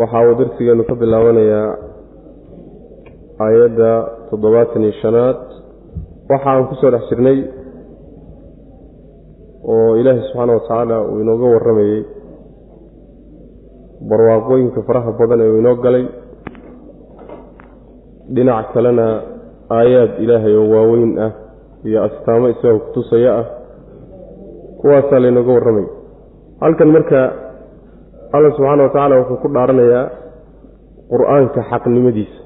waxa uu darsigeenu ka bilaabanayaa aayadda toddobaatan iyo shanaad. Waxa aan ku soo dhex jirnay oo ilaahay subxaana watacaala uu inooga warramayey barwaaqooyinka faraha badan ee uu inoo galay. Dhinac kalena aayaad ilaahay oo waaweyn ah iyo astaamo isagoo kutusaya ah kuwaasaa laynooga warramay. Halkan marka alla subxaana wa tacaala wuxuu ku dhaaranayaa qur'aanka xaqnimadiisa.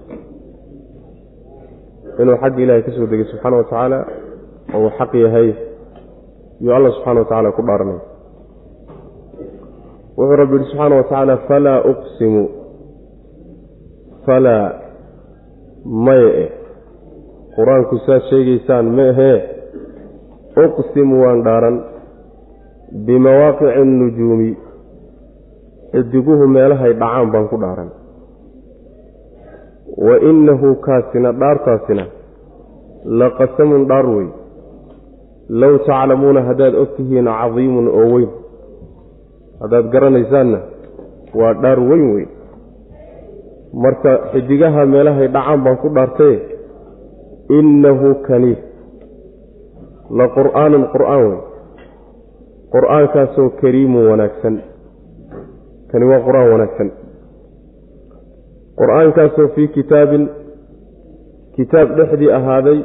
Inuu xagga ilaahay ka soo degay subxaana wa tacaala oo uu xaq yahay yuu alla subxana wa tacaala ku dhaaranaya wuxuu rabbi yihi subxaana wa tacaala falaa uqsimu. Falaa. Maye eh. Qur'aanku saad sheegaysaan ma ahee. Uqsimu waan dhaaran. Bimawaaqici annujuumi xidiguhu meelahay dhacaan baan ku dhaaran. Wa innahu kaasina dhaartaasina la qasamun dhaar wey low taclamuuna haddaad og tihiin cadiimun oo weyn. Haddaad garanaysaanna waa dhaar weyn weyn. Marka xidigaha meelahay dhacaan baan ku dhaartaye innahu kani. La qur'aanun qur'aan wey qur'aankaasoo kariimun wanaagsan kani waa qur'aan wanaagsan. Qur'aankaasoo fii kitaabin kitaab dhexdii ahaaday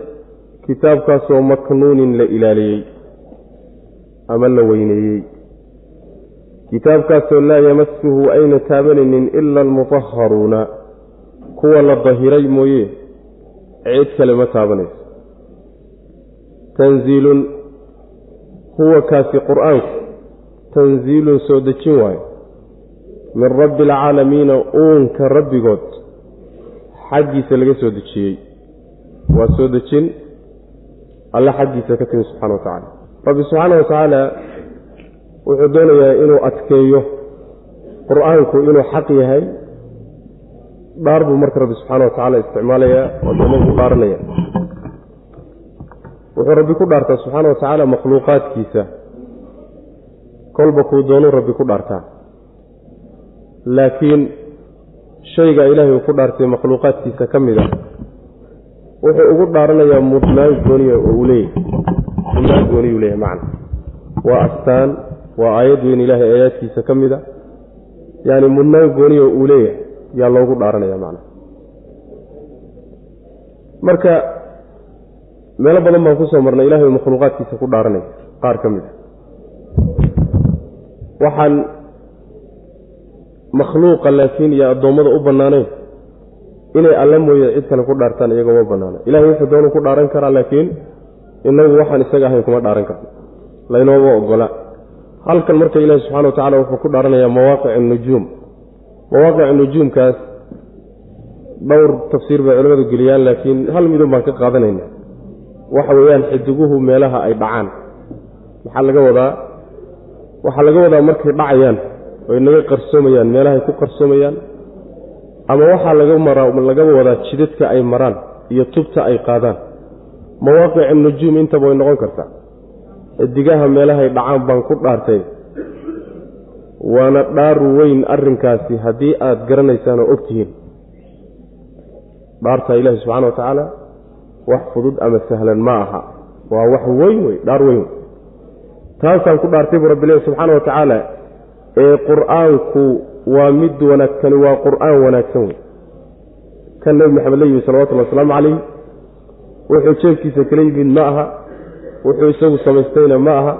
kitaabkaasoo maknuunin la ilaaliyey ama la weyneeyey. Kitaabkaasoo laa yamasuhu ayna taabanaynin ila almutaharuuna kuwa la dahiray mooye cid kale ma taabanayso. Tanziilun huwa kaasi qur'aanku tanziilun soo dejin waayo min rabbi alcaalamiina uunka rabbigood. Xaggiisa laga soo dejiyey. Waa soo dejin. Alle xaggiisa ka timi subxana wa tacaala. Rabbi subxaana wa tacaala wuxuu doonayaa inuu adkeeyo qur'aanku inuu xaq yahay. Dhaar buu marka rabbi subxaana wa tacaala isticmaalayaa dooma ku dhaaranaya. Wuxuu rabbi ku dhaartaa subxaana wa tacaala makhluuqaadkiisa. Kolba kuu doonuu rabbi ku dhaartaa laakiin shayga ilaahay uu ku dhaartay makhluuqaadkiisa ka mid a wuxuu ugu dhaaranayaa mudnaan gooniya oo uu leeyahay. Mudnaan gooniyuu leeyahay macna. Waa astaan waa aayad weyn ilaahay aayaadkiisa ka mid a yaani mudnaan gooniya oo uu leeyahay yaa loogu dhaaranaya macna. Marka meelo badan baan ku soo marnay ilahay uu makhluuqaadkiisa ku dhaaranaya qaar ka mid a waxaan makhluuqa laakiin iyo addoommada u bannaanayn. Inay alla mooye cid kale ku dhaartaan iyagoo ma bannaana. Ilahay wuxuu doonuu ku dhaaran karaa laakiin inagu waxaan isaga ahayn kuma dhaaran karno laynooma ogola halkan marka ilaahi subxana wa tacala wuxuu ku dhaaranayaa mawaaqic nujuum mawaaqic nujuumkaas dhowr tafsiir bay culimmadu geliyaan laakiin hal midun baan ka qaadanayna. Waxa weeyaan xidiguhu meelaha ay dhacaan. Maxaa laga wadaa? Waxaa laga wadaa markay dhacayaan oy naga qarsoomayaan meelahay ku qarsoomayaan ama waxaa lagaba wadaa jidadka ay maraan iyo tubta ay qaadaan. Mawaaqic nujuum intaba way noqon kartaa. Xidigaha meelahay dhacaan baan ku dhaartay. Waana dhaar weyn arrinkaasi haddii aad garanaysaan oo og tihiin. Dhaarta ilaahi subxana wa tacaala wax fudud ama sahlan ma aha. Waa wax weyn wey dhaar weyn taasaan ku dhaartay buu rabbi leehi subxaana wa tacaala ee qur'aanku waa mid wanaagsani waa qur'aan wanaagsan wey kan nebi maxamed la yimi salawatullhi wasalaamu calayh wuxuu jeefkiisa kala yimid ma aha. Wuxuu isagu samaystayna ma aha.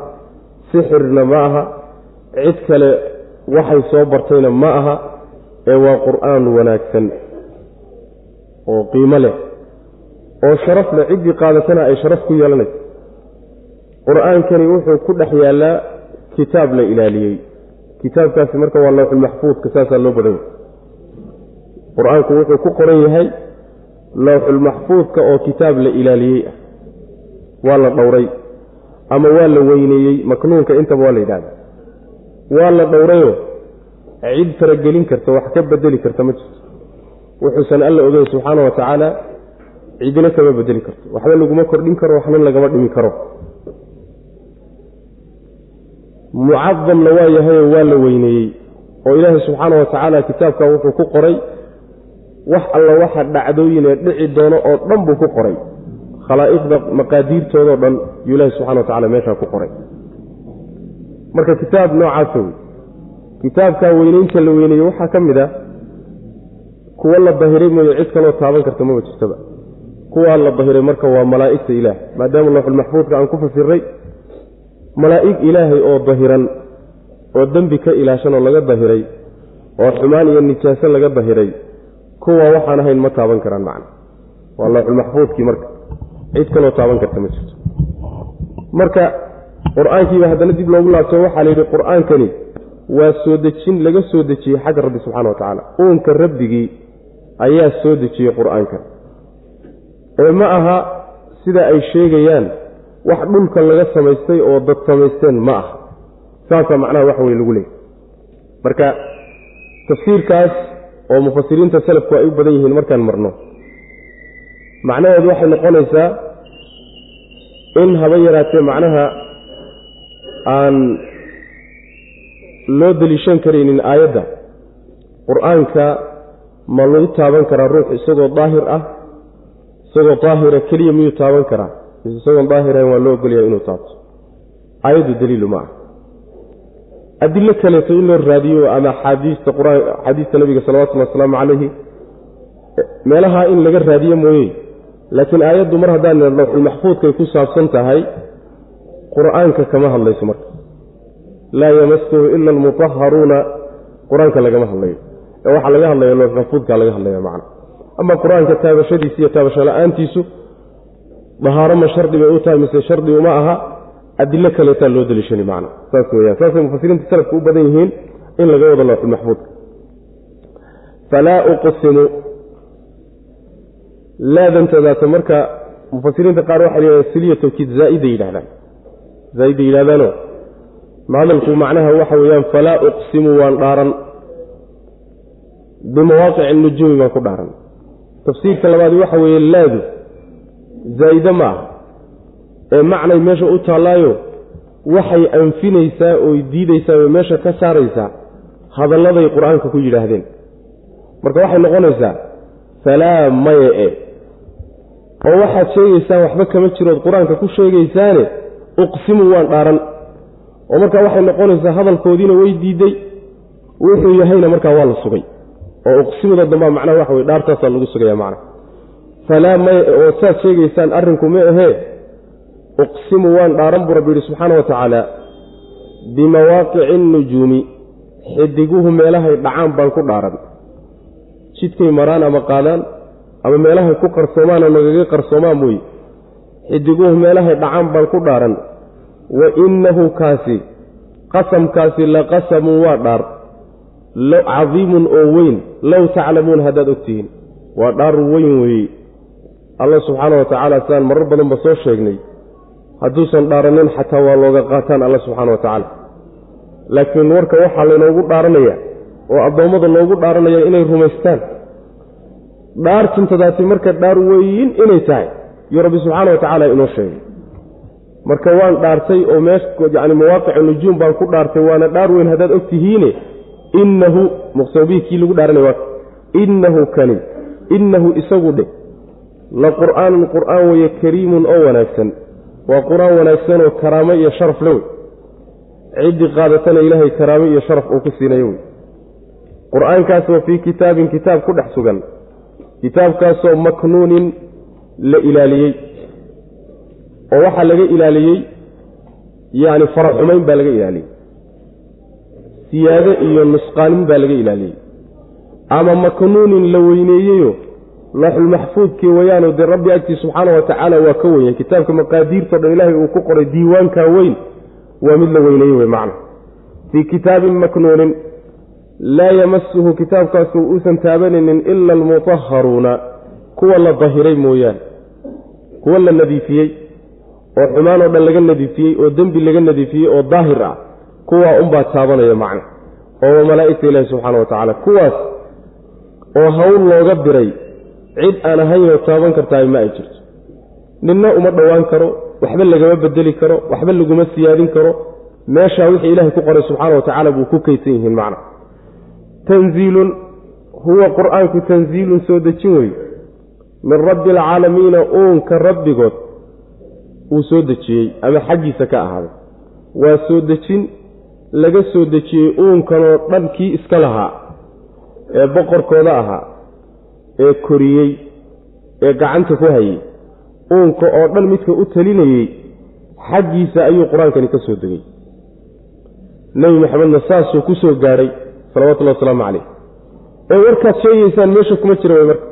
Sixirna ma aha. Cid kale waxay soo bartayna ma aha. Ee waa qur'aan wanaagsan oo qiimo leh oo sharaf leh. Ciddii qaadatana ay sharaf ku yeelanayso qur'aankani wuxuu ku dhex yaallaa kitaab la ilaaliyey kitaabkaasi marka waa lowxulmaxfuudka saasaa loo badan yahy qur'aanku wuxuu ku qoran yahay lowxulmaxfuudka oo kitaab la ilaaliyey ah. Waa la dhowray ama waa la weyneeyey maknuunka intaba waa la yidhahda waa la dhowrayoo cid faragelin karta wax ka bedeli karta ma jirto. Wuxuusan alla ogeyn subxaana wa tacaala cidina kama bedeli karto. Waxba laguma kordhin karo waxna lagama dhimi karo mucadamna waa yahayoo waa la weyneeyey. Oo ilaahay subxaana wa tacaala kitaabka wuxuu ku qoray wax alla waxa dhacdooyinee dhici doono oo dhan buu ku qoray. Khalaa'iqda maqaadiirtoodao dhan yuu ilaahi subxana wa tacala meeshaa ku qoray. Marka kitaab noocaasa wey kitaabkaa weyneynta la weyneeye waxaa ka mid a kuwa la dahiray mooye cid kaloo taaban karta maba jirtaba. Kuwaa la dahiray marka waa malaa'igta ilaah maadaama lowxulmaxfuudka aan ku fasiray malaa'ig ilaahay oo dahiran oo dembi ka ilaashan oo laga dahiray oo xumaan iyo nijaaso laga dahiray kuwa waxaan ahayn ma taaban karaan macna. Waa lowxulmaxfuudkii marka. Cid kaloo taaban karta ma jirto. Marka qur'aankiiba haddana dib loogu laabto waxaa layidhi qur'aankani waa soo dejin laga soo dejiyey xagga rabbi subxana wa tacaala. Uunka rabbigii ayaa soo dejiyey qur'aanka. Ee ma aha sida ay sheegayaan wax dhulka laga samaystay oo dad samaysteen ma aha. Saasaa macnaha waxa weye lagu leeyay marka tafsiirkaas oo mufasiriinta salafku ay u badan yihiin markaan marno macnaheedu waxay noqonaysaa in haba yaraatee macnaha aan loo deliishan karaynin aayadda. Qur'aanka ma lagu taaban karaa ruux isagoo daahir ah isagoo daahira keliya miyuu taaban karaa isagoon daahirayn waa loo ogolyahay inuu taabto. Aayaddu daliilu ma ah adilo kaleeto in loo raadiyo ama axaadiista nabiga salawatullhi wasalaamu calayhi meelaha in laga raadiyo mooye. Laakiin aayaddu mar haddaan lawxulmaxfuudkay ku saabsan tahay qur'aanka kama hadlayso marka. Laa yamasuhu ila almutaharuuna qur'aanka lagama hadlayo. Ee waxaa laga hadlaya lowxulmaxfuudkaa laga hadlaya macna. Ama qur'aanka taabashadiisa iyo taabasho la'aantiisu dahaaro ma shardi bay u tahay mise shardi uma aha adilo kaleetaa loo deliishani macna saas weyaan saasay mufasiriinta salafku u badan yihiin in laga wado lowxulmaxfuudka falaa uqsimu. Laadantadaata marka mufasiriinta qaar waxay yidhahdaan siliya tawkiid zaa'ida yidhahdaan zaa'ida yidhahdaano hadalku macnaha waxa weeyaan falaa uqsimu waan dhaaran. Bimawaaqici nujuumi baan ku dhaaran. Tafsiirka labaadi waxa weeye laadu zaa'ide ma ah ee macnay meesha u taallaayo waxay anfinaysaa oy diidaysaa oy meesha ka saaraysaa hadalladay qur'aanka ku yidhaahdeen. Marka waxay noqonaysaa falaa maye e. Oo waxaad sheegaysaan waxba kama jirood qur'aanka ku sheegaysaane uqsimu waan dhaaran. Oo markaa waxay noqonaysaa hadalkoodiina way diiday wuxuu yahayna markaa waa la sugay. Oo uqsimuda dambaa macnaha waxa wey dhaartaasaa lagu sugaya macna falaa maye oo saad sheegaysaan arrinku ma ahee uqsimu waan dhaaran buu rabbi yidhi subxaana wa tacaala bimawaaqici nujuumi xidiguhu meelahay dhacaan baan ku dhaaran jidkay maraan ama qaadaan ama meelahay ku qarsoomaan oo nagaga qarsoomaan mooye xidiguhu meelahay dhacaan baan ku dhaaran wa innahu kaasi qasamkaasi la qasamun waa dhaar cadiimun oo weyn low taclamuun haddaad ogtihiin waa dhaar weyn weeye alla subxaana wa tacaala sidaan marar badanba soo sheegnay. Hadduusan dhaaranin xataa waa looga qaataan alla subxaana wa tacaala laakiin warka waxaa laynoogu dhaaranaya oo addoommada loogu dhaaranaya inay rumaystaan. Dhaartintadaasi marka dhaar weyn inay tahay. Yuu rabbi subxaana wa tacaala inoo sheegay. Marka waan dhaartay oo meesh yani mawaaqicu nujuum baan ku dhaartay waana dhaar weyn haddaad og tihiine. Innahu muqsabihikii lagu dhaaranay waa innahu kani innahu isagu dhe la qur'aanun qur'aan weeye kariimun oo wanaagsan. Waa qur'aan wanaagsan oo karaamo iyo sharaf le wey ciddii qaadatana ilaahay karaamo iyo sharaf uu ku siinayo wey qur'aankaasoo fii kitaabin kitaab ku dhex sugan kitaabkaasoo maknuunin la ilaaliyey. Oo waxaa laga ilaaliyey yacni faraxumayn baa laga ilaaliyey. Siyaado iyo nusqaanin baa laga ilaaliyey. Ama maknuunin la weyneeyeyo looxulmaxfuudkii wayaanu dee rabbi agtii subxaana wa tacaala waa ka weyn kitaabka maqaadiirtao dhan ilaahay uu ku qoray diiwaankaa weyn waa mid la weyneeye wey macna. Fii kitaabin maknuunin laa yamasuhu kitaabkaasu uusan taabanaynin ila almutaharuuna kuwa la dahiray mooyaane kuwa la nadiifiyey oo xumaan oo dhan laga nadiifiyey oo dembi laga nadiifiyey oo daahir ah kuwaa unbaa taabanaya macna. Oo malaa'igta ilaahi subxaana wa tacaala kuwaas oo hawl looga diray cid aan ahaynoo taaban kartahay ma ay jirto. Ninna uma dhowaan karo waxba lagama bedeli karo waxba laguma siyaadin karo. Meeshaa wixii ilaahay ku qoray subxaana wa tacaala buu ku kaydsan yihiin macna. Tanziilun huwa qur'aanku tanziilun soo dejin wey min rabbi alcaalamiina uunka rabbigood uu soo dejiyey ama xaggiisa ka ahaaday. Waa soo dejin laga soo dejiyey uunkanoo dhan kii iska lahaa ee boqorkooda ahaa ee koriyey ee gacanta ku hayey uunka oo dhan midka u talinayey xaggiisa ayuu qur'aankani ka soo degay. Nebi maxamedna saasuu ku soo gaadhay salawatullahi wasalaamu calayh. Ee warkaad sheegaysaan meesha kuma jira way marka.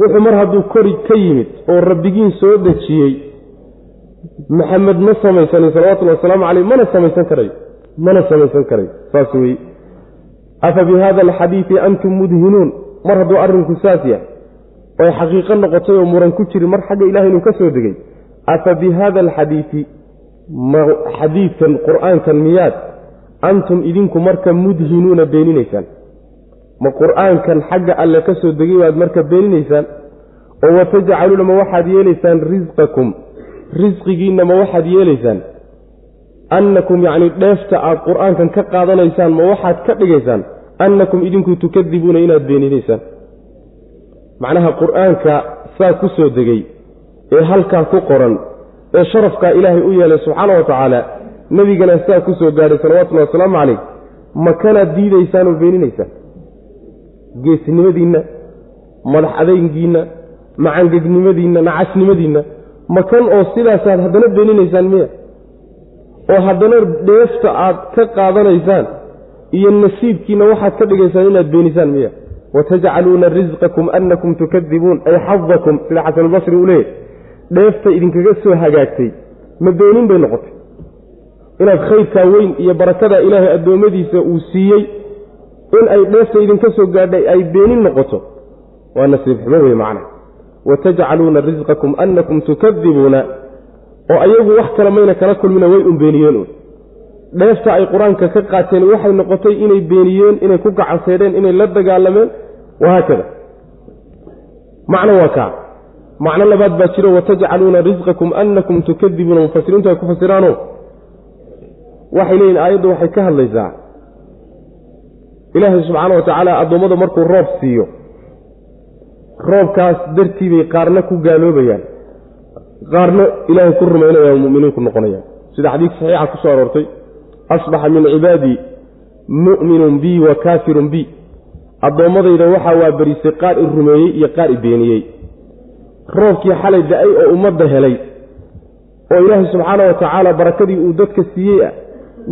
Wuxuu mar hadduu kori ka yimid oo rabbigiin soo dejiyey maxamed ma samaysanin salawatullahi wasalaamu caleyh mana samaysan karayo mana samaysan karayo saas weeye. Afa bi hada alxadiidi antum mudhinuun mar hadduu arrinku saas yahay oy xaqiiqo noqotay oo muran ku jirin mar xagga ilahay inuu ka soo degay afa bi hada alxadiidi ma xadiidkan qur'aankan miyaad antum idinku marka mudhinuuna beeninaysaan. Ma qur'aankan xagga alle ka soo degay waad marka beeninaysaan? Oo watajcaluuna ma waxaad yeelaysaan risqakum risqigiinna ma waxaad yeelaysaan? Annakum yacni dheefta aad qur'aankan ka qaadanaysaan ma waxaad ka dhigaysaan annakum idinku tukadibuuna inaad beeninaysaan macnaha qur'aanka saa ku soo degay ee halkaa ku qoran ee sharafkaa ilaahay u yeelay subxaana wa tacaala nebigana saa ku soo gaadhay salawatullahi wasalaamu calayh ma kanaad diidaysaan oo beeninaysaan geesnimadiinna madax adaygiinna macangegnimadiinna nacasnimadiinna ma kan oo sidaasaad haddana beeninaysaan miya? Oo haddana dheefta aad ka qaadanaysaan iyo nasiibkiinna waxaad ka dhigaysaan inaad beenisaan miya. Watajcaluuna risqakum annakum tukadibuun ay xadakum sida xasanulbasri uu leeyahy dheefta idinkaga soo hagaagtay ma beenin bay noqotay. Inaad khayrkaa weyn iyo barakadaa ilaahay addoommadiisa uu siiyey in ay dheefta idinka soo gaadhay ay beenin noqoto waa nasiib xumo wey macna watajcaluuna risqakum annakum tukadibuuna oo ayagu wax kale mayna kala kulmina way un beeniyeen dheefta ay qur'aanka ka qaateen waxay noqotay inay beeniyeen inay ku gacanseedheen inay la dagaalameen. Wahaakada macno waa kaa macno labaad baa jiro watajcaluuna risqakum annakum tukadibuuna mufasiriintu ay ku fasiraano waxay leeyihiin aayaddu waxay ka hadlaysaa. Ilaahay subxaana wa addoommada markuu roob siiyo roobkaas dartii bay qaarna ku gaaloobayaan. Qaarna ilaahay ku rumaynayaan muminiin ku noqonayaan. Sida xadiis saxiixa ku aroortay asbaxa min cibaadii mu'minun bii wa kaafirun bi addoommadayda waxaa waa berisay qaar i rumeeyey iyo qaar i beeniyey roobkii xalay da'ay oo ummadda helay oo ilaahay subxaana wa tacaala barakadii uu dadka siiyey ah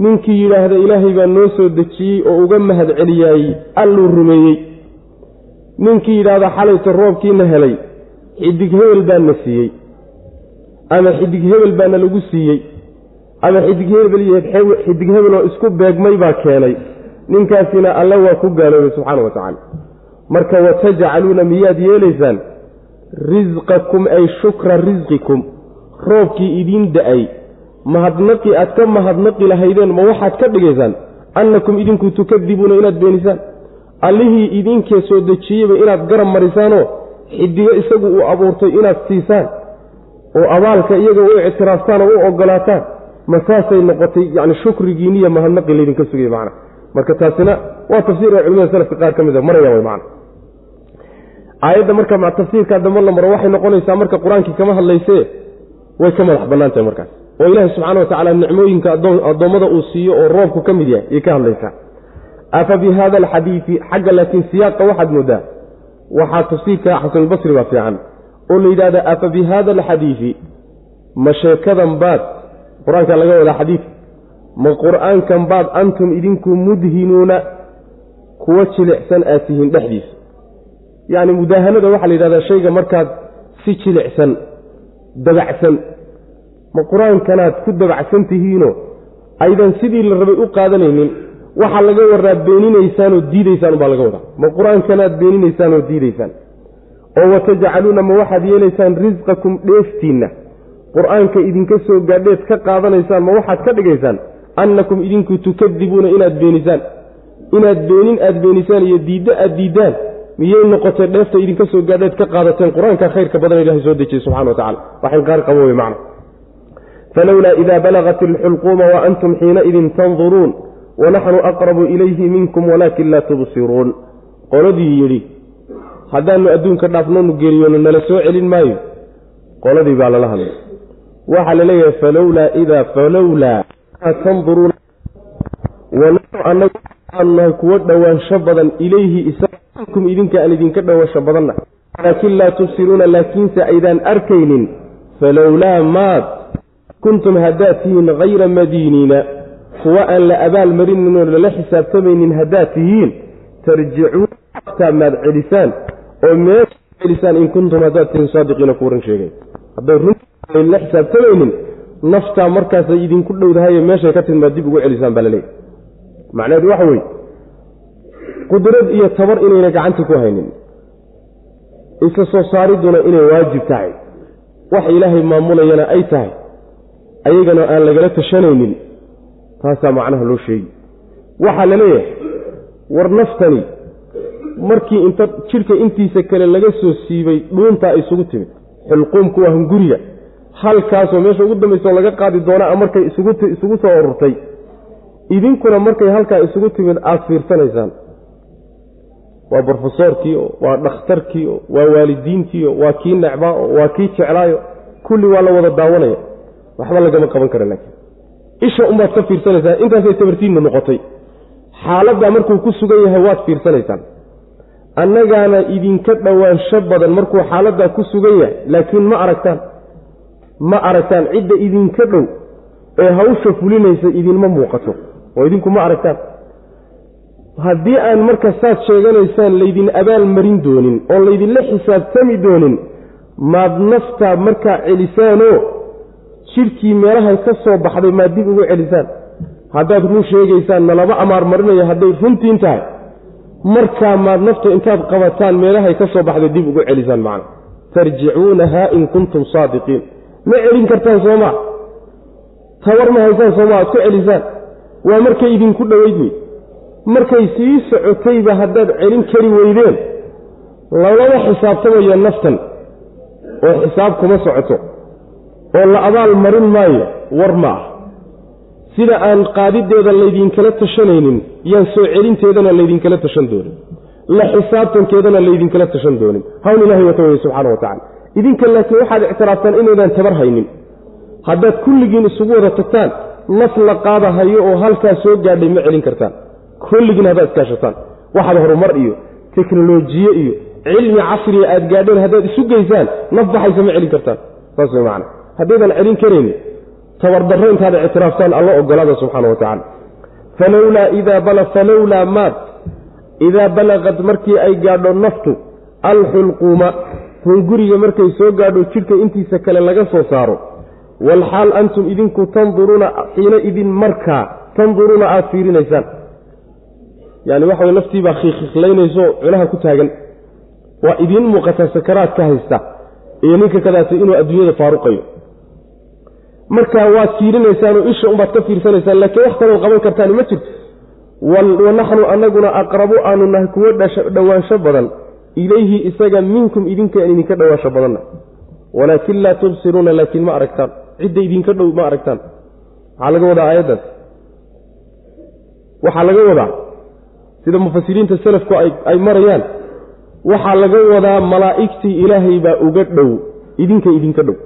ninkii yidhaahda ilaahay baa noo soo dejiyey oo uga mahad celiyaayey alluu rumeeyey ninkii yidhaahda xalayta roobkiina helay xidig hebel baana siiyey ama xidig hebel baana lagu siiyey ama xidig hebel iyo xidig hebel oo isku beegmay baa keenay. Ninkaasina alle waa ku gaaloobay subxaana wa tacaala. Marka watajcaluuna miyaad yeelaysaan? Risqakum ay shukra risqikum roobkii idiin da'ay. Mahadnaqi aad ka mahadnaqi lahaydeen ma waxaad ka dhigaysaan? Annakum idinku tukadibuuna inaad beenisaan. Allihii idinkee soo dejiyeyba inaad garab marisaanoo xidigo isagu uu abuurtay inaad siisaan. Oo abaalka iyaga u ictiraaftaan oo u ogolaataan ma saasay noqotay yani shukrigiiniyo mahadnaqi laydinka sugay macna. Marka taasina waa tafsiir ee culimada salafka qaar ka mid a marayaan way macna. Aayadda marka tafsiirkaa dambe la maro waxay noqonaysaa marka qur'aankii kama hadlaysee way ka madax bannaan tahay markaas. Oo ilaahay subxana wa tacaala nicmooyinka addoommada uu siiyo oo roobku ka mid yahay ayay ka hadlaysaa. Afa bi hada alxadiidi xagga laakiin siyaaqa waxaad moodaa. Waxaa tafsiirka xasanulbasri baa fiican. Oo la yidhahda afa bi hada alxadiidi ma sheekadan baad qur'aanka laga wadaa xadiidka ma qur'aankan baad antum idinku mudhinuuna kuwa jilicsan aad tihiin dhexdiisa yacni mudaahanada waxaa la yidhahdaa shayga markaad si jilicsan dabacsan ma qur'aankanaad ku dabacsan tihiinoo aydan sidii la rabay u qaadanaynin waxaa laga waraa beeninaysaanoo diidaysaan baa laga wadaa ma qur'aankanaad beeninaysaanoo diidaysaan. Oo watajcaluuna ma waxaad yeelaysaan risqakum dheeftiinna qur'aanka idinka soo gaadheed ka qaadanaysaan ma waxaad ka dhigaysaan? Annakum idinku tukadibuuna inaad beenisaan. Inaad beenin aad beenisaan iyo diiddo aad diiddaan miyay noqotay dheefta idinka soo gaadheed ka qaadateen qur'aanka? Khayrka badan ilahay soo dejiyey subxana wa tacala waxayn qaar qabo wey macna falowlaa idaa balagat ilxulquuma wa antum xiinaidin tanduruun wanaxnu aqrabu ilayhi minkum walaakin laa tubsiruun. Qoladii yidhi haddaanu adduunka dhaafnoonu geeriyoonu nala soo celin maayo. Qoladii baa lala hadlay waxaa la leeyahay falowlaa idaa falowlaa tanduruuna nahay kuwo dhowaansho badan ilayhi isakum idinka aan idinka dhowaansho badanna. Walaakin laa tubsiruuna laakiinse aydaan arkaynin falowlaa maad kuntum haddaad tihiin hayra madiiniina kuwa aan la abaal marinin oo lala xisaabtamaynin haddaad tihiin tarjicuun aftaa maad celisaan oo meesha celisaan in kuntum haddaad tihiin saadiqiina kuwa run sheegay la xisaabtamaynin naftaa markaasay idinku dhowdahaye meeshay ka timid maad dib ugu celisaan baa laleeyahy macnaheedu waxa weeye qudrad iyo tabar inayna gacanta ku haynin isla soo saariduna inay waajib tahay. Wax ilaahay maamulayana ay tahay ayagana aan lagala tashanaynin taasaa macnaha loo sheegi waxaa la leeyahay war naftani markii inta jidhka intiisa kale laga soo siibay dhuuntaa isugu timid xilquumku waa hunguriga halkaasoo meesha ugu dambaysaoo laga qaadi doonaa markay isugu soo ururtay idinkuna markay halkaa isugu timid aada fiirsanaysaan. Waa brofesoorkiio waa dhakhtarkiio waa waalidiintiio waa kii necbaao waa kii jeclaayo kulli waa la wada daawanaya waxba lagama qaban kara laakiin. Isha unbaad ka fiirsanaysaa intaasay tabartiinna noqotay. Xaaladdaa markuu ku sugan yahay waad fiirsanaysaan. Annagaana idinka dhowaansho badan markuu xaaladdaa ku sugan yahay laakiin ma aragtaan ma aragtaan cidda idinka dhow ee hawsha fulinaysa idinma muuqato. Oo idinku ma aragtaan. Haddii aan marka saad sheeganaysaan laydin abaal marin doonin oo laydinla xisaabtami doonin maad naftaa markaa celisaanoo jidhkii meelahay ka soo baxday maad dib ugu celisaan. Haddaad run sheegaysaan nalaba amaar marinayo hadday runtiin tahay markaa maad nafta intaad qabataan meelahay ka soo baxday dib ugu celisaan macna. Tarjicuunahaa in kuntum saadiqiin ma celin kartaan soomaa tawar ma haysaan sooma aad ku celisaan. Waa markay idinku dhoweyd wey markay sii socotayba haddaad celin kari weydeen. Lalaba xisaabtamayo naftan. Oo xisaab kuma socoto. Oo la abaal marin maayo war ma ah. Sida aan qaadideeda laydinkala tashanaynin yaan soo celinteedana laydinkala tashan doonin. La xisaabtankeedana laydinkala tashan doonin. Hawl ilahay wata weye subxaana wa tacala idinka laakiin waxaad ictiraaftaan inaydaan tabar haynin haddaad kulligiin isugu wada tagtaan naf la qaadahayo oo halkaa soo gaadhay ma celin kartaan. Kulligiin haddaad iskaashataan waxaad horumar iyo teknolojiye iyo cilmi casriga aad gaadheen haddaad isu geysaan naf baxaysa ma celin kartaan. Saas way macana haddaydan celin karayni tabardarro intaad ictiraaftaan alla ogolaada subxaana wa tacala falowlaa idaa bala falowlaa maad. Idaa balaqad markii ay gaadho naftu alxulquuma hunguriga markay soo gaadho jidhka intiisa kale laga soo saaro. Walxaal antum idinku tanduruuna xiina idin markaa tanduruuna aada fiirinaysaan. Yani waxa way naftiibaa khiikhiklaynayso cunaha ku taagan. Waa idiin muuqataa sakaraad ka haysta iyo ninka kadaata inuu adduunyada faaruqayo. Markaa waad fiirinaysaanoo isha unbaad ka fiirsanaysaan laakiin wax kalood qaban kartaan ma jirto. Wanaxnu anaguna aqrabu aanu nahay kuwo dhowaansho badan ilayhi isaga minkum idinkaan idinka dhowaansho badanna walaakin laa tubsiruuna laakiin ma aragtaan cidda idinka dhow ma aragtaan maxaa laga wadaa aayaddaas waxaa laga wadaa sida mufasiriinta selafku ay marayaan waxaa laga wadaa malaa'igtii ilaahay baa uga dhow idinka idinka dhow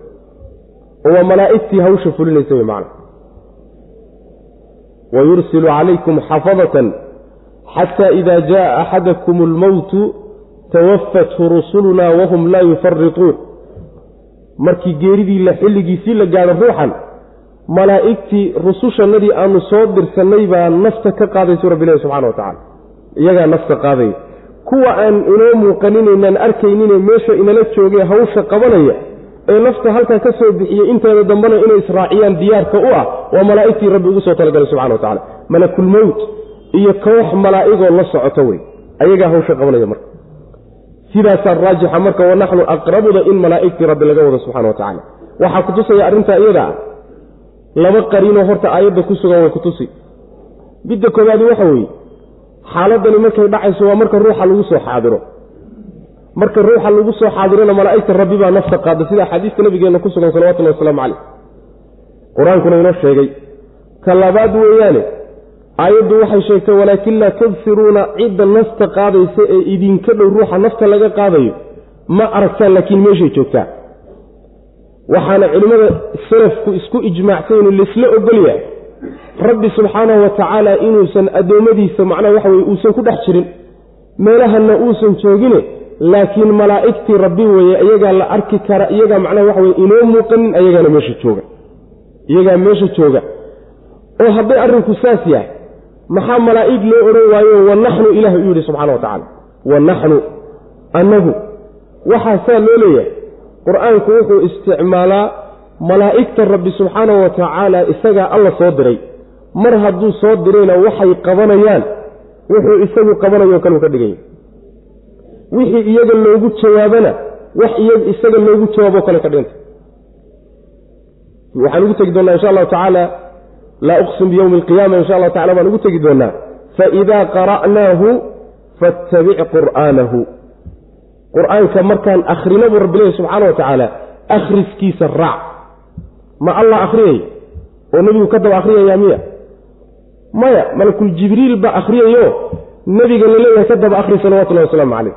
oo waa malaa'igtii hawsha fulinaysa wey macana wayursilu calaykum xafadatan xata ida jaءa axadakum almowtu tawafathu rusuluna wahum laa yufarituun markii geeridii la xilligiisii la gaadho ruuxan malaa'igtii rusushannadii aanu soo dirsannay baa nafta ka qaadaysu rabbilahi subxana wa tacala iyagaa nafta qaadaya kuwa aan inoo muuqaninaynaan arkaynine meesha inala joogee hawsha qabanaya ee nafta halkaa ka soo bixiyey inteeda dambena inay israaciyaan diyaarka u ah waa malaa'igtii rabbi ugu soo talagalay subxana wa tacala malakulmowt iyo koox malaa'igoo la socoto wey. Ayagaa hawsha qabanaya marka sidaasaa raajixa marka wanaxnu aqrabuda in malaa'igtii rabbi laga wado subxana wa tacala waxaa kutusaya arrintaa iyada ah. Laba qariinoo horta aayadda ku sugan way kutusi midda koowaadi waxa weeye xaaladani markay dhacayso waa marka ruuxa lagu soo xaadiro. Marka ruuxa lagu soo xaadirona malaa'igta rabbi baa nafta qaada sida axaadiista nabigeenna ku sugan salawatullahi wasalaamu caleyh qur'aankuna inoo sheegay. Ka labaad weeyaane aayaddu waxay sheegtay walaakin laa tubsiruuna cidda nafta qaadaysa ee idinka dhow ruuxa nafta laga qaadayo ma aragtaan laakiin meeshay joogtaa. Waxaana culimmada salafku isku ijmaacsan in laisla ogolyahay rabbi subxaanahu wa tacaala inuusan addoommadiisa macnaha waxa weye uusan ku dhex jirin. Meelahanna uusan joogine laakiin malaa'igtii rabbi weeye iyagaa la arki kara iyagaa macnaha waxa weye inoo muuqanin ayagaana meesha jooga. Iyagaa meesha jooga. Oo hadday arrinku saas yahay maxaa malaa'ig loo odhan waayo wa naxnu ilaah u yidhi subxana wa tacaala. Wa naxnu annagu. Waxaa saa loo leeyahay qur'aanku wuxuu isticmaalaa malaa'igta rabbi subxaanahu wa tacaala isagaa alla soo diray. Mar hadduu soo dirayna waxay qabanayaan wuxuu isagu qabanayo kaluu ka dhiganya wixii iyaga loogu jawaabana wax isaga loogu jawaabo kale ka dhiganta. Waxaan ugu tegi doonnaa insha allahu tacaala laa uqsim biyowmi alqiyaama insha allahu tacala baan ugu tegi doonnaa faidaa qara'naahu fattabic qur'aanahu. Qur'aanka markaan akhrina buu rabbi leeyahy subxaana wa tacaala akhriskiisa raac. Ma allah akhriyay? Oo nebigu ka daba akhriyaya miya? Maya malakul jibriil baa akhriyayo? Nebiga la leeyahay ka daba akhri salawatullahi wasalaamu calayh.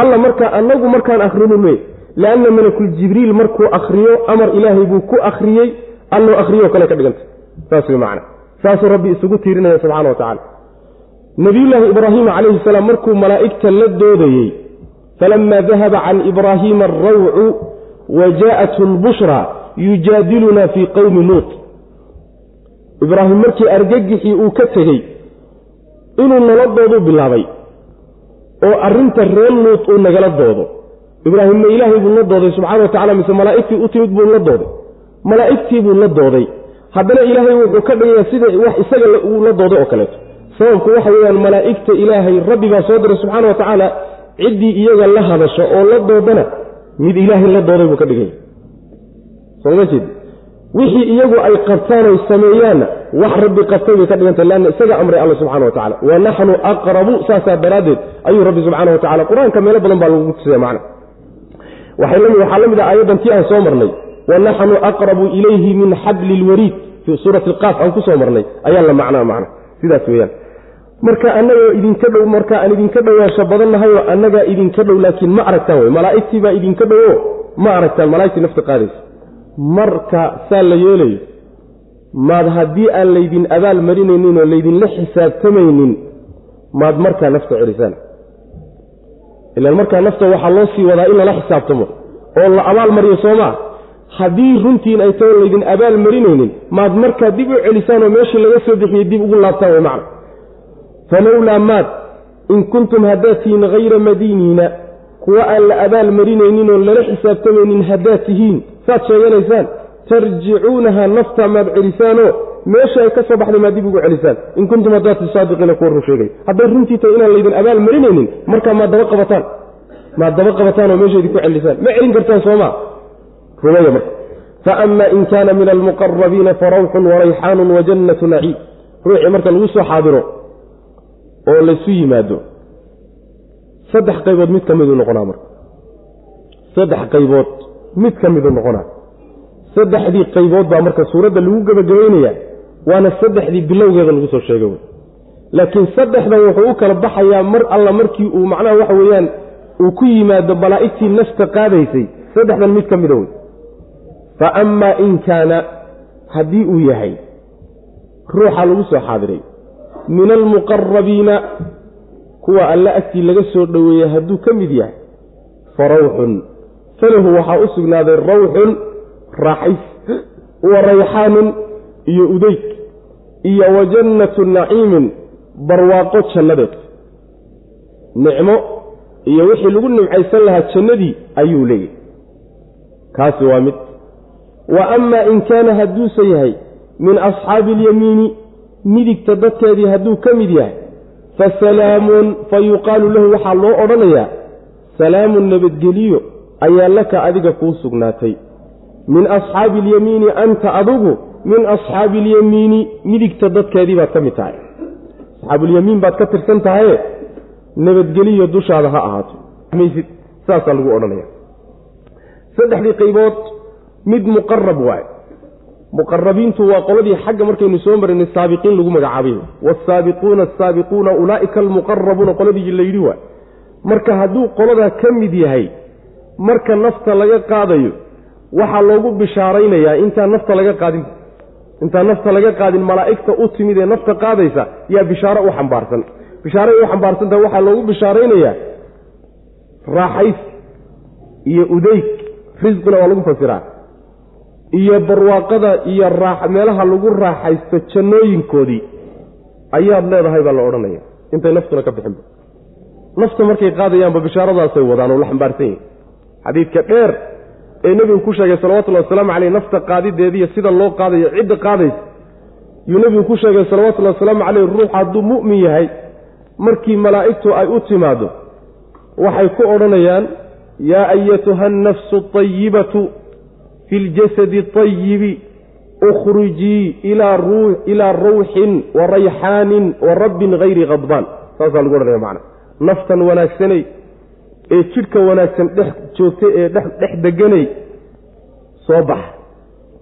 Alla markaa annagu markaan akhrinu leey lianna malakul jibriil markuu akhriyo amar ilaahay buu ku akhriyey alloo akhriyoo kale ka dhiganta saas way macana saasuu rabbi isugu tiirinaya subxana wa tacala nabiyullaahi ibraahima calayhi salaam markuu malaa'igta la doodayey falama dahaba can ibraahiima alrawcu wa jaa'athu lbushraa yujaadiluna fii qowmi luut. Ibraahim markii argagixii uu ka tegey inuu nala dooduu bilaabay oo arrinta reer luut uu nagala doodo. Ibraahimna ilaahay buu la dooday subxana wa tacala mise malaa'igtii u timid buu la dooday. Malaa'igtii buu la dooday haddana ilaahay wuxuu ka dhigayaa sida wax isaga uu la dooday oo kaleeto. Sababku waxa weeyaan malaa'igta ilaahay rabbi baa soo diray subxaana wa tacaala ciddii iyaga la hadasho oo la doodana mid ilaahay la dooday buu ka dhigaya sooma jeed? Wixii iyagu ay qabtaan oy sameeyaanna wax rabbi qabtay bay ka dhigantay leanna isaga amray alla subxana wa tacala wa naxnu aqrabu saasaa daraaddeed ayuu rabbi subxaana wa tacala qur'aanka meelo badan baa lagu tusaya macna. Waxaa la mid ah aayaddan tii aan soo marnay. Wa naxnu aqrabu ilayhi min xabli ilwariid fii suurati alqaaf aan ku soo marnay ayaa la macnaa macna sidaas weeyaan. Marka annagoo idinka dhow marka aan idinka dhowaansho badan nahayoo annagaa idinka dhow laakiin ma aragtaan wey malaa'igtii baa idinka dhowo ma aragtaan malaa'igtii nafta qaadaysa. Marka saa la yeelayo maad haddii aan laydin abaal marinaynin oo laydinla xisaabtamaynin maad markaa nafta celisaan ilaan markaa nafta waxaa loo sii wadaa in lala xisaabtamo. Oo la abaal mariyo soomaa haddii runtiin ay taho laydin abaal marinaynin maad markaa dib u celisaan oo meeshii laga soo bixiyey dib ugu laabtaan way macna falowlaa maad in kuntum haddaad tihiin hayra madiiniina kuwa aan la abaal marinaynin oon lala xisaabtamaynin haddaad tihiin saad sheeganaysaan tarjicuunaha nafta maad celisaanoo meesha ay ka soo baxday maad dib ugu celisaan. In kuntum haddaad ti saadiqiina kuwa run sheegay. Hadday runtii tahay inaan laydin abaal marinaynin markaa maad daba qabataan. Maad daba qabataan oo meesha idinku celisaan. Ma celin kartaan soomaa rumaya marka. Faama in kaana min almuqarabiina farawxun warayxaanun wajannatu naciim. Ruuxii marka lagu soo xaadiro oo laysu yimaado saddex qaybood mid ka miduu noqonaa marka. Saddex qaybood mid ka miduu noqonaa. Saddexdii qaybood baa marka suuradda lagu gebagabaynayaa waana saddexdii bilowgeeda lagu soo sheegay laakiin saddexdan wuxuu u kala baxayaa mar alla markii uu macnaha waxa weeyaan uu ku yimaado malaa'igtii nafta qaadaysay saddexdan mid ka mida wey fa amaa in kaana haddii uu yahay ruuxa lagu soo xaadiray. Min almuqarabiina kuwa alle agtii laga soo dhoweeyey hadduu ka mid yahay fa rawxun. Falahu waxaa u sugnaaday rawxun raaxays wa rayxaanun iyo udeyg iyo wa jannatu naciimin barwaaqo jannadeed. Nicmo iyo wixii lagu nimcaysan lahaa jannadii ayuu leeyahy kaasi waa mid wa amaa in kaana hadduuse yahay min asxaabi alyamiini midigta dadkeedii hadduu ka mid yahay fa salaamun fa yuqaalu lahu waxaa loo odhanayaa salaamun nabadgeliyo ayaa laka adiga kuu sugnaatay. Min asxaabi alyamiini anta adugu min asxaabi alyamiini midigta dadkeedii baad ka mid tahay. Asxaabulyamiin baad ka tirsan tahaye? Nabadgeliyo dushaada ha ahaato. Saasaa lagu odhanaya saddexdii qaybood mid muqarab waaye muqarabiintu waa qoladii xagga markaynu soo marinay saabiqiin lagu magacaabay. Waasaabiquuna asaabiquuna ulaa'ika almuqarabuuna qoladii la yidhi waa marka hadduu qoladaa ka mid yahay marka nafta laga qaadayo waxaa loogu bishaaraynayaa intaan nafta laga qaadin. Intaan nafta laga qaadin malaa'igta u timid ee nafta qaadaysa yaa bishaaro u xambaarsan. Bishaaray u xambaarsantaha waxaa loogu bishaaraynayaa raaxays iyo udeyg risqina waa lagu fasiraa iyo barwaaqada iyo meelaha lagu raaxaysto jannooyinkoodii ayaad leedahay baa la odhanaya intay naftuna ka bixinba. Nafta markay qaadayaanba bishaaradaasay wadaan oo la xambaarsan yihiin xadiidka dheer ee nebigu ku sheegay salawatullahi wasalaamu caleyh nafta qaadideediiyo sida loo qaadayo cidda qaadaysa. Yuu nebigu ku sheegay salawatullahi wasalaamu caleyh ruux hadduu mu'min yahay markii malaa'igtu ay u timaado waxay ku odhanayaan yaa ayatuha annafsu atayibatu fi ljasadi atayibi ukhrujii ilaa rawxin wa rayxaanin wa rabbin hayri khadbaan saasaa lagu odhanaya macana naftan wanaagsanay ee jidhka wanaagsan dhex joogtay ee dhex deganay soo bax.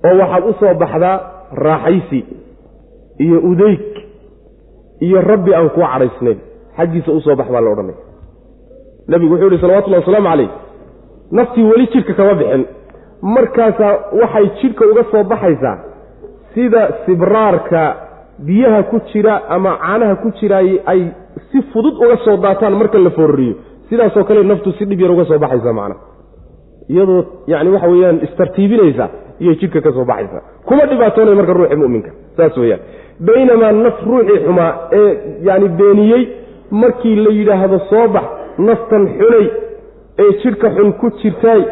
Oo waxaad u soo baxdaa raaxaysi iyo udeyg iyo rabbi aan kuu cadhaysnayn xaggiisa u soo bax baa la odhanaya nebigu wuxuu yihi salawatullahi wasalaamu calayh. Naftii weli jidhka kama bixin markaasaa waxay jidhka uga soo baxaysaa. Sida sibraarka biyaha ku jira ama caanaha ku jiraay ay si fudud uga soo daataan marka la foorriyo sidaasoo kale naftu si dhib yar uga soo baxaysa macna. Iyadoo yani waxa weeyaan istartiibinaysa iyay jidhka ka soo baxaysa. Kuma dhibaatoonay marka ruuxii mu'minka. Saas weeyaan. Baynamaa naf ruuxii xumaa ee yani beeniyey markii la yidhaahdo soo bax naftan xunay ee jidhka xun ku jirtaay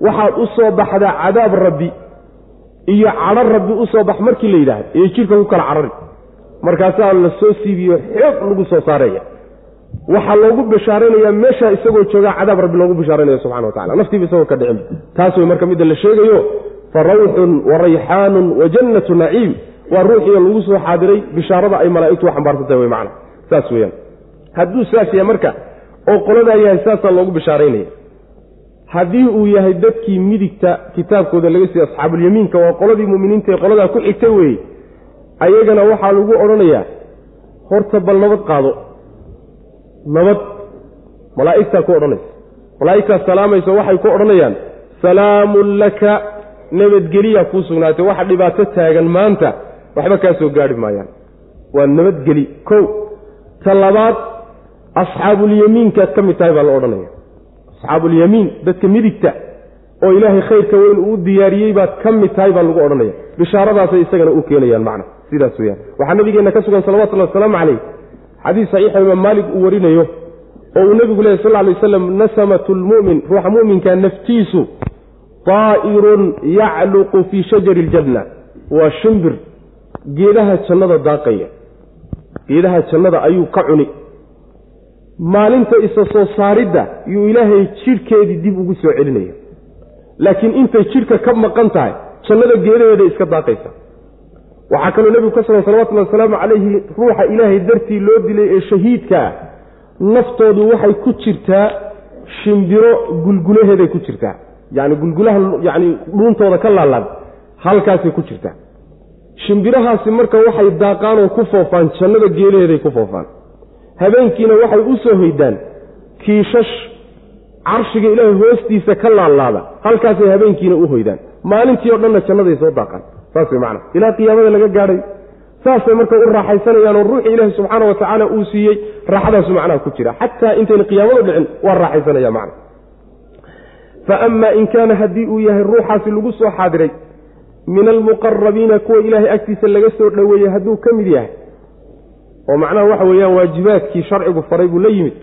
waxaad u soo baxdaa cadaab rabbi iyo cadho rabbi u soo bax markii la yidhaahdo ee jidhka ku kala carari markaasaa la soo siibiyo xoog lagu soo saaraya. Waxaa loogu bishaaraynayaa meeshaa isagoo joogaa cadaab rabbi loogu bishaaraynaya subxana wa tacala naftiiba isagoo ka dhicin. Taas wey marka midda la sheegayo fa rawxun wa rayxaanun wa jannatu naciim. Waa ruuxiiyo lagu soo xaadiray bishaarada ay malaa'igtu u xambaarsantahay wey macana saas weeyaan. Hadduu saas yahay marka oo qoladaa yahay saasaa loogu bishaaraynaya haddii uu yahay dadkii midigta kitaabkooda laga siiyey asxaabulyamiinka waa qoladii mu'miniinta ee qoladaa ku xigta weeye. Ayagana waxaa lagu odhanayaa horta bal nabad qaado. Nabad. Malaa'igtaa ku odhanaysa. Malaa'igtaas salaamaysa waxay ku odhanayaan salaamun laka. Nabadgeliyaa kuu sugnaatay. Waxa dhibaato taagan maanta waxba kaa soo gaadhi maayaan. Waa nabadgeli. Kow ta labaad asxaabulyamiinkaad ka mid tahay baa la odhanaya asxaabulyamiin dadka midigta oo ilaahay khayrka weyn uu diyaariyey baad ka mid tahay baa lagu odhanaya. Bishaaradaasay isagana u keenayaan macna. Sidaas weyaan waxaa nabigeenna ka sugan salawatullahi wasalaamu calayh. Xadiis saxiixa imaam maalik uu warinayo oo uu nebigu lehy sal lla alay waslam nasamatu lmu'min ruuxa mu'minka naftiisu taa'irun yacluqu fii shajari iljanna waa shimbir geedaha jannada daaqaya. Geedaha jannada ayuu ka cuni maalinta isa soo saaridda yuu ilaahay jidhkeedii dib ugu soo celinaya laakiin intay jidhka ka maqan tahay jannada geedaheeda iska daaqaysa. Waxaa kaloo nebigu ka sugan salawatullahi wasalaamu calayhi ruuxa ilaahay dartii loo dilay ee shahiidkaa naftoodu waxay ku jirtaa shimbiro gulgulaheeday ku jirtaa. Yacni gulgulaha yacni dhuuntooda ka laalaad halkaasay ku jirtaa. Shimbirahaasi marka waxay daaqaan oo ku foofaan jannada geelaheeday ku foofaan habeenkiina waxay u soo hoydaan. Kiishash carshiga ilaahay hoostiisa ka laalaada. Halkaasay habeenkiina u hoydaan. Maalintii o dhanna jannaday soo daaqaan. Saas way macana ilaa qiyaamada laga gaadhay. Saasay marka u raaxaysanayaan oo ruuxii ilaahi subxaana wa tacaala uu siiyey. Raaxadaasu macnaha ku jira. Xataa intayna qiyaamadu dhicin waa raaxaysanaya macna fa ama in kaana haddii uu yahay ruuxaasi lagu soo xaadiray min almuqarabiina kuwa ilaahay agtiisa laga soo dhoweeyey hadduu ka mid yahay oo macnaha waxa weeyaan waajibaadkii sharcigu faray buu la yimid.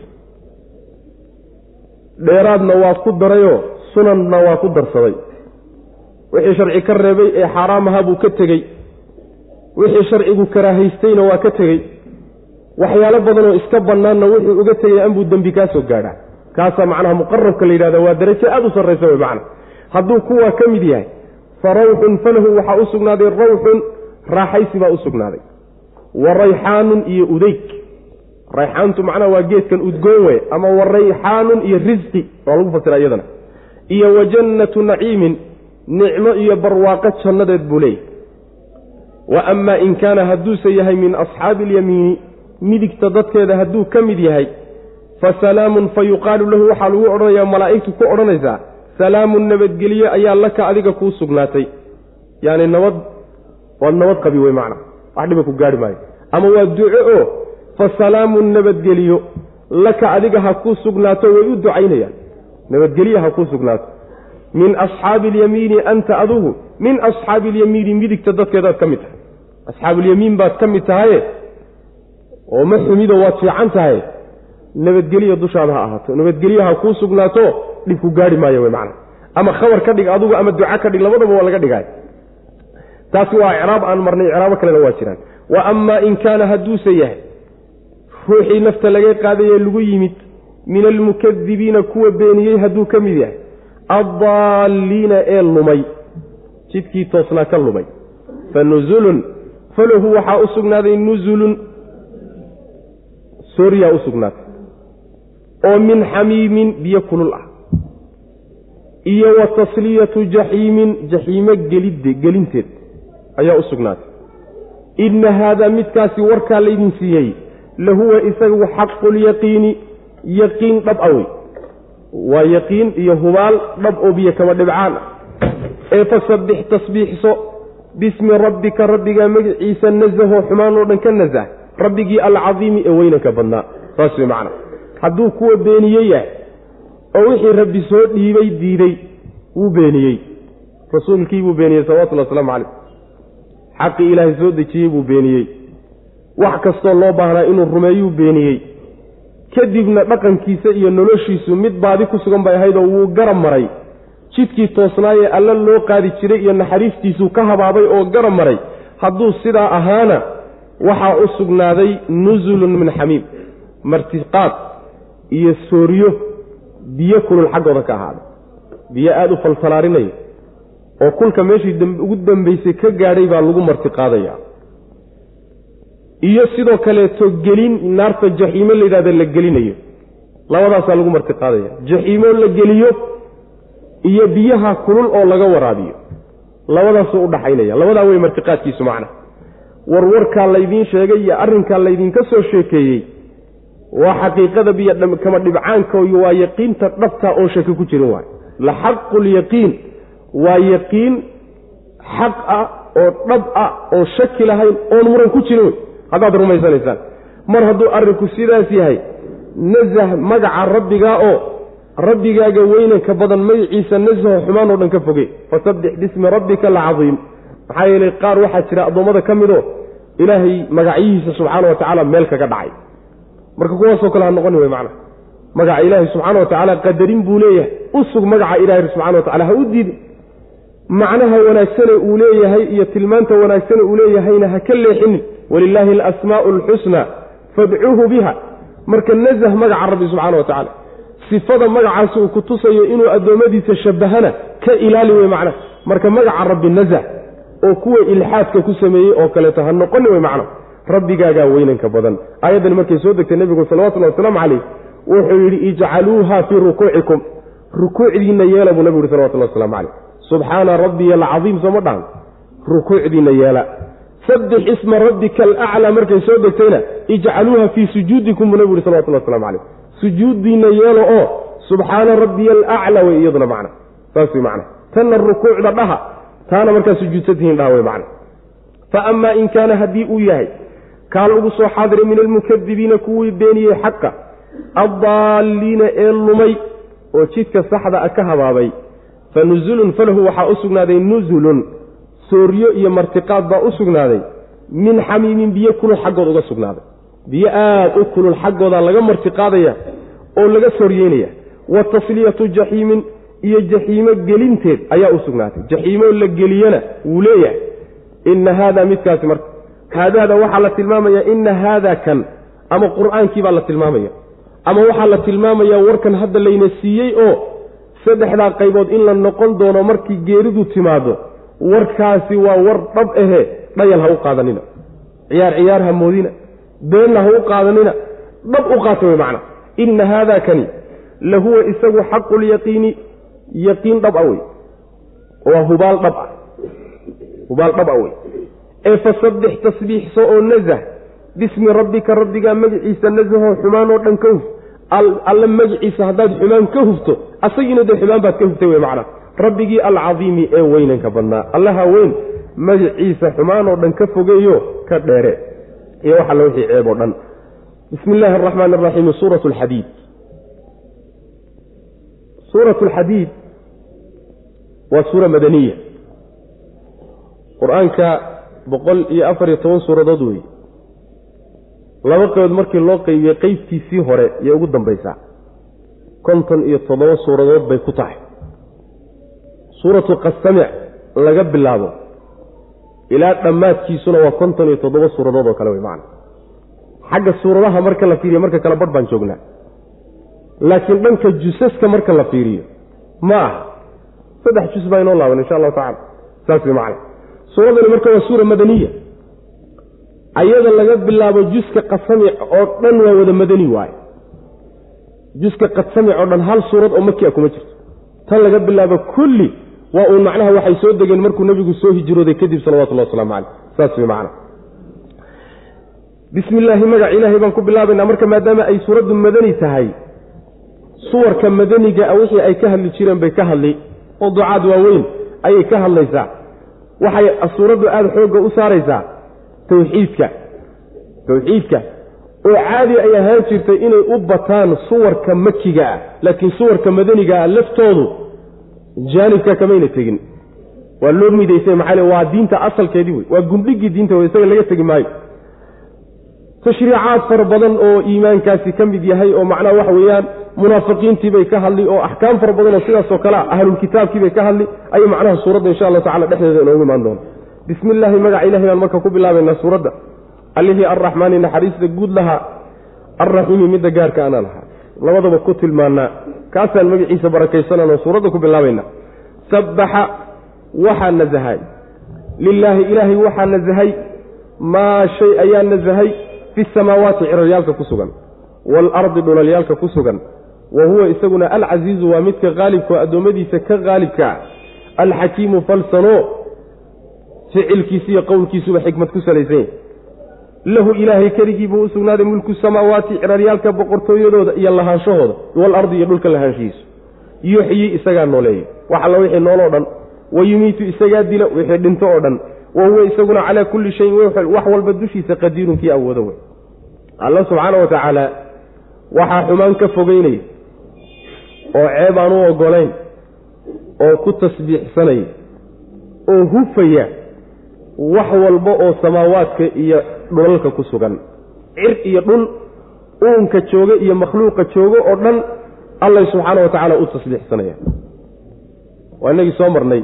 Dheeraadna waa ku darayoo sunanna waa ku darsaday. Wixii sharci ka reebay ee xaaraam ahaa buu ka tegey. Wixii sharcigu karaahaystayna waa ka tegey. Waxyaalo badanoo iska bannaanna wuxuu uga tegay anbuu dembi kaa soo gaadhaa. Kaasaa macnaha muqarabka la yidhahda waa darajo aada u sarraysa wey macna hadduu kuwaa ka mid yahay fa rawxun falahu waxaa u sugnaaday rawxun raaxaysi baa u sugnaaday wa rayxaanun iyo udeyg rayxaantu macnaha waa geedkan udgoon wey ama wa rayxaanun iyo risqi waa lagu fasira iyadana. Iyo wa jannatu naciimin nicmo iyo barwaaqo jannadeed buu leeyahy wa amaa in kaana hadduuse yahay min asxaabi alyamiini midigta dadkeeda hadduu ka mid yahay fa salaamun fa yuqaalu lahu waxaa lagu odhanayaa malaa'igtu ku odhanaysaa salaamun nabadgelye ayaa laka adiga kuu sugnaatay. Yacni nabad waad nabad qabi wey macna wax dhiba ku gaarhi maayo. Ama waa duco oo fa salaamun nabadgeliyo laka adiga ha kuu sugnaato way u ducaynayaan. Nabadgelye ha kuu sugnaato. Min asxaabi alyamiini anta adugu. Min asxaabi alyamiini midigta dadkeedaad ka mid tahay. Asxaabuulyamiin baad ka mid tahaye oo ma xumido waad fiican tahay. Nabadgelya dushaada ha ahaato. Nabadgelye ha kuu sugnaato dhib ku gaarhi maayo wey macana ama khabar ka dhig adugu ama duca ka dhig labadaba waa laga dhigaay taasi waa icraab aan marnay icraabo kalena waa jiraan. Wa amaa in kaana hadduuse yahay ruuxii nafta laga qaadayee lagu yimid min almukadibiina kuwa beeniyey hadduu ka mid yahay addaalliina ee lumay. Jidkii toosnaa ka lumay. Fa nusulun falahu waxaa u sugnaaday nusulun sooriyaa u sugnaatay. Oo min xamiimin biyo kulul ah. Iyo wa tasliyatu jaxiimin jaxiimo gelid gelinteed ayaa u sugnaatay. Inna haadaa midkaasi warkaa laydin siiyey lahuwa isagu xaqulyaqiini yaqiin dhab a wey. Waa yaqiin iyo hubaal dhab oo biyo kama dhibcaan ah. Ee fasabbix tasbiixso bismi rabbika rabbigaa magiciisa nasahoo xumaan oo dhan ka nasah rabbigii alcadiimi ee weynanka badnaa. Saas wey macana hadduu kuwa beeniye yahay oo wixii rabbi soo dhiibay diiday wuu beeniyey. Rasuulkii buu beeniyey salawatullhi waslamu calayh xaqii ilaahay soo dejiyey buu beeniyey. Wax kastoo loo baahnaa inuu rumeeyuu beeniyey. Kadibna dhaqankiisa iyo noloshiisu mid baadi ku sugan bay ahaydoo wuu garab maray. Jidkii toosnaayee alla loo qaadi jiray iyo naxariistiisuu ka habaabay oo garab maray. Hadduu sidaa ahaana waxaa u sugnaaday nusulun min xamiim. Martiqaad iyo sooriyo biyo kulul xaggooda ka ahaaday biyo aada u faltalaarinaya oo kulka meeshii ugu dambaysay ka gaadhay baa lagu martiqaadaya iyo sidoo kaleeto gelin naarta jaxiimo layidhahda la gelinayo. Labadaasaa lagu martiqaadaya jaxiimo la geliyo iyo biyaha kulul oo laga waraabiyo. Labadaasuu udhaxaynaya labadaa wey martiqaadkiisu macna. Warwarkaa laydiin sheegay iyo arrinkaa laydinka soo sheekeeyey waa xaqiiqada biyo kama dhibcaanka waa yaqiinta dhabta oon shaki ku jirin waay la xaqulyaqiin waa yaqiin xaq ah oo dhab ah oon shaki lahayn oon muran ku jirin. Wey haddaad rumaysanaysaan. Mar hadduu arrinku sidaas yahay nasah magaca rabbigaa oo rabbigaaga weynanka badan magaciisa nasaho xumaan oo dhan ka foge. Fasabbix bismi rabbika alcadiim maxaa yeelay qaar waxaa jira addoommada ka midoo ilaahay magacyihiisa subxaana wa tacaala meel kaga dhacay. Marka kuwaasoo kale ha noqoni wey macna. Magaca ilaahay subxaana wa tacaala qadarin buu leeyahay. U sug magaca ilaahay subxana wa tacala ha u diidin macnaha wanaagsane uu leeyahay iyo tilmaanta wanaagsane uu leeyahayna ha ka leexinin walilaahi alasmaa'u alxusnaa fadcuuhu biha. Marka nasah magaca rabbi subxaana wa tacala sifada magacaasi uu ku tusayo inuu addoommadiisa shabbahana ka ilaali wey macna marka magaca rabbi nasah oo kuwa ilxaadka ku sameeyey oo kaleeto ha noqoni wey macna rabbigaagaa weynanka badan. Aayaddani markay soo degtay nebigu salawatullahi wasalaamu calayh wuxuu yidhi ijcaluuha fii rukuucikum. Rukuucdiinna yeela buu nebigu yhi salawatullah waslamu calayh subxaana rabbiya alcadiim sooma dhahan rukuucdiinna yeela sabbix isma rabbika alaclaa markay soo degtayna ijcaluuha fii sujuudikum buu nebigu yhi salawatullah waslamu calayh. Sujuuddiinna yeelo oo subxaana rabbiya alaclaa wey iyaduna macna. Saas wey macna. Tanna rukuucda dhaha taana markaa sujuudsantihiin dhaha wey macna. Fa amaa in kaana haddii uu yahay kaa lagu soo xaadiray min almukadibiina kuwii beeniyey xaqa addaalliina ee lumay oo jidka saxda a ka habaabay fa nusulun falahu waxaa u sugnaaday nusulun sooryo iyo martiqaad baa u sugnaaday min xamiimin biyo kulul xaggood uga sugnaaday biyo aad u kulul xaggooda laga martiqaadaya oo laga sooryeynaya wa tasliyatu jaxiimin iyo jaxiimo gelinteed ayaa u sugnaatay jaxiimoo la geliyana wuu leeyahay inna haada midkaasi marka haadaada waxaa la tilmaamayaa inna haada kan ama qur'aankii baa la tilmaamaya ama waxaa la tilmaamayaa warkan hadda layna siiyey oo saddexdaa qaybood in la noqon doono markii geeridu timaado warkaasi waa war dhab ahe dhayal ha u qaadanina. Ciyaar ciyaar ha moodina. Beenna ha u qaadanina. Dhab u qaata wey macna. Inna haada kani lahuwa isagu xaqulyaqiini yaqiin dhab a wey. Waa hubaal dhab ah. Hubaal dhab a wey. Ee fasabbix tasbiixso oo nasah bismi rabbika rabbigaa magaciisa nasahoo xumaan oo alle magaciisa haddaad xumaan ka hufto asagiina dee xumaan baad ka huftay wey macnaa rabbigii alcadiimi ee weynanka badnaa. Allaha weyn magaciisa xumaan oo dhan ka fogeeyo ka dheere. Iyo wax alla wixii ceeb oo dhan. Bismi illaahi araxmaan araxiim suurat alxadiid suurat alxadiid waa suura madaniya. Qur'aanka boqol iyo afar iyo toban suuradood weeye laba qaybood markii loo qeybiyey qeybtiisii hore iyo ugu dambaysaa konton iyo toddoba suuradood bay ku tahay. Suuratu qasamic laga bilaabo ilaa dhammaadkiisuna waa konton iyo toddoba suuradood oo kale wey macana xagga suuradaha marka la fiiriyo marka kale badh baan joognaa. Laakiin dhanka jusaska marka la fiiriyo ma aha. Saddex jus baa inoo laaban insha allahu tacala saas wey macana suuradani marka waa suura madaniya ayada laga bilaabo juska qasamic oo dhan waa wada madani waaye. Juska qasamic oo dhan hal suurad oo makia kuma jirto. Tan laga bilaabo kulli waa uun macnaha waxay soo degeen markuu nebigu soo hijrooday kadib salawatullahi waslamu caleyh saas wey macana bismi illaahi magac ilaahay baan ku bilaabaynaa marka maadaama ay suuraddu madani tahay suwarka madaniga a wixii ay ka hadli jireen bay ka hadli oo ducaad waaweyn ayay ka hadlaysaa. Waxay suuraddu aada xoogga u saaraysaa tawxiidka. Tawxiidka. Oo caadi ay ahaan jirtay inay u bataan suwarka makiga ah laakiin suwarka madaniga ah laftoodu jaanibka kamayna tegin. Waa loo midaysay maxaa waa diinta asalkeedii wey waa gundhigii diinta wey isaga laga tegi maayo. Tashriicaad fara badan oo iimaankaasi ka mid yahay oo macnaha waxa weeyaan munaafiqiintiibay ka hadli oo axkaam fara badan oo sidaasoo kale a ahlulkitaabkiibay ka hadli ayay macnaha suuradda insha allahu tacala dhexdeeda inoogu imaan doona bismi illaahi magaca ilahi baan marka ku bilaabaynaa suuradda. Allihii arraxmaani naxariista guud lahaa. Alraxiimi midda gaarka ana lahaa. Labadaba ku tilmaanaa kaasaan magaciisa barakaysananoo suuradda ku bilaabaynaa. Sabbaxa waxaa nasahay lilaahi ilaahay waxaa nasahay maa shay ayaa nasahay fi samaawaati ciraryaalka ku sugan. Waalardi dhulalyaalka ku sugan. Wa huwa isaguna alcasiizu waa midka qaalibkao addoommadiisa ka qaalibka ah. Alxakiimu falsano ficilkiisa iyo qowlkiisuba xikmad ku salaysan yahy lahu ilaahay keligii buu u sugnaaday mulku samaawaati ciraryaalka boqortooyadooda iyo lahaanshahooda waalardi iyo dhulka lahaanshihiisu. yuxyi isagaa nooleeya wax alla wixii nooloo dhan wa yumiitu isagaa dila wixii dhinto oo dhan wa huwa isaguna calaa kulli shayin wax walba dushiisa qadiirun kii awoodo wey alla subxaana wa tacaala waxaa xumaan ka fogeynaya oo ceeb aan u oggolayn oo ku tasbiixsanaya oo hufaya wax walba oo samaawaadka iyo dhulalka ku sugan. Cir iyo dhul uunka jooga iyo makhluuqa joogo oo dhan allay subxaana wa tacaala u tasbiixsanaya. Waa inagii soo marnay.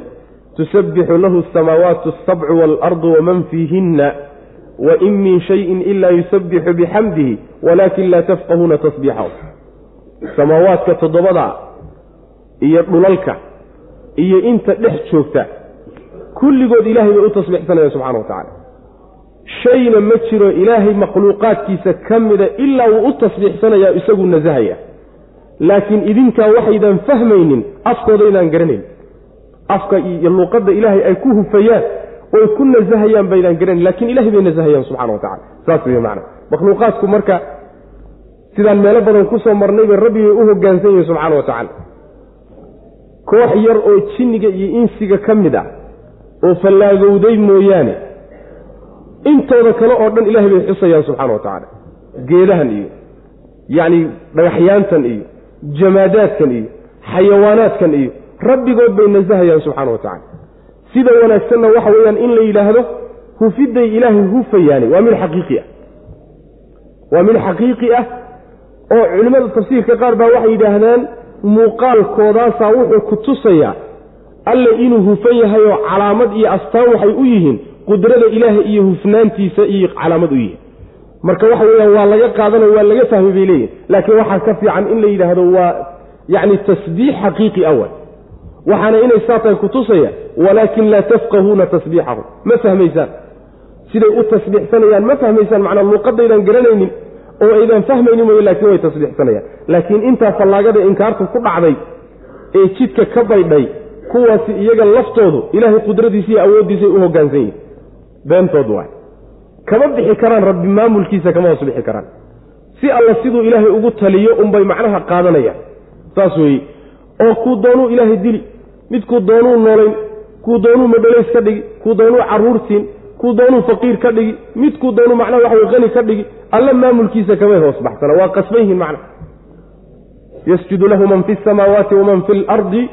Tusabbixu lahu asamaawaatu asabcu waalardu waman fiihinna wain min shayin ila yusabbixu bixamdihi walaakin laa tafqahuuna tasbiixahu samaawaadka toddobada iyo dhulalka iyo inta dhex joogta kulligood ilaahay bay u tasbiixsanayaan subxana wa tacaala. Shayna ma jiro ilaahay makhluuqaadkiisa ka mida ilaa wuu u tasbiixsanayaa isaguu nasahaya laakiin idinkaa waxaydan fahmaynin afkoodaydaan garanayn. Afka iyo luuqadda ilaahay ay ku hufayaan oy ku nasahayaan baydaan garanayn lakiin ilahay bay nasahayaan subxana wa tacala saas wey macana makhluuqaadku marka sidaan meelo badan ku soo marnayba rabbibay u hoggaansan yihiin subxaana wa tacaala. Koox yar oo jinniga iyo insiga ka mid ah oo fallaagowday mooyaane. Intooda kale oo dhan ilahay bay xusayaan subxana wa tacaala. Geedahan iyo yacni dhagaxyaantan iyo jamaadaadkan iyo xayawaanaadkan iyo rabbigood bay nasahayaan subxaana wa tacala sida wanaagsanna waxa weeyaan in la yidhaahdo hufidday ilaahay hufayaani waa mid xaqiiqi ah. Waa mid xaqiiqi ah oo culimmada tafsiirka qaar baa waxay yidhaahdaan muuqaalkoodaasaa wuxuu ku tusayaa alle inuu hufan yahay oo calaamad iyo astaan waxay u yihiin qudrada ilaahay iyo hufnaantiisa iyo calaamad u yihiin. Marka waxa weeyaan waa laga qaadanayo waa laga fahmay bay leeyihiin laakiin waxaa ka fiican in la yidhaahdo waa yacni tasbiix xaqiiqi awal. Waxaana inay saa tahay kutusaya walaakin laa tafqahuuna tasbiixahum. Ma fahmaysaan? Siday u tasbiixsanayaan ma fahmaysaan? Macnaa luuqadaydaan garanaynin oo aydan fahmaynin mooye laakiin way tasbiixsanayaan. Laakiin intaa fallaagada inkaartu ku dhacday ee jidka ka baydhay kuwaasi iyaga laftoodu ilaahay qudradiisa iyo awooddiisay u hoggaansan yihiin beentood waay. Kama bixi karaan rabbi maamulkiisa kama hoos bixi karaan. Si alla siduu ilaahay ugu taliyo unbay macnaha qaadanayaan. Saas weeye oo kuu doonuu ilaahay dili midkuu doonuu noolayn kuu doonuu madhalays ka dhigi kuu doonuu carruur siin kuu doonuu faqiir ka dhigi midkuu doonuu macnaha waxa wey qani ka dhigi alla maamulkiisa kamay hoos baxsana. Waa qasban yihiin macna. Yasjudu lahu man fi samaawaati waman fi lardi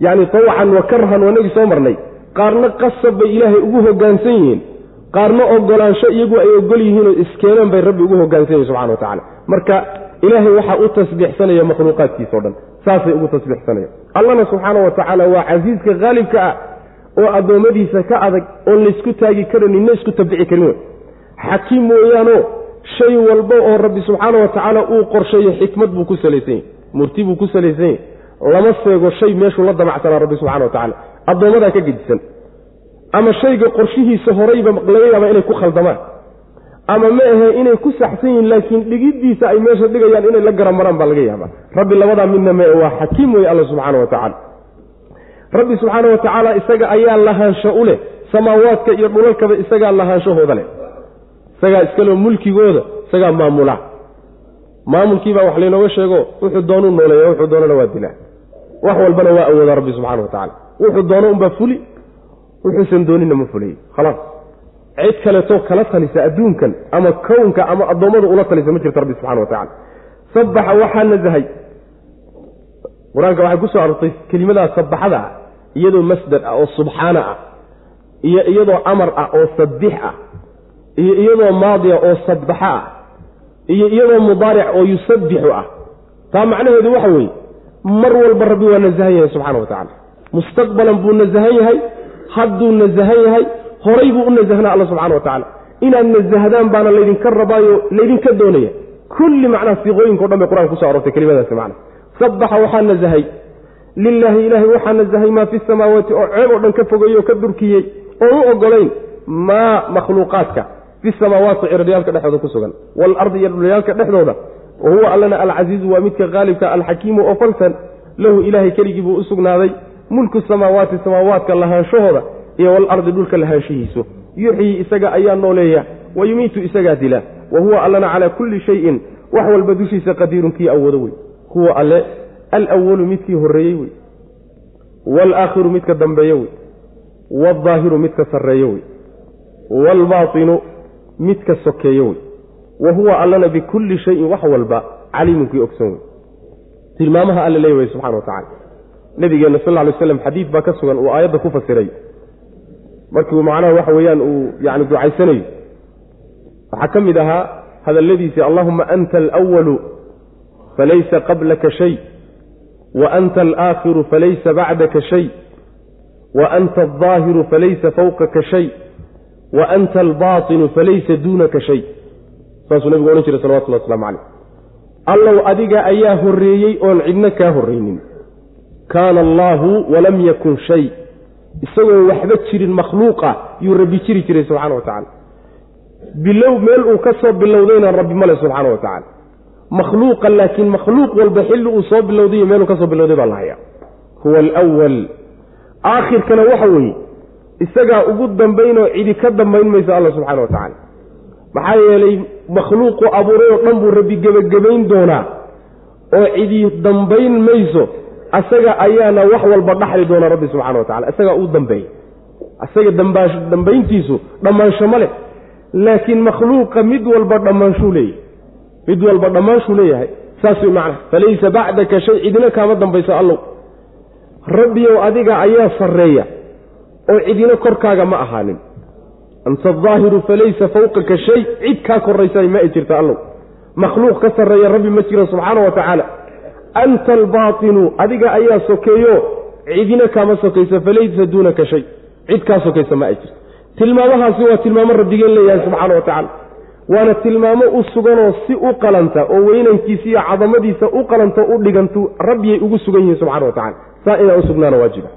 yani tawcan wa karhan wanagii soo marnay. Qaarna qasab bay ilaahay ugu hogaansan yihiin. Qaarna ogolaansho iyagu ay ogol yihiinoo iskeeneen bay rabbi ugu hogaansan yihiin subxana wa tacala marka ilaahay waxaa u tasbiixsanaya makhluuqaadkiisa o dhan. Saasay ugu tasbiixsanaya. Allana subxaana wa tacaala waa casiiska haalibka ah oo addoommadiisa ka adag oon laysku taagi karin nina isku tabici karin wey xakiim mooyaanoo shay walba oo rabbi subxaana wa tacaala uu qorsheeyo xikmad buu ku salaysan yahy murti buu ku salaysan yahy lama seego shay meeshuu la damacsanaa rabbi subxana wa tacala addoommadaa ka gedisan. Ama shayga qorshihiisa horayba laga yaaba inay ku khaldamaan. Ama ma ahe inay ku saxsan yihiin laakiin dhigiddiisa ay meesha dhigayaan inay la garamaraan baa laga yaabaa. Rabbi labadaa midna mee waa xakiim wey alla subxaana wa tacaala. Rabbi subxaana wa tacaala isaga ayaa lahaansho u leh samaawaadka iyo dhulalkaba isagaa lahaanshahooda leh. Isagaa iskaleo mulkigooda isagaa maamula. Maamulkiibaa wax laynooga sheego wuxuu doonuu nooleeya wuxuu doonana waa dilaa wax walbana waa awoodaa rabbi subxana wa tacala wuxuu doono unbaa fuli wuxuusan doonina ma fulay khalaas cid kaleetoo kala talisa adduunkan ama kownka ama addoommada ula talisa ma jirto rabbi subxana wa tacala sabaxa waxaa nasahay qur'aanka waxay ku soo arortay kelimadaa sabaxada ah iyadoo masdar ah oo subxaana ah iyo iyadoo amar ah oo sabix ah iyo iyadoo maadiya oo sabaxa ah iyo iyadoo mudaaric oo yusabbixu ah. Taa macnaheedu waxa weeye mar walba rabbi waa nasahan yahay subxana wa tacala mustaqbalan buu nasahan yahay hadduu nasahan yahay horay buu u nasahnaa alla subxana wa tacala inaad nasahdaan baana laydinka rabaayo laydinka doonaya. Kulli macnaha siiqooyinka o dhan bay qur'anka kuso arortay kelimadaasi macna. Sabaxa waxaa nasahay. Lilaahi ilaahay waxaa nasahay maa fi samaawaati oo ceeb oo dhan ka fogeeyey oo ka durkiyey. Oon u ogolayn maa makhluuqaadka fi samaawaati cirdhiyaalka dhexdooda ku sugan. Waalardi iyo dhulyaalka dhexdooda wa huwa allana alcasiizu waa midka haalibka alxakiimu oo falsan lahu ilaahay keligii buu u sugnaaday mulku samaawaati samaawaadka lahaanshahooda iyo walardi dhulka lahaanshihiisu yuxyii isaga ayaa nooleeya wa yumiitu isagaa dila wa huwa allana calaa kulli shayin wax walba dushiisa qadiirun kii awoodo wey huwa alle alwalu midkii horreeyey wey waalaakhiru midka dambeeye wey waaldaahiru midka sarreeye wey waalbaatinu midka sokeeye wey wa huwa allana bikulli shayin wax walba caliimun kii ogsan wey tilmaamaha alle leey wey subxana wa tacala nabigeenna sal lla alay slam xadiid baa ka sugan uu aayadda ku fasiray. Markiiuu macnaha waxa weeyaan uu yani ducaysanayo. Waxaa ka mid ahaa hadalladiisii allahuma anta alwalu falaysa qablaka shay wa anta alaakhiru falaysa bacdaka shay wa anta aldaahiru falaysa fawqaka shay wa anta albaatinu falaysa duunaka shay saasuu nabigu odhan jiray salawatullah waslamu caleyh allow adiga ayaa horreeyey oon cidno kaa horraynin. Kaana allaahu walam yakun shay. Isagoo waxba jirin makhluuqa yuu rabbi jiri jiray subxana wa tacala bilow meel uu ka soo bilowdayna rabbi male subxaana wa tacala makhluuqa laakiin makhluuq walba xilli uu soo bilowday meeluu ka soo bilowday baa la hayaa. Huwa alwal aakhirkana waxa weeye isagaa ugu dambaynoo cidi ka dambayn mayso alla subxana wa tacaala maxaa yeelay makhluuqu abuuray oo dhan buu rabbi gebagabayn doonaa. oo cidi dambayn mayso asaga ayaana wax walba dhaxli doona rabbi subxana wa tacala isagaa uu dambeeya isaga dambayntiisu dhammaansho ma leh. Laakiin makhluuqa mid walba dhammaanshuu leeyahay. Mid walba dhammaanshuu leeyahay. Saas way macnaha. Falaysa bacdaka shay cidina kaama dambayso allow. Rabbiyow adiga ayaa sarreeya. Oo cidina korkaaga ma ahaanin anta adaahiru falaysa fawqaka shay. Cid kaa korraysa ma ay jirta allow. Makhluuq ka sarreeya rabbi ma jiro subxaana wa tacaala anta albaatinu adiga ayaa sokeeyo. Cidina kaama sokaysa falaysa duunaka shay. Cid kaa sokaysa ma ay jirto tilmaamahaasi waa tilmaamo rabbigeen leeyahay subxaana wa tacaala waana tilmaamo u suganoo si u qalanta oo weynankiisa iyo cadamadiisa u qalanta u dhigantu rabbiyay ugu sugan yihiin subxana wa tacala saa inaan u sugnaano waajiba.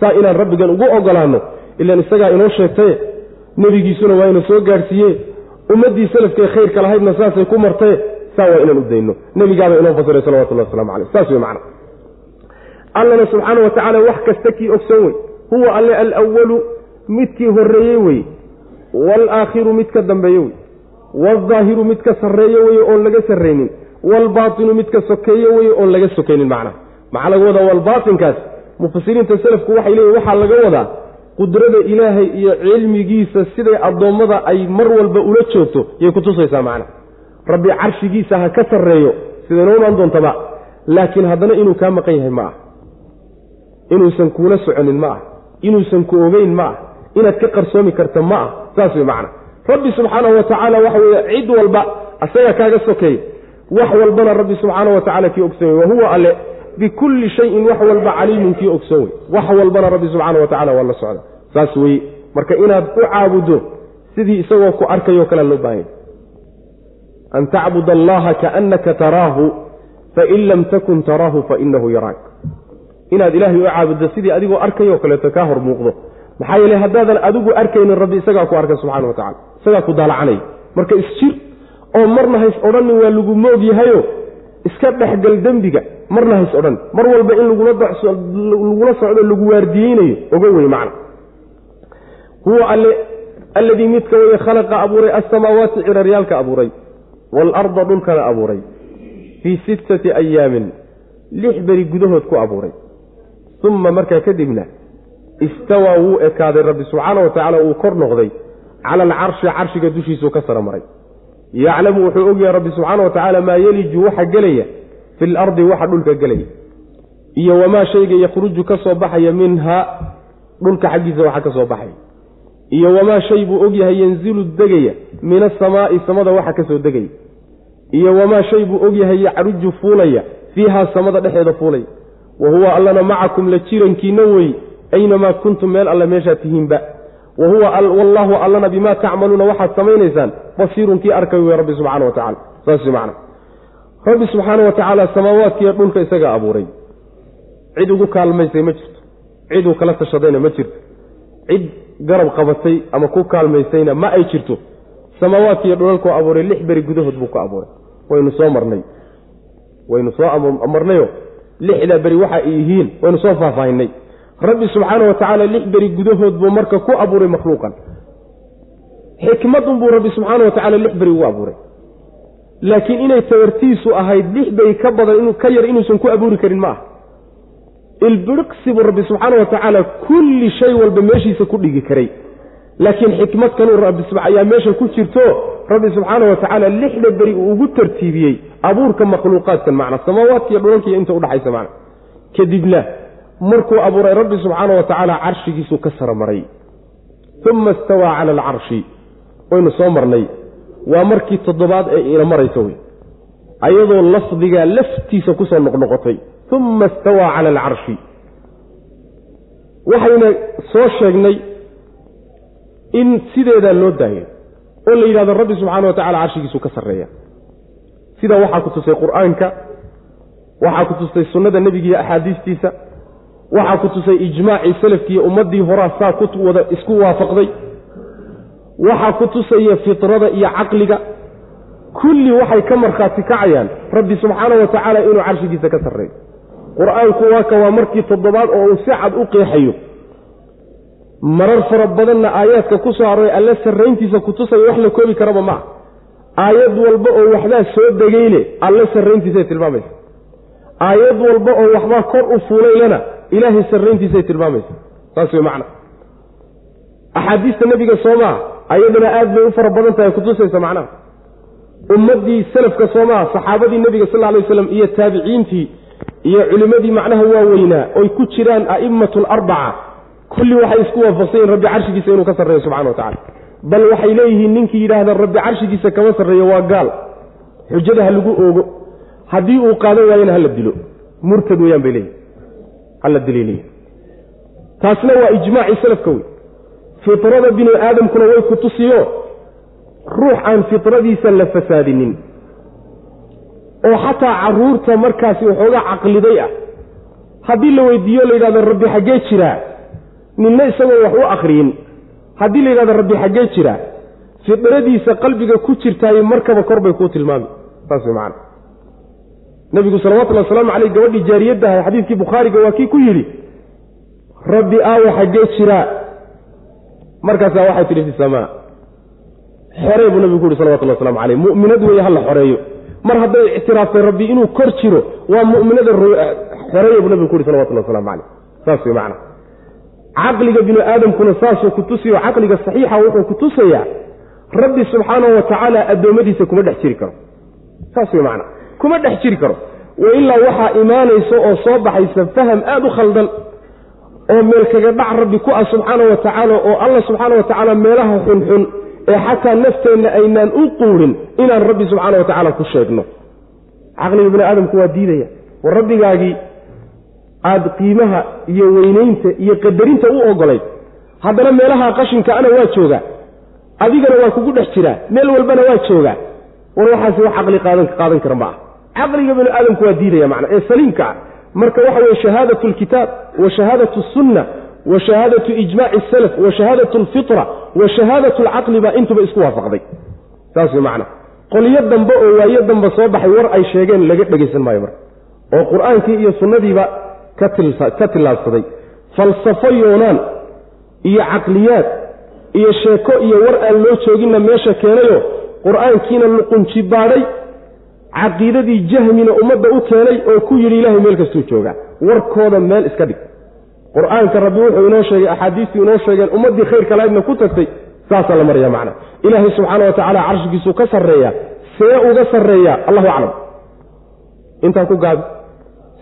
Saa inaan rabbigan ugu ogolaanno ilaan isagaa inoo sheegtaye nebigiisuna waa ina soo gaadhsiiye ummaddii salafkee khayrka lahaydna saasay ku martaye saa waa inaan u dayno. Nebigaaba inoo fasiray salawatullahi waslamu caleyh saas wey macna. Allana subxaana wa tacaala wax kasta kii ogsoon wey huwa alle alwalu midkii horreeyey weye waalaakhiru mid ka dambeeye wey waaldaahiru mid ka sarreeye weye oon laga sarraynin waalbaatinu mid ka sokeeye weye oon laga sokaynin macnaha maxaa laga wadaa waalbaatinkaas mufasiriinta selafku waxay leeyihiin waxaa laga wadaa qudrada ilaahay iyo cilmigiisa siday addoommada ay mar walba ula joogto yay kutusaysaa macnaha rabbi carshigiisa ha ka sarreeyo sidayna imaan doontaba. Laakiin haddana inuu kaa maqan yahay ma ah. Inuusan kuula soconin ma ah. Inuusan ku ogeyn ma ah. Inaad ka qarsoomi karta ma ah. Saas wey macna. Rabbi subxaanahu wa tacaala waxa weeye cid walba asaga kaaga sokeey wax walbana rabbi subxaanahu wa tacala kii ogsoon wey wahuwa alle bikulli shayin wax walba caliimun kii ogsoon wey. Wax walbana rabbi subxaana wa tacala waa la socda. Saas weye marka inaad u caabuddo sidii isagoo ku arkayo kalea loo baahanya an tacbud allaha kaannaka taraahu fain lam takun taraahu fainahu yaraak. Inaad ilaahay u caabuddo sidii adigoo arkayoo kaleeto kaa hor muuqdo. Maxaa yeele haddaadan adigu arkaynin rabbi isagaa ku arka subxana wa tacala isagaa ku daalacanaya marka isjir oo marna hays odhanin waa lagu moog yahayo iska dhexgal dembiga marna hays odhan mar walba in lagula socdo lagu waardiyeynayo ogo wey macna huwa alle alladii midka weye khalaqa abuuray alsamaawaati ciraryaalka abuuray waalarda dhulkana abuuray fii sittati ayaamin lix beri gudahood ku abuuray. Uma markaa kadibna istawaa wuu ekaaday rabbi subxaana wa tacaala uu kor noqday cala alcarshi carshiga dushiisuu ka sara maray yaclamu wuxuu ogyahay rabbi subxaana wa tacaala maa yeliju waxa gelaya fi lardi waxa dhulka gelaya. iyo wamaa shayga yakhruju ka soo baxaya minha dhulka xaggiisa waxa ka soo baxaya. iyo wamaa shay buu ogyahay yanzilu degaya min asamaa'i samada waxa ka soo degaya. iyo wamaa shay buu ogyahay yacruju fuulaya fiihaa samada dhexeeda fuulaya. wa huwa allana macakum la jirankiina wey aynamaa kuntum meel alle meeshaad tihiinba wa huwa wallaahu allana bimaa tacmaluuna waxaad samaynaysaan basiirun kii arkay wey rabbi subxana wa tacala saas macna rabbi subxaana wa tacaala samaawaadkiiyo dhulka isagaa abuuray cid ugu kaalmaysay ma jirto cid uu kala tashadayna ma jirto cid garab qabatay ama ku kaalmaysayna ma ay jirto samaawaadkiiyo dhulalkuu abuuray lix beri gudahood buu ku abuuray waynu soo marnay waynu soo marnayo lixdaa beri waxa ay yihiin waynu soo faahfaahinay rabbi subxaana wa tacaala lix beri gudahood buu marka ku abuuray makhluuqan. Xikmadun buu rabbi subxaana wa tacala lix beri ugu abuuray. Laakiin inay tawartiisu ahayd lix beri ka badan ka yar inuusan ku abuuri karin ma aha ilbiriqsi buu rabbi subxaana wa tacaala kulli shay walba meeshiisa ku dhigi karay. Laakiin xikmad kanuu ayaa meesha ku jirto rabbi subxaana wa tacaala lixda beri uu ugu tartiibiyey abuurka makhluuqaadkan macna samaawaadkiiyo dhulalkiiyo inta udhaxaysa macna. Kadibna markuu abuuray rabbi subxaana wa tacaala carshigiisuu ka sara maray uma istawaa cala alcarshi waynu soo marnay. Waa markii toddobaad ee ina maraysa wey ayadoo lafdigaa laftiisa ku soo noqnoqotay. Uma istawaa cala alcarshi waxayna soo sheegnay in sideedaa loo daayo oo la yidhahdo rabbi subxaana wa tacala carshigiisuu ka sarreeya. Sidaa waxaa ku tusay qur'aanka waxaa ku tustay sunnada nebigiiyo axaadiistiisa waxaa ku tusay ijmaacii salafkiiyo ummaddii horaa saa ku wada isku waafaqday. Waxaa ku tusaya fitrada iyo caqliga. Kulli waxay ka markhaati kacayaan. Rabbi subxaana wa tacaala inuu carshigiisa ka sarreeyo. Qur'aanku waa ka waa markii toddobaad oo uu si cad u qeexayo. Marar fara badanna aayaadka ku soo arooray alle sarrayntiisa ku tusaya wax la koobi karaba ma ah aayad walba oo waxbaa soo degeyle alle sarrayntiisay tilmaamaysa. Aayad walba oo waxbaa kor u fuulaylana ilaahay sarrayntiisay tilmaamaysa saas wey macna. Axaadiista nebiga soomaa ayadana aad bay u fara badan tahay kutusaysa macnaha ummaddii salafka soomaa saxaabadii nebiga sal alay waslam iyo taabiciintii iyo culimmadii macnaha waaweynaa oy ku jiraan a'immatu alarbaca kulli waxay isku waafaqsan yihiin rabbi carshigiisa inuu ka sarreeyo subxana wa tacala bal waxay leeyihiin ninkii yidhaahda rabbi carshigiisa kama sarreeyo waa gaal. Xujada ha lagu oogo. Haddii uu qaadan waayana hala dilo. Murtad weyaan bay leeyihiin dilay leeyihiin taasna waa ijmaacii salafka wey fitrada bini aadamkuna way ku tusiyo ruux aan fitradiisa la fasaadinin. Oo xataa carruurta markaasi waxoogaa caqliday ah. Haddii la weydiiyo la yidhahdo rabbi xaggee jiraa ninna isagoo wax u akriyin haddii la yidhahdo rabbi xaggee jiraa fidradiisa qalbiga ku jirtaayo markaba kor bay kuu tilmaami. Saas way macana nebigu salawatullhi wasalaamu caleyh gabadhii jaariyaddahay xadiidkii bukhaariga waa kii ku yidhi rabbi aawa xaggee jiraa markaasaa waxay tidhi fi samaa xorey buu nabigu ku yuri salawatullah waslamu caleyh mu'minad weeye ha la xoreeyo. Mar hadday ictiraaftay rabbi inuu kor jiro waa mu'minada xoreeya buu nabigu ku yuri salawatullah waslamu caleyh saas wey macana caqliga binu aadamkuna saasuu ku tusiyo caqliga saxiixa wuxuu ku tusayaa rabbi subxaanahu wa tacaala addoommadiisa kuma dhex jiri karo. Saas wey macana kuma dhex jiri karo. Wa ilaa waxaa imaanaysa oo soo baxaysa faham aada u khaldan oo meel kaga dhac rabbi ku ah subxaana wa tacaala oo alla subxaana wa tacaala meelaha xunxun ee xataa nafteenna aynaan u quurin inaan rabbi subxaana wa tacaala ku sheegno. Caqliga bini aadamku waa diidaya. War rabbigaagii aada qiimaha iyo weynaynta iyo qadarinta u ogolayd haddana meelaha qashinka ana waa joogaa. Adigana waa kugu dhex jiraa. Meel walbana waa joogaa. War waxaasi wax caqli qaadan qaadan kara ma ah caqliga bini aadamku waa diidaya macna. Ee saliimka ah. Marka waxa weye shahaadatu alkitaab wa shahaadatu sunna wa shahaadatu ijmaaci salaf wa shahaadatu alfitra wa shahaadatu alcaqli baa intuba isku waafaqday. Saas wey macna. Qolyo dambe oo waayo dambe soo baxay war ay sheegeen laga dhegaysan maayo marka. Oo qur'aankii iyo sunnadiiba ka tillaabsaday falsafo yoonaan iyo caqliyaad iyo sheeko iyo war aan loo jooginna meesha keenayo qur'aankiina luqunji baadhay caqiidadii jahmina ummadda u keenay oo ku yidhi ilaahay meel kastuu joogaa warkooda meel iska dhig. Qur'aanka rabbi wuxuu inoo sheegay axaadiistii inoo sheegeen ummaddii khayrka lahaydna ku tagtay saasaa la maraya macna. Ilaahay subxaana wa tacaala carshigiisuu ka sarreeyaa see uga sarreeyaa allahu aclam. Intaa ku gaabi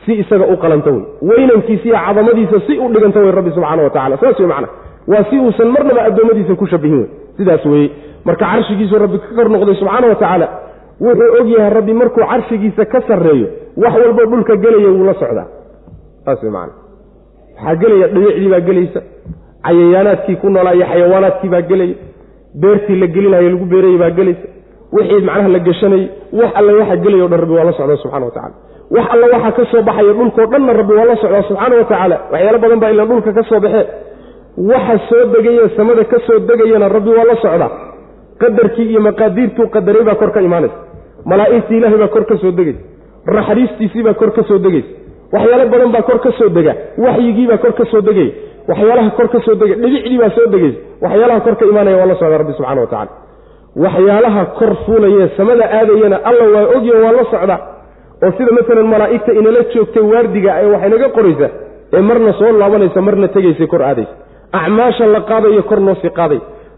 si isaga u qalanta wey. Weynankiisa iyo cadamadiisa si u dhiganta wey rabbi subxaana wa tacala saas wey macna. Waa si uusan marnaba addoommadiisa ku shabihin wey. Sidaas weeye marka carshigiisuu rabbi ka kor noqday subxaana wa tacaala wuxuu og yahay rabbi markuu carshigiisa ka sarreeyo wax walbo dhulka gelaya wuu la socdaa. Saas wey macana waxaa gelaya dhibicdii baa gelaysa cayayaanaadkii ku noolaa iyo xayawaanaadkii baa gelaya beertii la gelinaya lagu beerayay baa gelaysa. Wixii macnaha la geshanayey wax alle waxa gelaya o dhan rabbi waa la socdaa subxana wa tacala wax alle waxaa ka soo baxaya dhulkao dhanna rabbi waa la socdaa subxaana wa tacaala. Waxyaalo badan baa ilaan dhulka ka soo baxee. Waxa soo degaya samada ka soo degayana rabbi waa la socdaa qadarkii iyo maqaadiirtuu qadaray baa kor ka imaanaysa. Malaa'igtii ilaahay baa kor ka soo degaysa. Raxriistiisii baa kor ka soo degaysa. Waxyaalo badan baa kor ka soo dega. Waxyigiibaa kor ka soo degaya waxyaalaha kor ka soo degay. Dhibicdii baa soo degaysa. Waxyaalaha kor ka imaanaya waa la socdaa rabbi subxana wa tacala waxyaalaha kor fuulaye samada aadayana alla waa ogyo waa la socdaa. Oo sida maalan malaa'igta inala joogtay waardiga ee wax inaga qoraysa ee marna soo laabanaysa marna tegaysa kor aadaysa. Acmaasha la qaadayo kor noo sii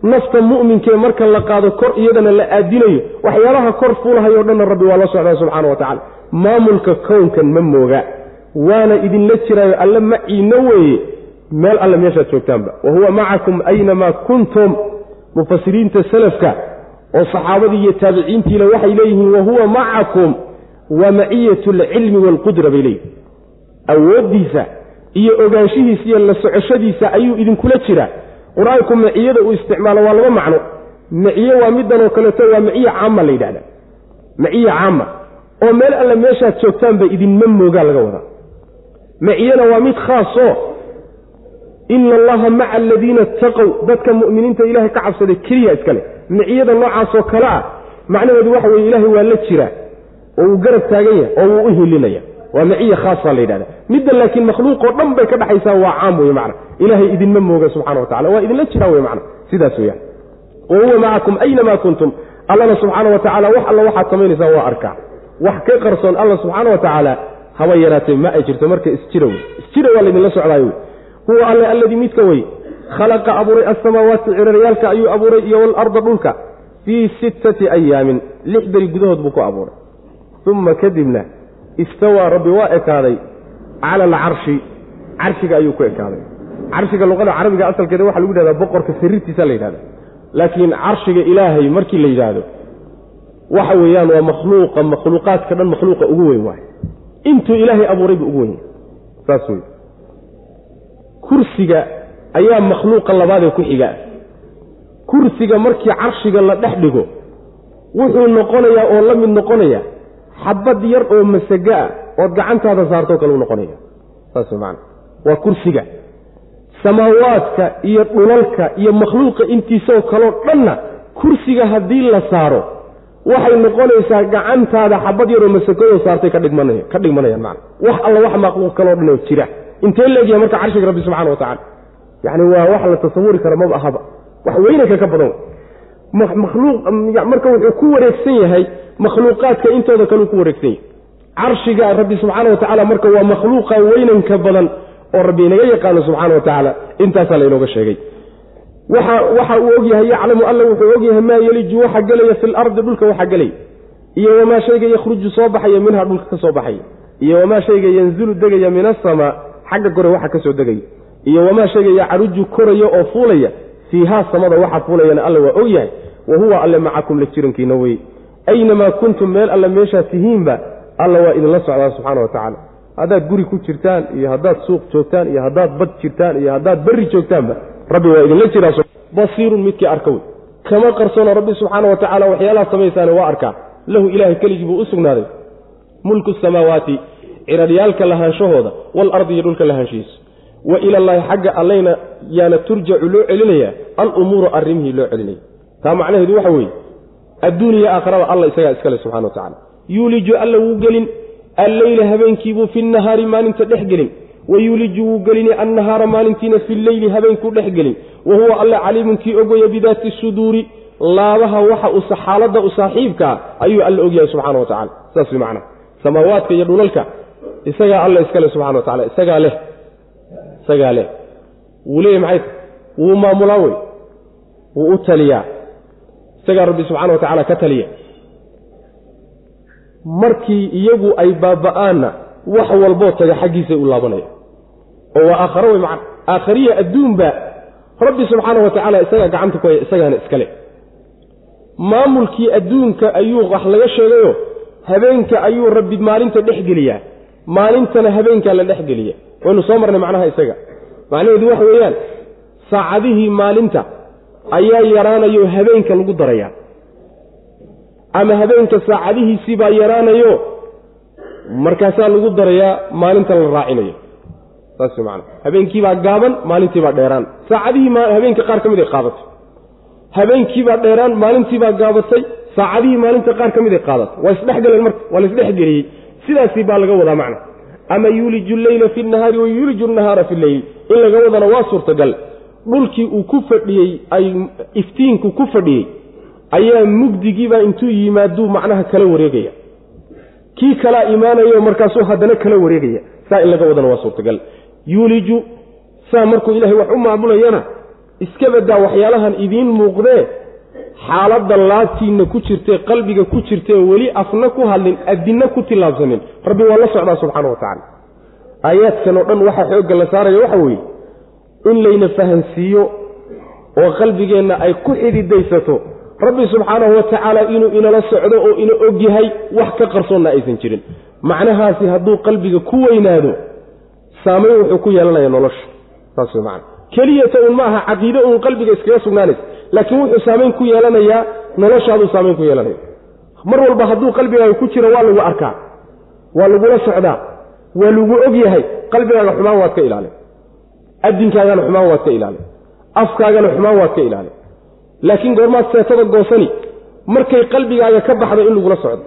nafta mu'minkee marka la qaado kor iyadana la aadinayo waxyaalaha kor fuulahayo dhanna rabbi waa la socdaa subxaana wa tacala maamulka kownkan ma mooga waana idinla jiraayo alle maciino weeye. Meel alle meeshaad joogtaanba. Wa huwa macakum aynamaa kuntum mufasiriinta salafka oo saxaabadii iyo taabiciintiina waxay leeyihiin wa huwa macakum waa maciyatu alcilmi waalqudra bay leeyihiin awooddiisa iyo ogaanshihiisa iyo la socoshadiisa ayuu idinkula jiraa qur'aanku maciyada uu isticmaalo waa laba macno. Maciye waa midanoo kaleeto waa maciye caama la yidhahda maciye caama. Oo meel alle meeshaad joogtaanba idinma moogaa laga wadaa. Maciyana waa mid khaasoo ina allaha maca aladiina itaqow dadka mu'miniinta ilaahay ka cabsaday keliya iskale. Maciyada noocaasoo kale ah macnaheedu waxa weye ilaahay waa la jiraa oo wuu garab taagan yahay oo wuu u hilinaya waa maciya khaasa la yidhahda midda laakiin makhluuqoo dhan bay ka dhexaysaa waa caam wey macna. Ilaahay idinma mooga subxana wa tacala waa idinla jiraa wey macna. Sidaas weyaan wa huwa macakum aynamaa kuntum. Allana subxaana wa tacala wax alla waxaad samaynaysaa waa arkaa. Wax ka qarsoon alla subxaana wa tacaala haba yaraatee ma ay jirto marka isjira wey isjira waa laydinla socdaayo wey huwa alle alladii midka wey khalaqa abuuray alsamaawaati ciraryaalka ayuu abuuray iyo walarda dhulka. Fii sittati ayaamin lix beri gudahood buu ku abuuray. Uma kadibna istawaa rabbi waa ekaaday cala alcarshi carshiga ayuu ku ekaaday. Carshiga luqada carabiga asalkeeda waxaa lagu yidhahdaa boqorka sariirtiisa la yidhahda laakiin carshiga ilaahay markii la yidhaahdo waxa weeyaan waa makhluuqa makhluuqaadka dhan makhluuqa ugu weyn waay intuu ilaahay abuuray buu ugu weyn. Saas wey kursiga ayaa makhluuqa labaadee ku xiga kursiga markii carshiga la dhex dhigo wuxuu noqonayaa oo la mid noqonaya xabad yar oo masago ah ood gacantaada saartoo kale u noqonaya. Saas maana waa kursiga. Samaawaadka iyo dhulalka iyo makhluuqa intiisoo kaleo dhanna kursiga haddii la saaro waxay noqonaysaa gacantaada xabad yaroo masakadoo saartay ka dhigmanaya ka dhigmanayaan macana wax alla wax makhluuq kaloo dhan oo jira. Intee leegyahay marka carshiga rabbi subxana wa tacala yacni waa wax la tasawuri kara maba ahaba. Wax weynanka ka badan. Makhluuq marka wuxuu ku wareegsan yahay makhluuqaadka intooda kaleu ku wareegsan yahay carshiga rabbi subxaana wa tacaala marka waa makhluuqa weynanka badan oo rabbi inaga yaqaano subxaana wa tacaala intaasaa lainooga sheegay. Waxa uu ogyahay yaclamu alla wuxuu ogyahay maa yeliju waxa gelaya fi lardi dhulka waxa gelaya iyo wamaa shayga yakhruju soo baxaya minha dhulka ka soo baxaya iyo wamaa shayga yanzilu degaya min asamaa xagga kore waxa ka soo degaya iyo wamaa shayga yacruju koraya oo fuulaya fiihaa samada waxa fuulayana alla waa ogyahay wa huwa alle macakum la jirankiina weye aynamaa kuntum meel alle meeshaad tihiinba alla waa idinla socdaa subxaana wa tacaala. Haddaad guri ku jirtaan iyo haddaad suuq joogtaan iyo haddaad bad jirtaan iyo haddaad berri joogtaanba rabbi waa idinla jiraa basiirun midkii arka wey. Kama qarsoona rabbi subxaana wa tacaala waxyaalaha samaysaane waa arkaa. Lahu ilaahay keligii buu u sugnaaday. Mulku samaawaati ciraryaalka lahaanshahooda waalardi iyo dhulka lahaanshihiisa. Wa ilallaahi xagga allayna yaana turjacu loo celinayaa alumuuru arrimihii loo celinaya taa macnaheedu waxa weeye adduuniya aakharaba alla isagaa iskale subxana wa tacala yuuliju alla wuu gelin alleyla habeenkiibuu fi nahaari maalinta dhex gelin. Wa yuuliju wuu gelini annahaara maalintiina fi leyli habeenkuu dhex gelin. Wa huwa alle caliimun kii ogaya bidaati suduuri laabaha waxa xaaladda u saaxiibkaa ayuu alla ogyahay subxana wa tacala saas way macnaha samaawaadka iyo dhulalka isagaa alla iskale subxana wa tacala isagaa leh. Isagaa leh. Wuu leeyahy maxay wuu maamulaa wey wuu u taliyaa isagaa rabbi subxana wa tacaala ka taliya. Markii iyagu ay baaba'aanna wax walboo taga xaggiisay u laabanaya. Oo waa aakharo wey macna aakhariya adduunba rabbi subxaana wa tacaala isagaa gacanta ku haya isagaana iskale maamulkii adduunka ayuu wax laga sheegayo habeenka ayuu rabbi maalinta dhex geliyaa. Maalintana habeenkaa la dhex geliya waynu soo marnay macnaha isaga. Macnaheedu waxa weeyaan saacadihii maalinta ayaa yaraanayo habeenka lagu darayaa. Ama habeenka saacadihiisii baa yaraanayo markaasaa lagu darayaa maalinta la raacinayo. Saas man habeenkiibaa gaaban maalintiibaa dheeraan. Saacadihii habeenka qaar ka mid ay qaadatay. Habeenkiibaa dheeraan maalintiibaa gaabatay. Saacadihii maalinta qaar ka mid ay qaadatay. Waa isdhexgaleen marka waa la isdhexgeliyey sidaasi baa laga wadaa macna. Ama yuuliju leyla fi nahaari wa yuuliju nahaara fi leyl in laga wadana waa suurtagal dhulkii uu ku fadhiyey ay iftiinku ku fadhiyey ayaa mugdigiibaa intuu yimaaduu macnaha kala wareegaya. Kii kalaa imaanayo markaasuu haddana kala wareegaya. Saa in laga wadana waa suurtagal. Yuuliju saa markuu ilaahay wax u maamulayana iska badaa waxyaalahan idiin muuqdee xaaladda laabtiinna ku jirtee qalbiga ku jirtee weli afna ku hadlin adinna ku tillaabsanin. Rabbi waa la socdaa subxaana wa tacaala. Aayaadkan oo dhan waxaa xoogga la saaraya waxa weeye in layna fahansiiyo oo qalbigeenna ay ku xididaysato rabbi subxaanahu wa tacaala inuu inala socdo oo ina og yahay wax ka qarsoonna aysan jirin. Macnahaasi hadduu qalbiga ku weynaado saamayn wuxuu ku yeelanaya nolosha. Saas way macana keliyata un ma aha caqiide uun qalbiga iskaga sugnaanaysa laakiin wuxuu saamayn ku yeelanayaa noloshaaduu saamayn ku yeelanaya. Mar walba hadduu qalbigaaga ku jiro waa lagu arkaa waa lagula socdaa waa lagu og yahay qalbigaaga xumaan waad ka ilaalin adinkaagana xumaan waad ka ilaalin afkaagana xumaan waad ka ilaalin laakiin goormaad seetada goosani markay qalbigaaga ka baxdo in lagula socdo.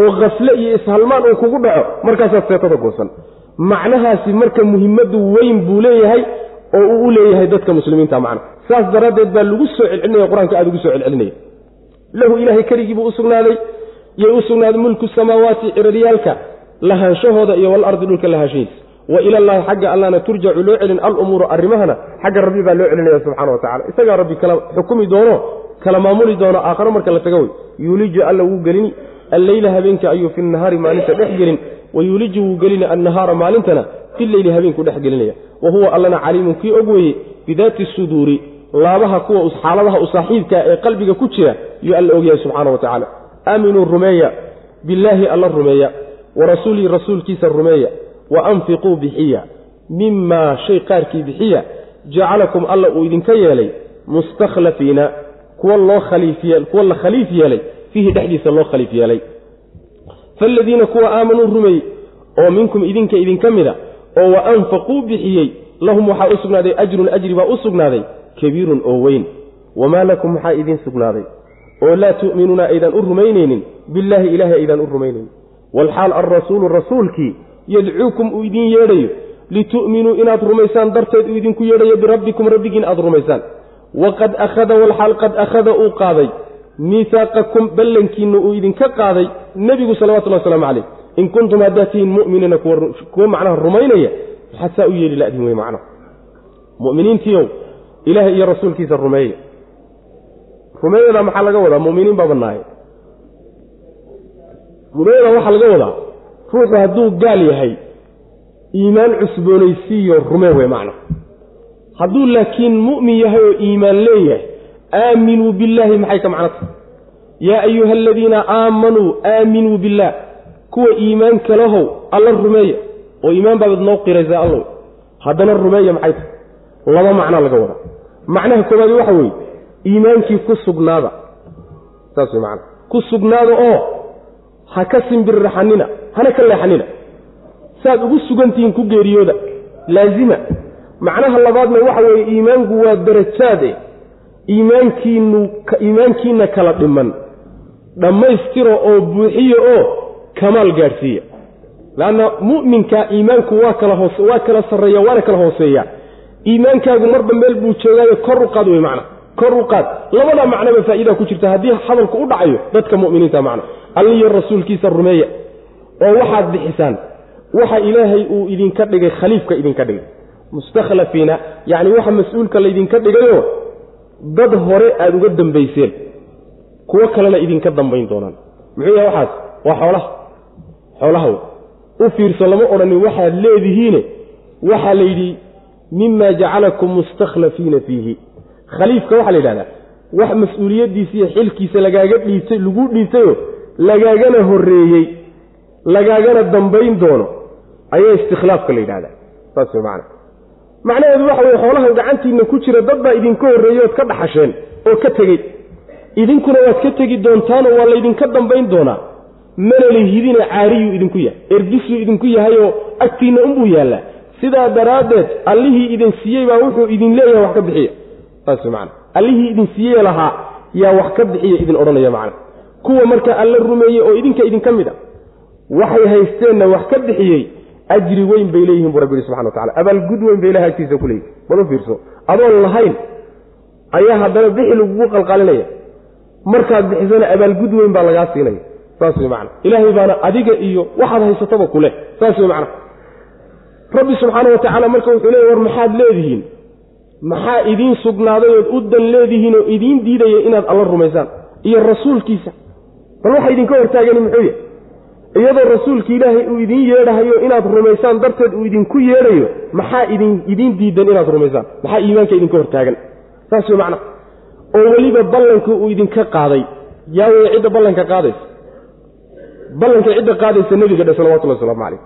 Oo khafle iyo ishalmaan uu kugu dhaco markaasaad seetada goosan. Macnahaasi marka muhimmadu weyn buu leeyahay oo uu u leeyahay dadka muslimiinta macna. Saas daraaddeed baa lagu soo celcelinaya qur'aanka aada ugu soo celcelinaya. Lahu ilaahay keligiibuu u sugnaaday yay u sugnaaday mulku samaawaati ciraryaalka lahaanshahooda iyo walardi dhulka lahaanshahiisa wa ilallaahi xagga allana turjacu loo celin alumuuru arrimahana xagga rabbi baa loo celinaya subxana wa tacala isagaa rabbi kala xukumi doono kala maamuli doono aakharo marka la taga wey. Yuuliju alla wuu gelini alleyla habeenka ayuu fi nahaari maalinta dhex gelin wa yuuliju wuu gelini annahaara maalintana fi leyli habeenku dhex gelinaya. Wa huwa allana caliimun kii og weeye bidaati suduuri laabaha kuwa xaaladaha u saaxiibka ee qalbiga ku jira yuu alla ogyahay subxaana wa tacaala. Aaminuu rumeeya billaahi alla rumeeya wa rasuulihi rasuulkiisa rumeeya wa anfiquu bixiya mimaa shay qaarkii bixiya jacalakum alla uu idinka yeelay mustakhlafiina kuwa loo khaliifye kuwa la khaliif yeelay fiihi dhexdiisa loo khaliif yeelay. Faaladiina kuwa aamanuu rumeeyey oo minkum idinka idinka mida oo wa anfaquu bixiyey lahum waxaa u sugnaaday ajrun ajri baa u sugnaaday kabiirun oo weyn. Wamaa lakum maxaa idiin sugnaaday oo laa tu'minuuna aydan u rumaynaynin billaahi ilaahay aydan u rumaynaynin. Waalxaal alrasuulu rasuulkii yadcuukum uu idiin yeedhayo litu'minuu inaad rumaysaan darteed uu idinku yeedhayo birabbikum rabbigiin aad rumaysaan. Waqad akhada walxaal qad akhada uu qaaday. Miihaaqakum ballankiina uu idinka qaaday nebigu salawatullahi waslamu calayh. In kuntum haddaad tihiin mu'miniina kuwa macnaha rumaynaya maxaad saa u yeeli ladiin wey macnaha mu'miniintiiow ilaahay iyo rasuulkiisa rumeeya rumeeyadaa maxaa laga wadaa? Mu'miniin baa bannaaye rumeeyadaa waxaa laga wadaa ruuxu hadduu gaal yahay iimaan cusboonaysiiyo rumee wey macna hadduu laakiin mu'min yahay oo iimaan leeyahay aaminuu billaahi maxay ka macno tahay yaa ayuha aladiina aamanuu aaminuu billaah. Kuwa iimaanka lahow alla rumeeya. Oo iimaan baabaad noo qiraysaa allow. Haddana rumeeya maxay tahay? Laba macnaa laga wadaa. Macnaha koowaadi waxa weeye iimaankii ku sugnaada. Saas way macana ku sugnaada oo ha ka simbirraxanina hana ka leexanina. Saad ugu sugantihiin ku geeriyooda. Laazima. Macnaha labaadna waxa weeye iimaanku waa darajaade. Iimaankiinu iimaankiinna kala dhiman. Dhammaystira oo buuxiya oo kamaal gaadhsiiya. Leanna mu'minka iimaanku waa kala hoos waa kala sarreeya waana kala hooseeya. Iimaankaagu marba meel buu joogaayo kor u qaad wey macna. Kor u qaad. Labada macnoba faa'idaa ku jirta haddii hadalku u dhacayo dadka mu'miniinta macna. Alliyo rasuulkiisa rumeeya oo waxaad bixisaan waxa ilaahay uu idinka dhigay khaliifka idinka dhigay. Mustakhlafiina yacni waxa mas'uulka laydinka dhigayo dad hore aada uga dambayseen. Kuwo kalena idinka dambayn doonaan. Muxuu yahay waxaas? Waa xoolaha. Xoolaha u fiirso lama odhanin waxaad leedihiine. Waxaa la yidhi mima jacalakum mustakhlafiina fiihi. Khaliifka waxaa la yidhahdaa wax mas'uuliyaddiisa iyo xilkiisa lagaaga dhiibtay lagu dhiibtayo lagaagana horreeyey lagaagana dambayn doono ayaa istikhlaafka la yidhahdaa. Saas way macana macnaheedu waxa weye xoolahan gacantiinna ku jira dad baa idinka horreeyey ood ka dhaxasheen oo ka tegey. Idinkuna waad ka tegi doontaanoo waa laydinka dambayn doonaa. Mana lahidina caariyuu idinku yahay erbisuu idinku yahayoo agtiinna unbuu yaallaa. Sidaa daraaddeed allihii idin siiyey baa wuxuu idin leeyahay wax ka bixiya. Saas macana allihii idin siiyey lahaa yaa wax ka bixiya idin odhanaya macana kuwa marka alla rumeeyey oo idinka idinka mid a waxay haysteenna wax ka bixiyey ajri weyn bay leeyihiin buu rabbi yihi subxana watacala abaalgud weyn bay ilahay agtiisa ku leeyihiin bal fiirso? Adoon lahayn ayaa haddana bixi lagugu qalqalinaya markaad bixisana abaalgud weyn baa lagaa siinaya. Saas wey macana ilaahay baana adiga iyo waxaad haysataba kuleh saas wey macana rabbi subxaana wa tacaala marka wuxuu leeyay war maxaad leedihiin? Maxaa idiin sugnaaday ood u dan leedihiin oo idiin diidaya inaad alla rumaysaan? Iyo rasuulkiisa. Bal waxa idinka hortaagani muxuu yahy iyadoo rasuulka ilaahay uu idiin yeedhahayo inaad rumaysaan darteed uu idinku yeedhayo maxaa idin diidan inaad rumaysaan? Maxaa iimaanka idinka hortaagan? Saas wey macna oo weliba ballanka uu idinka qaaday. Yaa wey cidda ballanka qaadaysa. Ballanka cidda qaadaysa nebiga dhe salawatullahi waslamu calayh.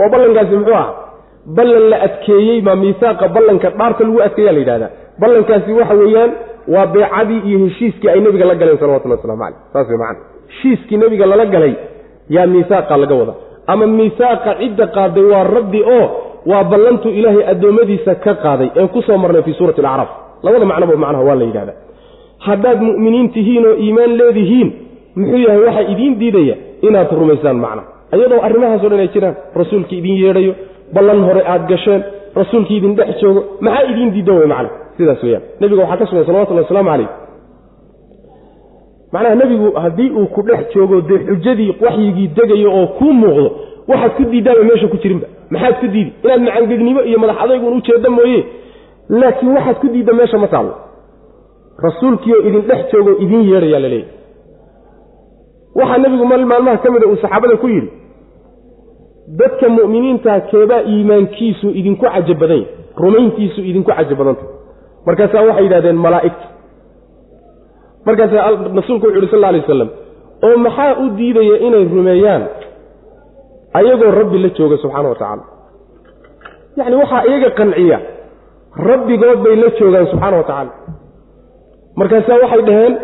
Oo ballankaasi muxuu ah ballan la adkeeyey maa miisaaqa ballanka dhaarta lagu adkeeyaa la yidhahdaa ballankaasi waxa weeyaan waa beecadii iyo heshiiskii ay nebiga la galeen salawatullahi waslamu calayh. Saas wey macana heshiiskii nebiga lala galay yaa miisaaqa laga wada. Ama miisaaqa cidda qaaday waa rabbi oo waa ballantu ilaahay addoommadiisa ka qaaday een ku soo marnay fii suurati alacraaf. Labada macnoba macnaha waa la yidhahdaa haddaad mu'miniin tihiin oo iimaan leedihiin muxuu yahay waxaa idiin diidaya inaad rumaysaan macna iyadoo arrimahaasoo dhan ay jiraan rasuulkii idin yeedhayo ballan hore aad gasheen rasuulkii idin dhex joogo maxaa idiin diidan wey macna sidaas weyaan nebiga waxaa ka sugan salawatullahi wasalaamu calayh macnaha nebigu haddii uu ku dhex joogo dee xujadii waxyigii degayo oo kuu muuqdo waxaad ku diiddaaba meesha ku jirinba. Maxaad ku diidi? Inaad macangegnimo iyo madax adaygun ujeedda mooye. Laakiin waxaad ku diidda meesha ma taallo rasuulkiioo idin dhex joogo idin yeedhayaa la leeyahy waxaa nebigu mal maalmaha ka mida uu saxaabada ku yidhi dadka mu'miniinta keebaa iimaankiisu idinku yahy rumayntiisu idinku caja badanta markaasaa waxay yidhahdeen malaa'igta markaasaa rasuulku wuxu yidhi sal alay wasalam oo maxaa u diidaya inay rumeeyaan ayagoo rabbi la jooga subxaana wa tacaala? Yacni waxaa iyaga qanciya rabbigood bay la joogaan subxaana wa tacaala. Markaasaa waxay dhaheen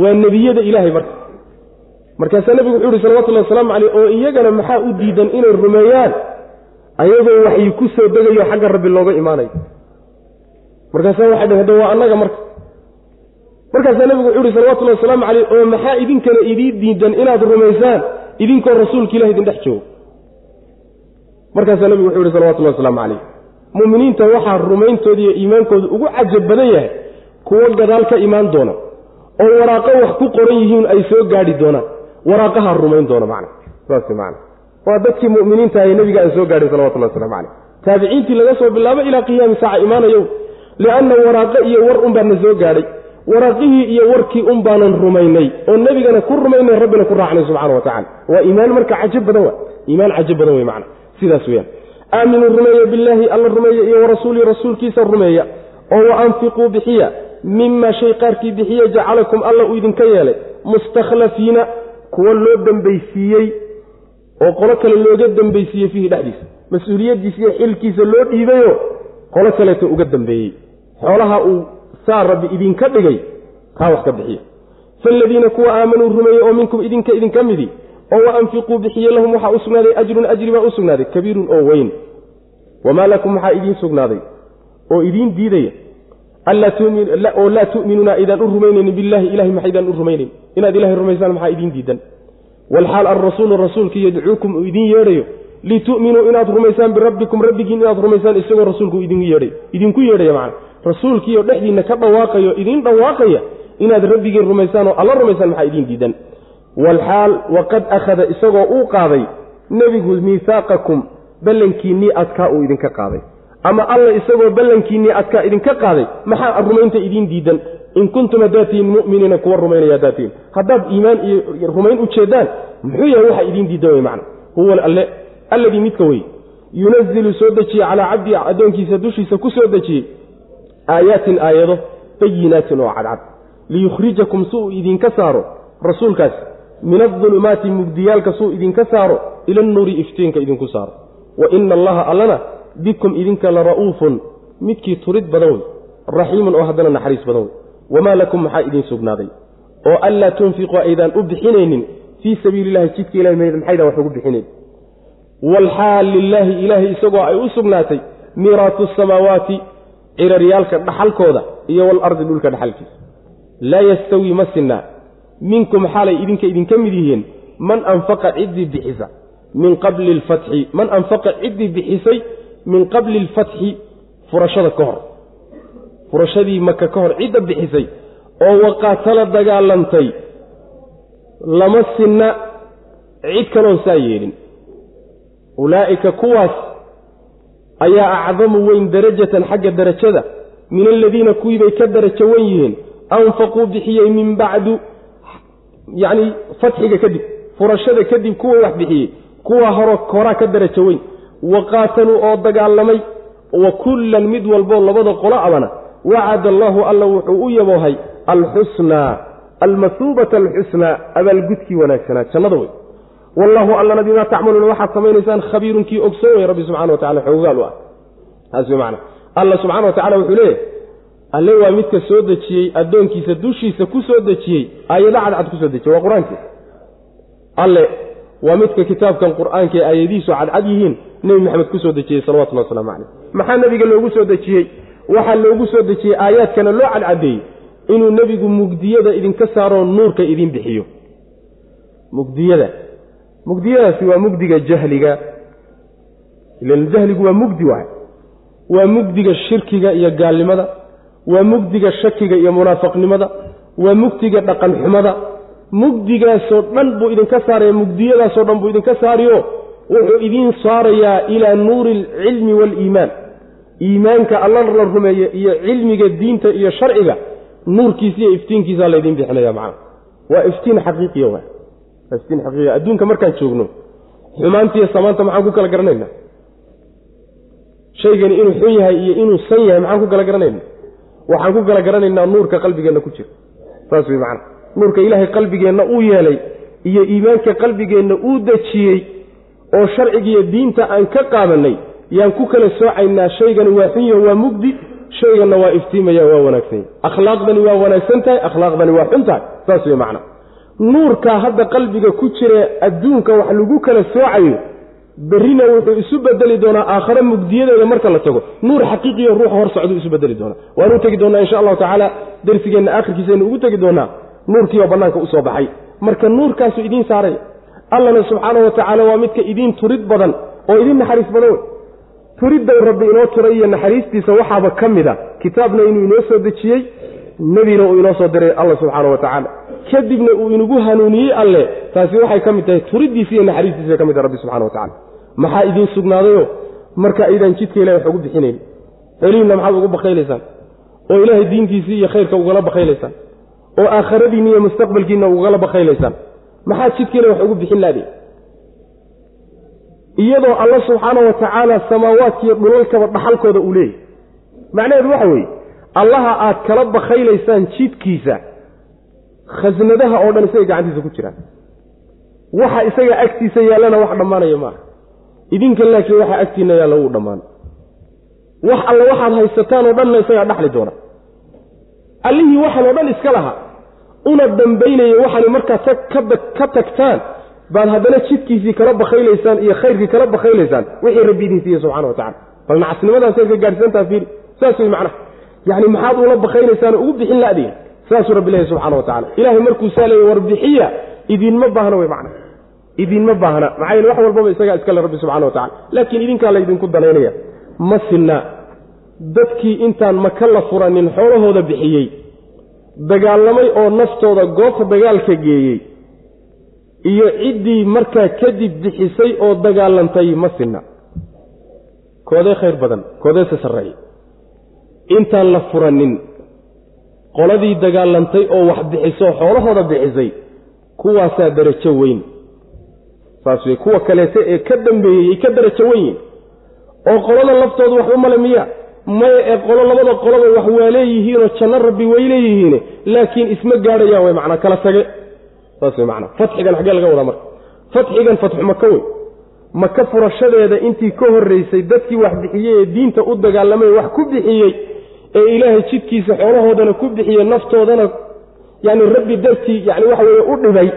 waa nebiyada ilaahay marka. Markaasaa nebigu wuxuu yihi salawatullahi wasalaamu caleyh oo iyagana maxaa u diidan inay rumeeyaan ayagoo waxyi ku soo degayo xagga rabbi looga imaanayo? Markaasaa waxay dhaheen de waa annaga marka markaasaa nebigu wuxuu yihi salawatullahi wasalaamu caleyh oo maxaa idinkana idii diidan inaad rumaysaan? Idinkoo rasuulka ilahi idin dhex joogo. Markaasaa nebigu wuxuu yihi salawatullahi wasalaamu caleyh mu'miniinta waxaa rumayntooda iyo iimaankooda ugu cajab badan yahay kuwo gadaal ka imaan doona oo waraaqo wax ku qoran yihiin ay soo gaadhi doonaan. Waraaqaha rumayn doona macna. Saas macna. Waa dadkii mu'miniinta ahe nebiga aan soo gaadhin salawatullahi waslamu caleyh taabiciintii laga soo bilaabo ilaa qiyaami saaca imaanayo lianna waraaqo iyo war un baana soo gaadhay waraaqihii iyo warkii un baanan rumaynay oo nebigana ku rumaynay rabbina ku raacnay subxana wa tacala waa iimaan marka cajib badan wa iimaan cajib badan wey macna sidaas weyaan aaminuu rumeeya billaahi alla rumeeya iyo warasuulihi rasuulkiisa rumeeya. Oo wa anfiquu bixiya. Mima shay qaarkii bixiye jacalakum alla uu idinka yeelay. Mustakhlafiina kuwa loo dambaysiiyey oo qolo kale looga dambaysiiyey fiihi dhexdiisa. Mas'uuliyaddiisa iyo xilkiisa loo dhiibayo qolo kaleeto uga dambeeyey. Xoolaha uu saa rabbi idinka dhigay. Taa wax ka bixiya. Faaladiina kuwa aamanuu rumeeyey oo minkum idinka idinka midi oo wa anfiquu bixiye lahum waxaa u sugnaaday ajrun ajri baa u sugnaaday kabiirun oo weyn. Wamaa lakum maxaa idiin sugnaaday oo idiin diidaya. Oo laa tu'minuuna aydaan u rumaynaynin billahi ilahay maxaydaan u rumaynayn inaad ilahay rumaysaan maxaa idiin diidan? Walxaal alrasuulu rasuulkii yadcuukum uu idiin yeedhayo. Litu'minuu inaad rumaysaan birabbikum rabbigiin inaad rumaysaan isagoo rasuulku idin yeedhay. Idinku yeedhaya macna rasuulkiioo dhexdiinna ka dhawaaqayo idiin dhawaaqaya inaad rabbigiin rumaysaan oo alla rumaysaan maxaa idiin diidan? Walxaal waqad akhada isagoo uu qaaday nebigu miihaaqakum ballankiinnii adkaa uu idinka qaaday. Ama alla isagoo ballankiinnii adkaa idinka qaaday maxaa rumaynta idiin diidan? In kuntum haddaatihiin mu'miniina kuwa rumaynaya haddaatihiin haddaad iimaan iyo rumayn u jeedaan muxuu yahay waxa idiin diidan wey macna. Huwa alle alladii midka wey yunazilu soo dejiyey calaa cabdii addoonkiisa dushiisa ku soo dejiyey aayaatin aayado bayinaatin oo cadcad. Liyukhrijakum si uu idinka saaro rasuulkaas min adulumaati mugdiyaalka suu idinka saaro ila annuuri iftiinka idinku saaro. Wa ina allaha allana bikum idinka la ra'uufun midkii turid badan wey raxiimun oo haddana naxariis badan wey. Wamaa lakum maxaa idiin sugnaaday? Oo anlaa tunfiquu aydaan u bixinaynin fii sabiili illahi jidka ilahi maxaydaan wax ugu bixinayn waalxaal lilaahi ilaahay isagoo ay u sugnaatay miiraatu samaawaati ciraryaalka dhaxalkooda iyo waalardi dhulka dhaxalkiisa laa yastawii ma sinnaa minkum xaalay idinka idinka mid yihiin man anfaqa ciddii bixisa min qabli alfatxi man anfaqa ciddii bixisay min qabli alfatxi furashada ka hor. Furashadii maka ka hor cidda bixisay oo waqaatala dagaalantay lama sinna. Cid kaloon saa yeelin. Ulaa'ika kuwaas ayaa acdamu weyn darajatan xagga darajada min aladiina kuwii bay ka darajo wen yihiin anfaquu bixiyey min bacdu yacni fatxiga kadib furashada kadib kuwa wax bixiyey kuwa horo horaa ka darajo weyn. Wa qaataluu oo dagaalamay wa kullan mid walboo labada qolo abana wacada allaahu alla wuxuu u yaboohay alxusnaa almasuubata alxusnaa abaalgudkii wanaagsanaa jannada wey wallaahu allana bimaa tacmaluuna waxaad samaynaysaan khabiirun kii ogsoon wey rabbi subxana wa tacala xoogaal u ah. Taas wey macana alla subxana wa tacala wuxuu leeyahy alle waa midka soo dejiyey addoonkiisa dushiisa ku soo dejiyey aayado cadcad ku soo dejiyey. Waa qur'aankii. Alle waa midka kitaabkan qur'aanka ee aayadihiisu cadcad yihiin nebi maxamed ku soo dejiyey salawatullah waslamu caleyh maxaa nebiga loogu soo dejiyey? Waxaa loogu soo dejiyey aayaadkana loo cadcadeeyey inuu nebigu mugdiyada idinka saaroo nuurka idin bixiyo. Mugdiyada mugdiyadaasi waa mugdiga jahliga. Jahligu waa mugdi waay. Waa mugdiga shirkiga iyo gaalnimada. Waa mugdiga shakiga iyo munaafaqnimada waa mugdiga dhaqan xumada mugdigaasoo dhan buu idinka saaraya mugdiyadaasoo dhan buu idinka saariyo wuxuu idiin saarayaa ilaa nuuri alcilmi waaliimaan iimaanka alla la rumeeye iyo cilmiga diinta iyo sharciga nuurkiisa iyo iftiinkiisaa laydiin bixinaya macana waa iftiin xaqiiqiya waa iftiin xaqiiqiya adduunka markaan joogno xumaantiiyo samaanta maxaan ku kala garanaynaa? Shaygani inuu xun yahay iyo inuu san yahay maxaan ku kala garanaynaa? Waxaan ku kala garanaynaa nuurka qalbigeenna ku jira. Saas wey macana. Nuurka ilaahay qalbigeenna uu yeelay iyo iimaanka qalbigeenna uu dejiyey oo sharcigiiyo diinta aan ka qaadanay yaan ku kala soocaynaa shaygani waa xun yaho waa mugdi shayganna waa iftiimaya waa wanaagsan yahy akhlaaqdani waa wanaagsan tahay akhlaaqdani waa xun tahay. Saas wey macana nuurkaa hadda qalbiga ku jira adduunka wax lagu kala soocayo berrina wuxuu isu bedeli doonaa aakhare mugdiyadeeda marka la tago. Nuur xaqiiqiyo ruuxa hor socduu isu bedeli doonaa. Waanu tegi doonaa insha allahu tacaala darsigeenna aakhirkiisaynu ugu tegi doonaa nuurkiioo bannaanka u soo baxay. Marka nuurkaasu idiin saaraya allana subxaana wa tacaala waa midka idiin turid badan oo idiin naxariis badan wey turidday rabbi inoo turay iyo naxariistiisa waxaaba ka mid a. Kitaabna inuu inoo soo dejiyey nebina uu inoo soo diray alla subxaana wa tacaala. Kadibna uu inagu hanuuniyey alle taasi waxay ka mid tahay turidiisa iyo naxariistiisa ka mid tahay rabbi subxana wa tacala maxaa idiin sugnaadayo marka aydaan jidka ilahay wax ugu bixinayn. Xelihiinna maxaad ugu bakaylaysaan? Oo ilaahay diintiisii iyo khayrka ugala bakaylaysaan? Oo aakhiradiinna iyo mustaqbalkiinna ugala bakaylaysaan? Maxaad jidka ilahay wax ugu bixin laadi iyadoo alla subxaana wa tacaala samaawaadkiiyo dhulalkaba dhaxalkooda uu leeyahy macnaheedu waxa weeye allaha aad kala bakaylaysaan jidkiisa khasnadaha oo dhan isaga gacantiisa ku jiraan waxa isaga agtiisa yaallana wax dhammaanaya maaha idinka laakiin waxa agtiinna yaalla wuu dhammaan. Wax alle waxaad haysataan oo dhanna isagaa dhaxli doona. Allihii waxaan oo dhan iska laha una dambaynaya waxaani markaad ka tagtaan baad haddana jidkiisii kala bakaylaysaan iyo khayrkii kala bakaylaysaan wixii rabbi idin siiye subxana wa tacala bal nacasnimadaasay ka gaadhsantaha fiiri? Saas wey macnaha yacni maxaad ula bakaynaysaanoo ugu bixin laadiin saasuu rabbi leeyahy subxana wa tacala ilaahay markuu saa leeyay war idiinma baahna wey macna. Idiinma baahna. Maxaa yeele wax walbaba isagaa iskale rabbi subxana wa tacala laakiin idinkaa laydinku danaynaya. Ma sinna. Dadkii intaan maka la furanin xoolahooda bixiyey dagaalamay oo naftooda goobta dagaalka geeyey iyo ciddii markaa kadib bixisay oo dagaalantay ma sinna. Koodee khayr badan koodeese sarreeya intaan la furanin qoladii dagaalantay oo wax bixiso xoolahooda bixisay kuwaasaa darajo weyn. Saas wey kuwa kaleete ee ka dambeeyey ay ka darajo weyn yihiin oo qolada laftooda waxba male miya maya ee qolo labada qoloba wax waa leeyihiinoo janno rabbi way leeyihiin laakiin isma gaadhayaan way macnaa kala tage saas wey macnaa fatxigan xaggee laga wadaa marka. Fatxigan fatxu maka wey. Maka furashadeeda intii ka horraysay dadkii wax bixiyey ee diinta u dagaalamay wax ku bixiyey ee ilaahay jidkiisa xoolahoodana ku bixiyey naftoodana yacni rabbi dartii yacni waxa weeye u dhibay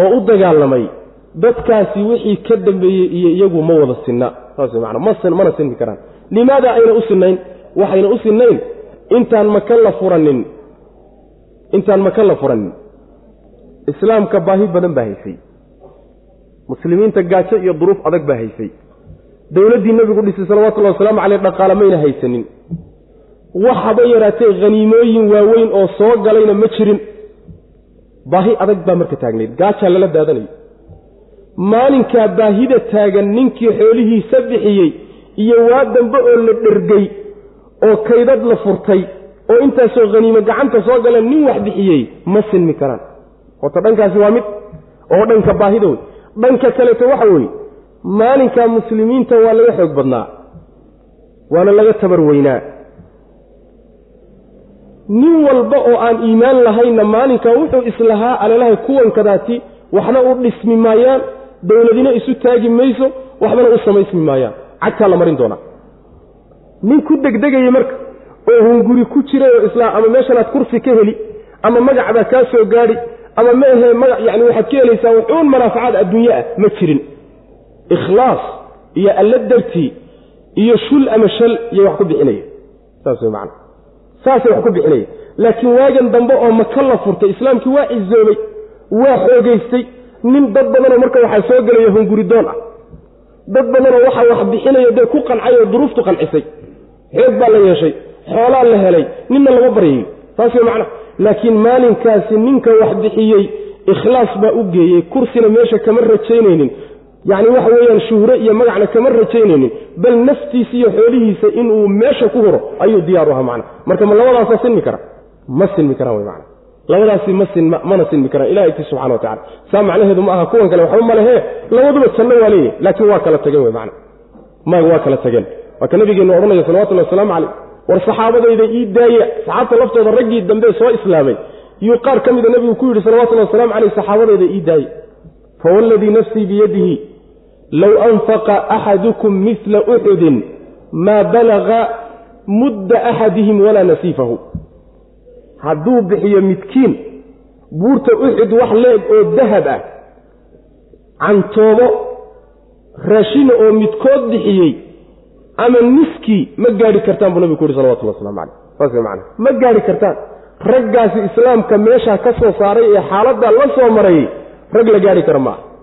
oo u dagaalamay dadkaasi wixii ka dambeeyey iyo iyagu ma wada sinna. Saas wey macnaa ma mana sinmi karaan. Limaada ayna u sinnayn? Waxayna u sinnayn? Intaan maka la furanin? Intaan maka la furanin? Islaamka baahi badan baa haysay. Muslimiinta gaajo iyo duruuf adag baa haysay. Dowladdii nebigu dhisay salawatullahi wasalaamu caleyh dhaqaale mayna haysanin wax haba yaraatee khaniimooyin waaweyn oo soo galayna ma jirin. Baahi adag baa marka taagnayd gaajaa lala daadanayo maalinkaa baahida taagan ninkii xoolihiisa bixiyey iyo waa dambe oo la dhergay oo kaydad la furtay oo intaasoo khaniimo gacanta soo galeen nin wax bixiyey ma sinmi karaan. Horta dhankaasi waa mid oo dhanka baahida wey dhanka kaleeto waxa weeye maalinkaa muslimiinta waa laga xoog badnaa waana laga tabar weynaa nin walba oo aan iimaan lahaynna maalinkaa wuxuu islahaa alelahay kuwankadaati waxna u dhismi maayaan dowladina isu taagi mayso waxbana u samaysmi maayaan. Cagtaa la marin doonaa. Nin ku degdegaya marka oo hunguri ku jiray oo islaam ama meeshanaad kursi ka heli ama magacbaa kaa soo gaadhi ama ma ahe magac yani waxaad ka helaysaa wuxuun manaafacaad adduunye ah ma jirin. Ikhlaas iyo alla dartii iyo shul ama shal iyo wax ku bixinaya. Saas way macana saasay wax ku bixinaya laakiin waagan dambe oo maka la furtay islaamkii waa cizoobay waa xoogaystay nin dad badanoo marka waxaa soo gelaya hunguridoon ah. Dad badanoo waxaa wax bixinaya dee ku qancay oo duruuftu qancisay xoog baa la yeeshay xoolaa la helay ninna lama baryayey saas way macana laakiin maalinkaasi ninka wax bixiyey ikhlaas baa u geeyey. Kursina meesha kama rajaynaynin yacni waxa weeyaan shuhre iyo magacna kama rajaynaynin bal naftiisa iyo xoolihiisa inuu meesha ku huro ayuu diyaar u ahaa macna. Marka ma labadaasa sinmi kara? Ma sinmi karaan wey macna. Labadaasi ma sin mana sinmi karaan ilaha agtiis subxana wa tacala saa macnaheedu ma aha kuwan kale waxba ma lehe labaduba janno waa leeyahy laakiin waa kala tageen wey macna. Ma waa kala tageen. Waa ka odhanaya salawatullahi wasalaamu caleyh. War saxaabadayda ii daaya saxaabta laftooda raggii dambe soo islaamay. Yuu qaar ka mida nebigu ku yidhi salawatullahi wasalaamu caleyh saxaabadayda ii daaya. Fawalladii nafsii biyadihi low anfaqa axadukum midla uxudin maa balaga mudda axadihim walaa nasiifahu hadduu bixiyo midkiin buurta uxud wax leeg oo dahab ah cantoobo raashina oo midkood bixiyey ama niskii ma gaadhi kartaan buu nabigu ku yidhi salawatullah waslamu caleyh saas macana ma gaadhi kartaan raggaasi islaamka meeshaa ka soo saaray ee xaaladdaa la soo marayey rag la gaadhi kara maaha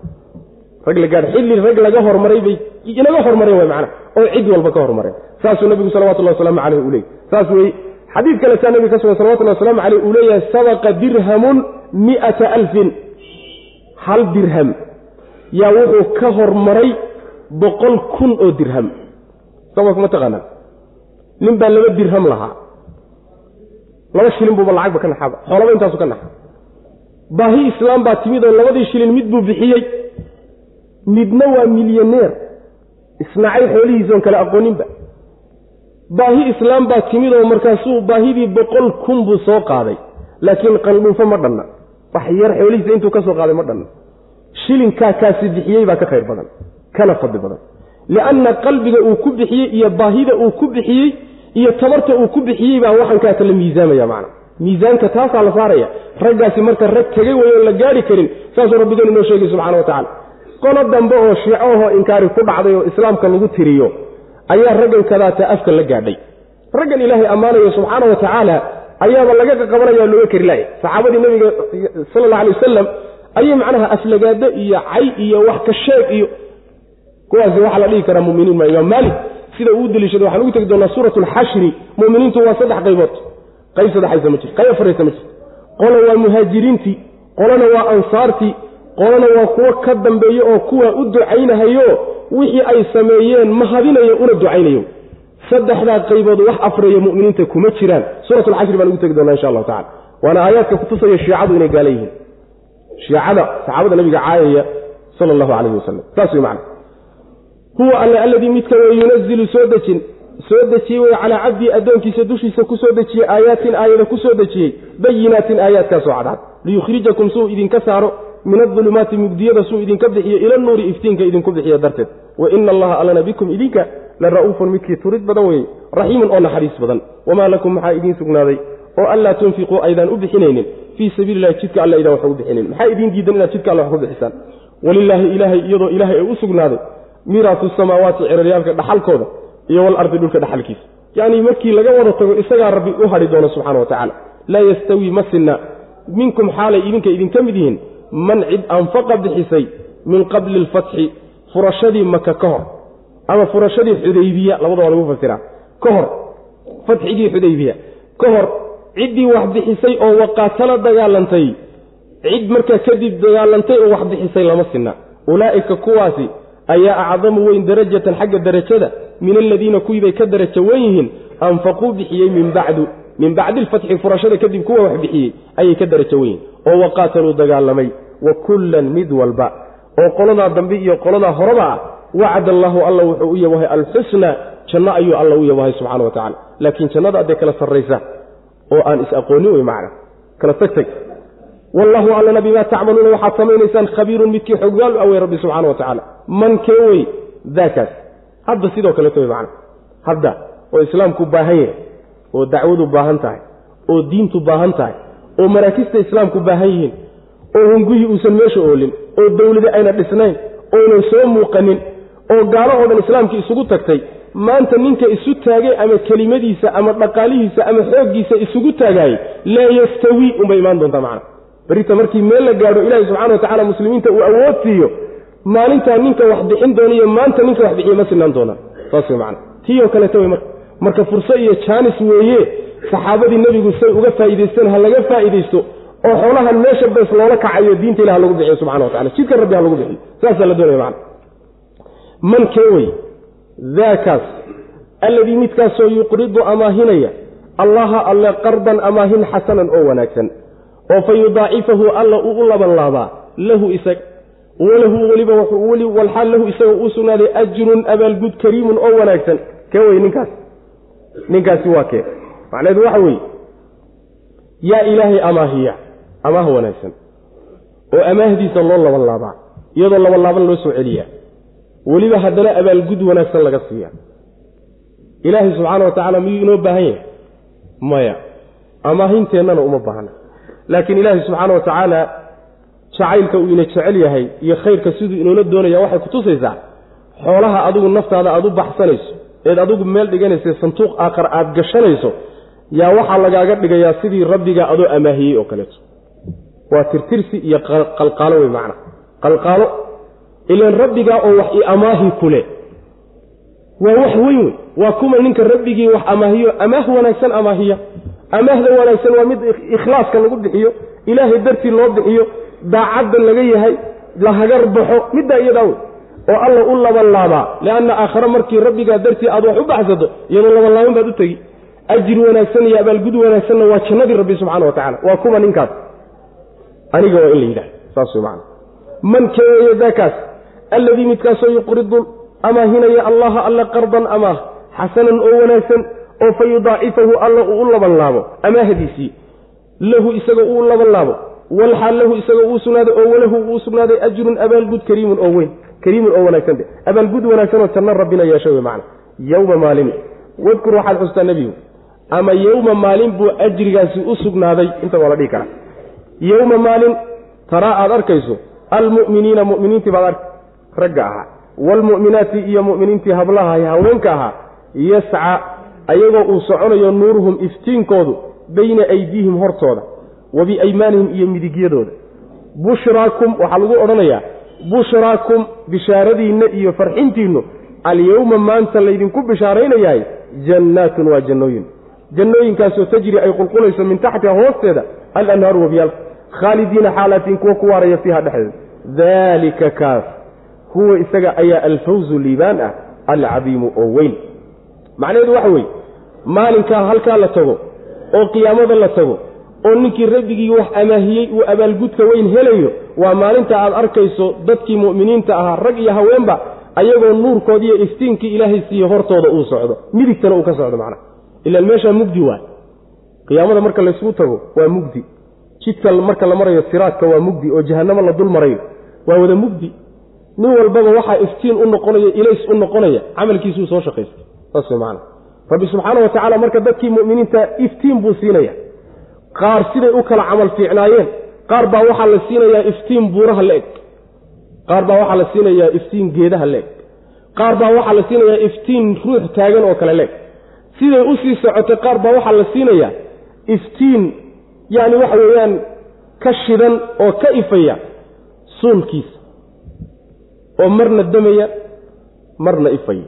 rag la gaadhi xilli rag laga hormaray bay inaga hormareen way macana oo cid walba ka hormareen saasuu nabigu salawatullahi wasalaamu caleyh u leeyy saas wey xadiid kale saa nabiga ka sugan salawatullahi waslamu caleyh uu leeyahay sabaqa dirhamun mi'ata alfin. Hal dirham. Yaa wuxuu ka hormaray boqol kun oo dirham. Sababka ma taqaanaa? Nin baa laba dirham lahaa. Laba shilin buuba lacagba ka naxaaba xoolaba intaasu ka naxa baahi islaam baa timid oo labadii shilin mid buu bixiyey midna waa milyaneer isnacay xoolihiisa oon kale aqooninba. Baahi islaam baa timid oo markaasuu baahidii boqol kun buu soo qaaday. Laakiin qandhuufo ma dhanna. Wax yar xoolihiisa intuu ka soo qaaday ma dhanna. Shilinkaa kaasi bixiyey baa ka khayr badan. Kana fadli badan. Lianna qalbiga uu ku bixiyey iyo baahida uu ku bixiyey iyo tabarta uu ku bixiyey baa waxankaasa la miisaamaya macna. Miisaanka taasaa la saaraya. Raggaasi marka rag tegay way oon la gaari karin saasuu rabbigan inoo sheegay subxana wa tacala qolo dambe oo shiicoahoo inkaari ku dhacday oo islaamka lagu tiriyo ayaa raggan kadaata afka la gaadhay. Raggan ilaahay ammaanayo subxaana wa tacaala ayaaba laga qaqabanaya looga kari laaya saxaabadii nabiga sala alla alay wasalam ayay macnaha aflagaado iyo cay iyo wax ka sheeg iyo kuwaasi waxaa la dhihi karaa muminiin ma imaam maalik sida uu deliishaday waxaan ugu tegi doonaa suurat alxashri muminiintu waa saddex qaybood. Qayb saddexaysa ma jirto qayb afaraysa ma jirto qola waa muhaajiriintii qolana waa ansaartii qolana waa kuwo ka dambeeye oo kuwa u ducaynahayo wixii ay sameeyeen mahadinayo una ducaynayo. Saddexdaa qaybood wax afreeya muminiinta kuma jiraan. Suurat alxashri baan ugu tegi doonaa insha allahu tacala waana aayaadka kutusaya shiicadu inay gaala yihiin. Shiicada saxaabada nabiga caayaya sala allahu calayhi wasalam saas wey macna huwa alle alladii midka wey yunazilu soo dejin. Soo dejiyey wey calaa cabdii addoonkiisa dushiisa ku soo dejiyey aayaatin aayada ku soo dejiyey bayinaatin aayaadkaasoo cadcad liyukhrijakum suu idinka saaro min adulumaati mugdiyada suu idinka bixiyo ila nuuri iftiinka idinku bixiyo darteed. Wa ina allaha allana bikum idinka la ra'uufun midkii turid badan weeye raxiimun oo naxariis badan. Wamaa lakum maxaa idiin sugnaaday? Oo anlaa tunfiquu aydaan u bixinaynin. Fii sabiililahi jidka alle aydaan wax ugu bixinayn maxaa idiin diidan inaad jidka alle wax ku bixisaan? Walilaahi ilaahay iyadoo ilaahay ay u sugnaaday miiraasu samaawaati ciraryaalka dhaxalkooda iyo walardi dhulka dhaxalkiisa. Yacnii markii laga wada tago isagaa rabbi u hadhi doono subxana wa tacaala. Laa yastawii ma sinna. Minkum xaalay idinka idinka mid yihiin man cid anfaqa bixisay min qabli alfatxi furashadii maka ka hor ama furashadii xudaybiya labada waa lagu fasiraa ka hor fatxigii xudaybiya ka hor ciddii wax bixisay oo waqaatala dagaalantay cid markaa kadib dagaalantay oo wax bixisay lama sinna. Ulaa'ika kuwaasi ayaa acdamu weyn darajatan xagga derajada min aladiina kuwiibay ka derajo wen yihiin anfaquu bixiyey min bacdu min bacdi alfatxi furashada kadib kuwa wax bixiyey ayay ka derajo wen yihiin oo waqaataluu dagaalamay wa kullan mid walba. Oo qoladaa dambe iyo qoladaa horeba ah wacad allaahu alla wuxuu u yabahay alxusna janno ayuu alla u yabahay subxana wa tacala laakiin jannada addee kala sarraysa oo aan is aqoonin wey macna. Kala tagtag wallahu allana bimaa tacmaluuna waxaad samaynaysaan khabiirun midkii xoggaal awey rabbi subxana wa tacaala. Man kee wey? Daakaas hadda sidoo kaleeto wey macna. Hadda oo islaamku baahan yahay oo dacwadu baahan tahay oo diintu baahan tahay oo maraakista islaamku baahan yihiin oo hunguyii uusan meesha oolin oo dowladi ayna dhisnayn oynan soo muuqanin oo gaalo oo dhan islaamkii isugu tagtay maanta ninka isu taagay ama kelimadiisa ama dhaqaalihiisa ama xooggiisa isugu taagaayey laa yastawii unbay imaan doontaa macna. Berita markii meel la gaadho ilaahi subxana wa tacala muslimiinta uu awood siiyo maalintaa ninka wax bixin dooniyo maanta ninka wax bixiye ma sinaan doonaan saas wey macana tii oo kaleeta wey marka marka furso iyo jaanis weeye saxaabadii nebigu say uga faa'idaysteen ha laga faa'iidaysto oo xoolahan meesha bees loola kacayo diinta ilah lagu bixiyo subxana wa tacala jidka rabbi ha lagu bixiyo saasaa la doonaya macana man kee wey? Daakaas alladii midkaasoo yuqridu amaahinaya allaha alle qardan amaahin xasanan oo wanaagsan. Oo fa yudaacifahu alla uu u laban laabaa. Lahu isaga walahu weliba walxaal lahu isaga uu sugnaaday ajrun abaalgud kariimun oo wanaagsan. Kee wey ninkaas? Ninkaasi waa kee. Macnaheedu waxa weeye yaa ilaahay amaahiya amaah wanaagsan oo amaahdiisa loo laban laabaa iyadoo laban laaban loo soo celiyaa. Weliba haddana abaalgud wanaagsan laga siiya ilaahay subxaana wa tacaala miyuu inoo baahan yahay? Maya. Amaahinteennana uma baahna. Laakiin ilaahay subxaana wa tacaala jacaylka uu ina jecel yahay iyo khayrka siduu inoola doonaya waxay kutusaysaa xoolaha adigu naftaada aad u baxsanayso eed adigu meel dhiganaysa sanduuq aakhar aad gashanayso yaa waxaa lagaaga dhigayaa sidii rabbiga adoo amaahiyey oo kaleeto waa tirtirsi iyo qalqaalo wey macna. Qalqaalo ilan rabbigaa oo wax i amaahi kule. Waa wax weyn wey. Waa kuma ninka rabbigii wax amaahiyo amaah wanaagsan amaahiya. Amaahda wanaagsan waa mid ikhlaaska lagu bixiyo ilaahay dartii loo bixiyo daacadda laga yahay la hagar baxo middaa iyadaa wey. Oo alla u labanlaabaa lianna aakhare markii rabbigaa dartii aad wax u baxsato iyadoo labanlaaban baad u tegi. Ajri wanaagsan iyo abaalgud wanaagsanna waa jannadii rabbi subxana wa tacala waa kuma ninkaas aniga waa in la yidhahda saas macana man keeyo daakaas alladii midkaasoo yuqridu amaahinaya allaha alla qardan amaah xasanan oo wanaagsan oo fa yudaacifahu alla uu u labanlaabo amaahdiisii lahu isaga uu labanlaabo walxaal lahu isaga uu sugnaaday oo walahu uu sugnaaday ajrun abaalgud kariimun oo weyn kariimun oo wanaagsan de abaalgud wanaagsan oo janno rabbina yeesho wey macana yowma maalin. Wadkur waxaad xustaa nebigu. Ama yowma maalin buu ajrigaasi u sugnaaday. Inta waa la dhihi karaa yowma maalin taraa aad arkayso almu'miniina mu'miniintii baad arki ragga ahaa. Waalmu'minaati iyo mu'miniintii hablaha haweenka ahaa yasca ayagoo uu soconayo nuuruhum iftiinkoodu bayna aydiihim hortooda wa biaymaanihim iyo midigyadooda. Bushraakum waxaa lagu odhanayaa bushraakum bishaaradiinna iyo farxintiinnu alyowma maanta laydinku bishaaraynayahay jannaatun waa jannooyin. Jannooyinkaasoo tajri ay qulqulayso min taxtiha hoosteeda alanhaaru wabiyaalka khaalidiina xaalatiin kuwa ku waaraya fiiha dhexdeeda daalika kaas huwa isaga ayaa alfawzu liibaan ah alcadiimu oo weyn. Macnaheedu waxa weeye maalinkaa halkaa la tago oo qiyaamada la tago oo ninkii rabbigii wax amaahiyey uu abaalgudka weyn helayo waa maalinta aad arkayso dadkii mu'miniinta ahaa rag iyo haweenba ayagoo nuurkoodiiyo iftiinkii ilaahay siiye hortooda uu socdo. Midigtana uu ka socdo macnaha. Ilaan meeshaa mugdi waay. Qiyaamada marka laysugu tago waa mugdi jidka marka la marayo siraadka waa mugdi oo jahannamo la dul marayo. Waa wada mugdi. Nin walbaba waxaa iftiin u noqonaya ilays u noqonaya camalkiisuu soo shaqaystay. Saas way macana rabbi subxaana wa tacaala marka dadkii mu'miniinta iftiin buu siinaya. Qaar siday u kala camal fiicnaayeen. Qaar baa waxaa la siinayaa iftiin buuraha la eg qaar baa waxaa la siinayaa iftiin geedaha la eg qaar baa waxaa la siinayaa iftiin ruux taagan oo kale la eg siday u sii socotay qaar baa waxaa la siinayaa iftiin yacni waxa weeyaan ka shidan oo ka ifaya suulkiisa oo marna damaya marna ifaya.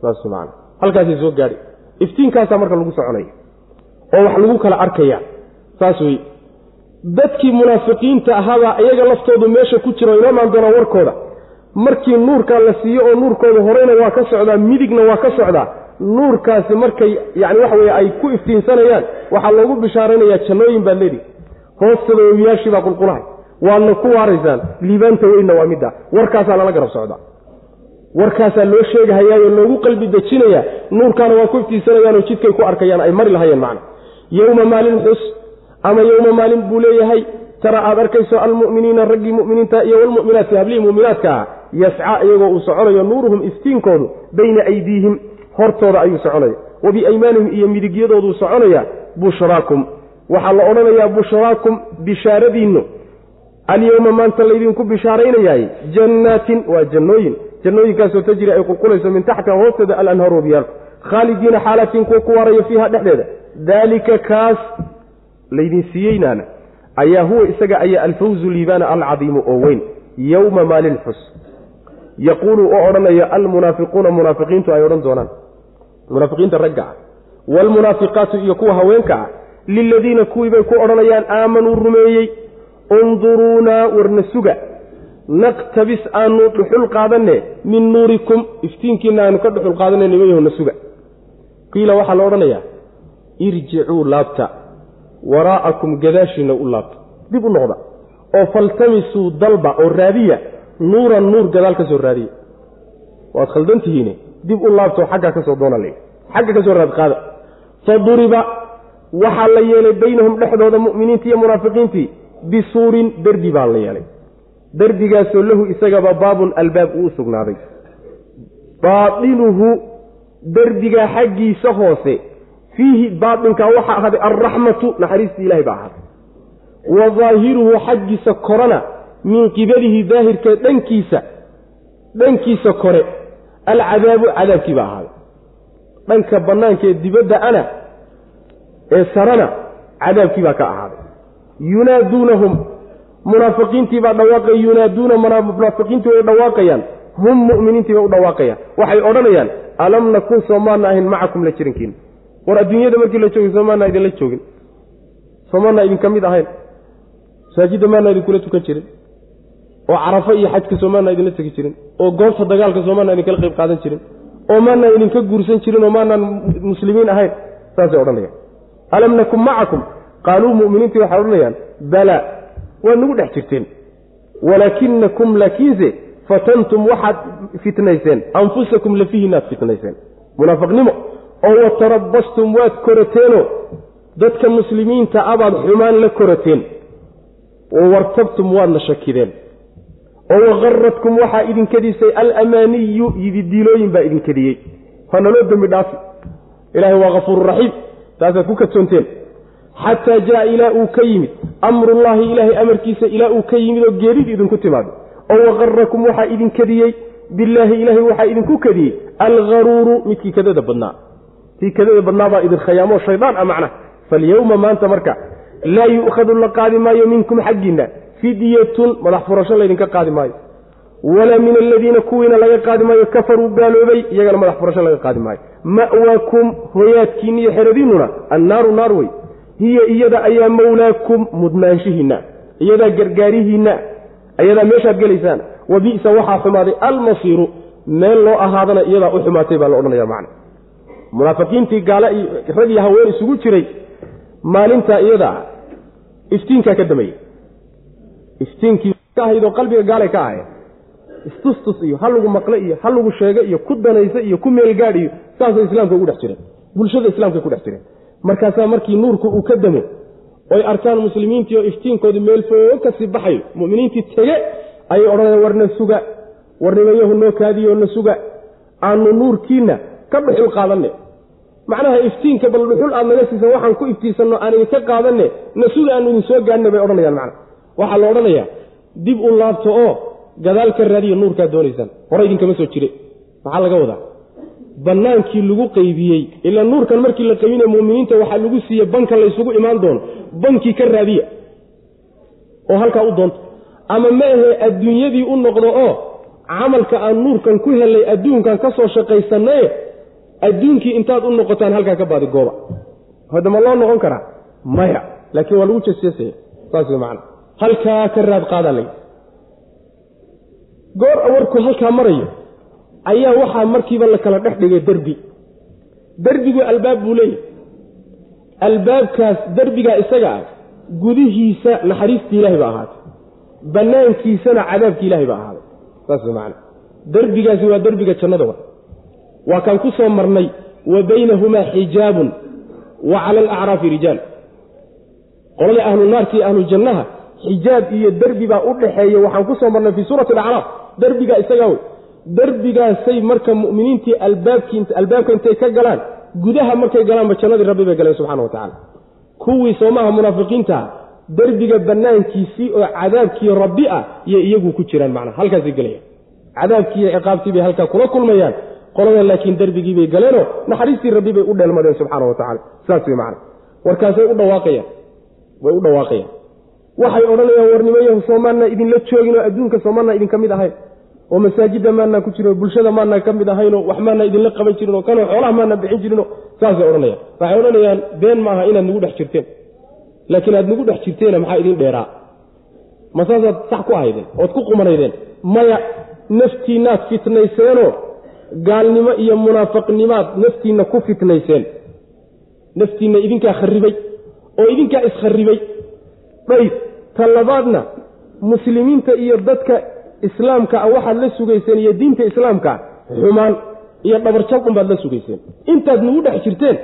Saas maana. Halkaasay soo gaadhi iftiinkaasaa marka lagu soconaya oo wax lagu kala arkaya. Saas wey dadkii munaafiqiinta ahaabaa iyaga laftoodu meesha ku jira oo inoomaan doonaa warkooda. Markii nuurkaa la siiyo oo nuurkooda horeyna waa ka socdaa midigna waa ka socdaa nuurkaasi markay yani waxa weye ay ku iftiinsanayaan waxaa loogu bishaaraynayaa jannooyin baad leedihi hoostooda webiyaashii baa qulqulahay. Waadna ku waaraysaan liibaanta weynna waa midda. Warkaasaa lala garab socdaa warkaasaa loo sheegahayaayoo loogu qalbi dejinayaa nuurkaana waa ku iftiinsanayaanoo jidkay ku arkayaan ay mari lahayeen macna. Yowma maalin xus ama yowma maalin buu leeyahay tara aad arkayso almu'miniina raggii mu'miniinta iyo walmu'minaati hablihii mu'minaadka ah yascaa iyagoo uu soconayo nuuruhum iftiinkoodu bayna aydiihim hortooda ayuu soconaya. Wa biaymaanihim iyo midigyadooduu soconaya bushraakum. Waxaa la odhanayaa bushraakum bishaaradiinnu. Alyowma maanta laydinku bishaaraynayaay jannaatin waa jannooyin. Jannooyinkaasoo tajri ay qulqulayso min taxtiha hoosteeda alanhaaru wabiyaalku khaalidiina xaalatin kuwa ku waaraya fiiha dhexdeeda. Daalika kaas laydin siiyeynaana ayaa huwa isaga ayaa alfawzu liibaana alcadiimu oo weyn. Yowma maalin xus. Yaquulu oo odhanaya almunaafiquuna munaafiqiintu ay odhan doonaan munaafiqiinta ragga ah. Waalmunaafiqaatu iyo kuwa haweenka ah. Liladiina kuwii bay ku odhanayaan aamanuu rumeeyey. Unduruunaa warna suga. Naqtabis aanu dhuxul qaadanne min nuurikum. Iftiinkiina aanu ka dhuxul qaadanne nimayahona suga. Qiila waxaa la odhanayaa irjicuu laabta. Waraa'akum gadaashiina u laabta. Dib u noqda. Oo faltamisuu dalba oo raadiya. Nuuran nuur gadaal ka soo raadiya. Waad khaldan tihiine dib u laabtoo xaggaa ka soo doona le xagga ka soo raadqaada fa duriba waxaa la yeelay baynahum dhexdooda mu'miniintii iyo munaafiqiintii bisuurin derbi baa la yeelay. Derbigaasoo lahu isagaba baabun albaab uu sugnaaday. Baatinuhu derbigaa xaggiisa hoose fiihi baatinkaa waxaa ahaaday alraxmatu naxariistii ilahay baa ahaaday wa daahiruhu xaggiisa korana min qibalihi daahirka dhankiisa dhankiisa kore alcadaabu cadaabkii baa ahaaday. Dhanka bannaanka ee dibadda ana ee sarana cadaabkii baa ka ahaaday. Yunaaduunahum munaafiqiintii baa dhawaaqaya yunaaduuna munaafiqiintii way dhawaaqayaan hum mu'miniintii bay u dhawaaqayaan. Waxay odhanayaan alam nakun soo maana ahayn macakum la jirankiina war adduunyada markii la joogay soomaanaa idinla joogin. Soomaanaa idinka mid ahayn. Masaajidda maanaa idinkula tukan jirin. Oo carafo iyo xajka soomaanaa idinla tegi jirin oo goobta dagaalka soomaanaa idinkala qayb qaadan jirin oo maanaan idinka guursan jirin oo maanaan muslimiin ahayn saasay odhanayaan alam nakun macakum qaaluu mu'miniintii waxay odhanayaan balaa waa nagu dhex jirteen. Walaakinakum laakiinse fatantum waxaad fitnayseen. Anfusakum lafihiinaad fitnayseen. Munaafiqnimo. Oo watarabastum waad korateenoo dadka muslimiinta abaad xumaan la korateen. Oo wartabtum waadna shakideen oo waqaradkum waxaa idinkadisay alamaaniyu yididiilooyin baa idinkadiyey waa naloo dembi dhaafi. Ilaahay waa hafuuru raxiim. Taasaad ku kadsoonteen xataa jaa ilaa uu ka yimid. Amrullaahi ilaahay amarkiisa ilaa uu ka yimid oo geerid idinku timaado. Oo waqarakum waxaa idinkadiyey billaahi ilaahay waxaa idinku kadiyey algharuuru midkii kadada badnaa. Kii kadada badnaabaa idin khayaamoo shaydaan a macna falyowma maanta marka laa yu'khadu la qaadi maayo minkum xaggiinna fidyatun madax furasho laydinka qaadi maayo. Walaa min aladiina kuwiina laga qaadi maayo kafaruu gaaloobay iyagana madax furasho laga qaadi maayo. Ma'waakum hoyaadkiinna iyo xeradiinnuna annaaru naar wey. Hiya iyada ayaa mawlaakum mudnaanshihiinna iyadaa gargaarihiinna iyadaa meeshaad gelaysaan. Wa bi'sa waxaa xumaaday almasiiru meel loo ahaadana iyadaa u xumaatay baa la odhanaya macna. Munaafiqiintii gaale iyo rag haween isugu jiray maalintaa iyada ah iftiinkaa ka dameeyey iftiinkii ka ahaydoo qalbiga gaalay ka ahayd. Istustus iyo ha lagu maqle iyo ha lagu sheege iyo ku danaysa iyo ku meelgaadh iyo saasay islaamka ugu dhex jireen. Bulshada islaamkay ku dhex jireen. Markaasaa markii nuurku uu ka damo oy arkaan muslimiintii oo iftiinkoodii meel foog ka sii baxayo mu'miniintii tege ayay odhanayaan warna suga. Warnimayahu noo kaadiyo na suga. Aanu nuurkiinna ka dhuxul qaadanne. Macnaha iftiinka bal dhuxul aad naga siisan waxaan ku iftiisanno aan idinka qaadanne. Na suga aanu idin soo gaadhna bay odhanayaan macna waxaa la odhanayaa dib u laabto oo gadaal ka raadiya nuurkaad doonaysaan hore idinkama soo jire. Maxaa laga wadaa? Bannaankii lagu qaybiyey ilaa nuurkan markii la qaybinaya mu'miniinta waxaa lagu siiye banka laysugu imaan doono. Bankii ka raadiya. Oo halkaa u doonto. Ama ma ahe adduunyadii u noqdo oo camalka aan nuurkan ku helay adduunkan ka soo shaqaysanaye adduunkii intaad u noqotaan halkaa ka baadi gooba. Hadda ma loo noqon karaa? Maya. Laakiin waa lagu jeesjeesaya saas wey macana halkaa ka raad qaadaa lay goor awarku halkaa marayo ayaa waxaa markiiba la kala dhex dhigay derbi. Derbigu albaab buu leeyahy albaabkaas derbigaa isaga ah gudihiisa naxariistii ilaahay baa ahaatay. Bannaankiisana cadaabkii ilaahay baa ahaaday saas macana derbigaasi waa derbiga jannada wa. Waa kaan ku soo marnay wa baynahumaa xijaabun wa cala alacraafi rijaal. Qolada ahlu naarka iyo ahlu jannaha xijaab iyo derbi baa u dhaxeeya. Waxaan ku soo marnay fii suurati alacraaf. Derbigaa isagaa wey derbigaasay marka mu'miniintii albaabka intay ka galaan gudaha markay galaanba jannadii rabbi bay galeen subxana wa tacala kuwii soomaha munaafiqiintaha derbiga bannaankiisii oo cadaabkii rabbi ah iyo iyagu ku jiraan macnaa halkaasay gelayaan cadaabkii iyo ciqaabtii bay halkaa kula kulmayaan. Qolada laakiin derbigii bay galeenoo naxariistii rabbi bay u dheelmadeen subxaana wa tacala saas wey macana warkaasay u dhawaaqayaan. Way u dhawaaqayaan waxay odhanayaan warnimayahu soomaanna idinla joogin oo adduunka soomaanna idinka mid ahayn oo masaajidda maanaa ku jirin oo bulshada maanaa ka mid ahaynoo wax maanaa idinla qaban jirin oo kanoo xoolaha maanaa bixin jirinoo saasay odhanayaan. Waxay odhanayaan been maaha inaad nagu dhex jirteen. Laakiin aad nagu dhex jirteena maxaa idin dheeraa? Ma saasaad sax ku ahaydeen? Ood ku qumanaydeen? Maya naftiinnaad fitnayseenoo gaalnimo iyo munaafiqnimaad naftiinna ku fitnayseen. Naftiinna idinkaa kharribay oo idinkaa iskharribay dhayb ta labaadna muslimiinta iyo dadka islaamka ah waxaad la sugayseen iyo diinta islaamka ah xumaan iyo dhabarjab unbaad la sugayseen intaad nagu dhex jirteen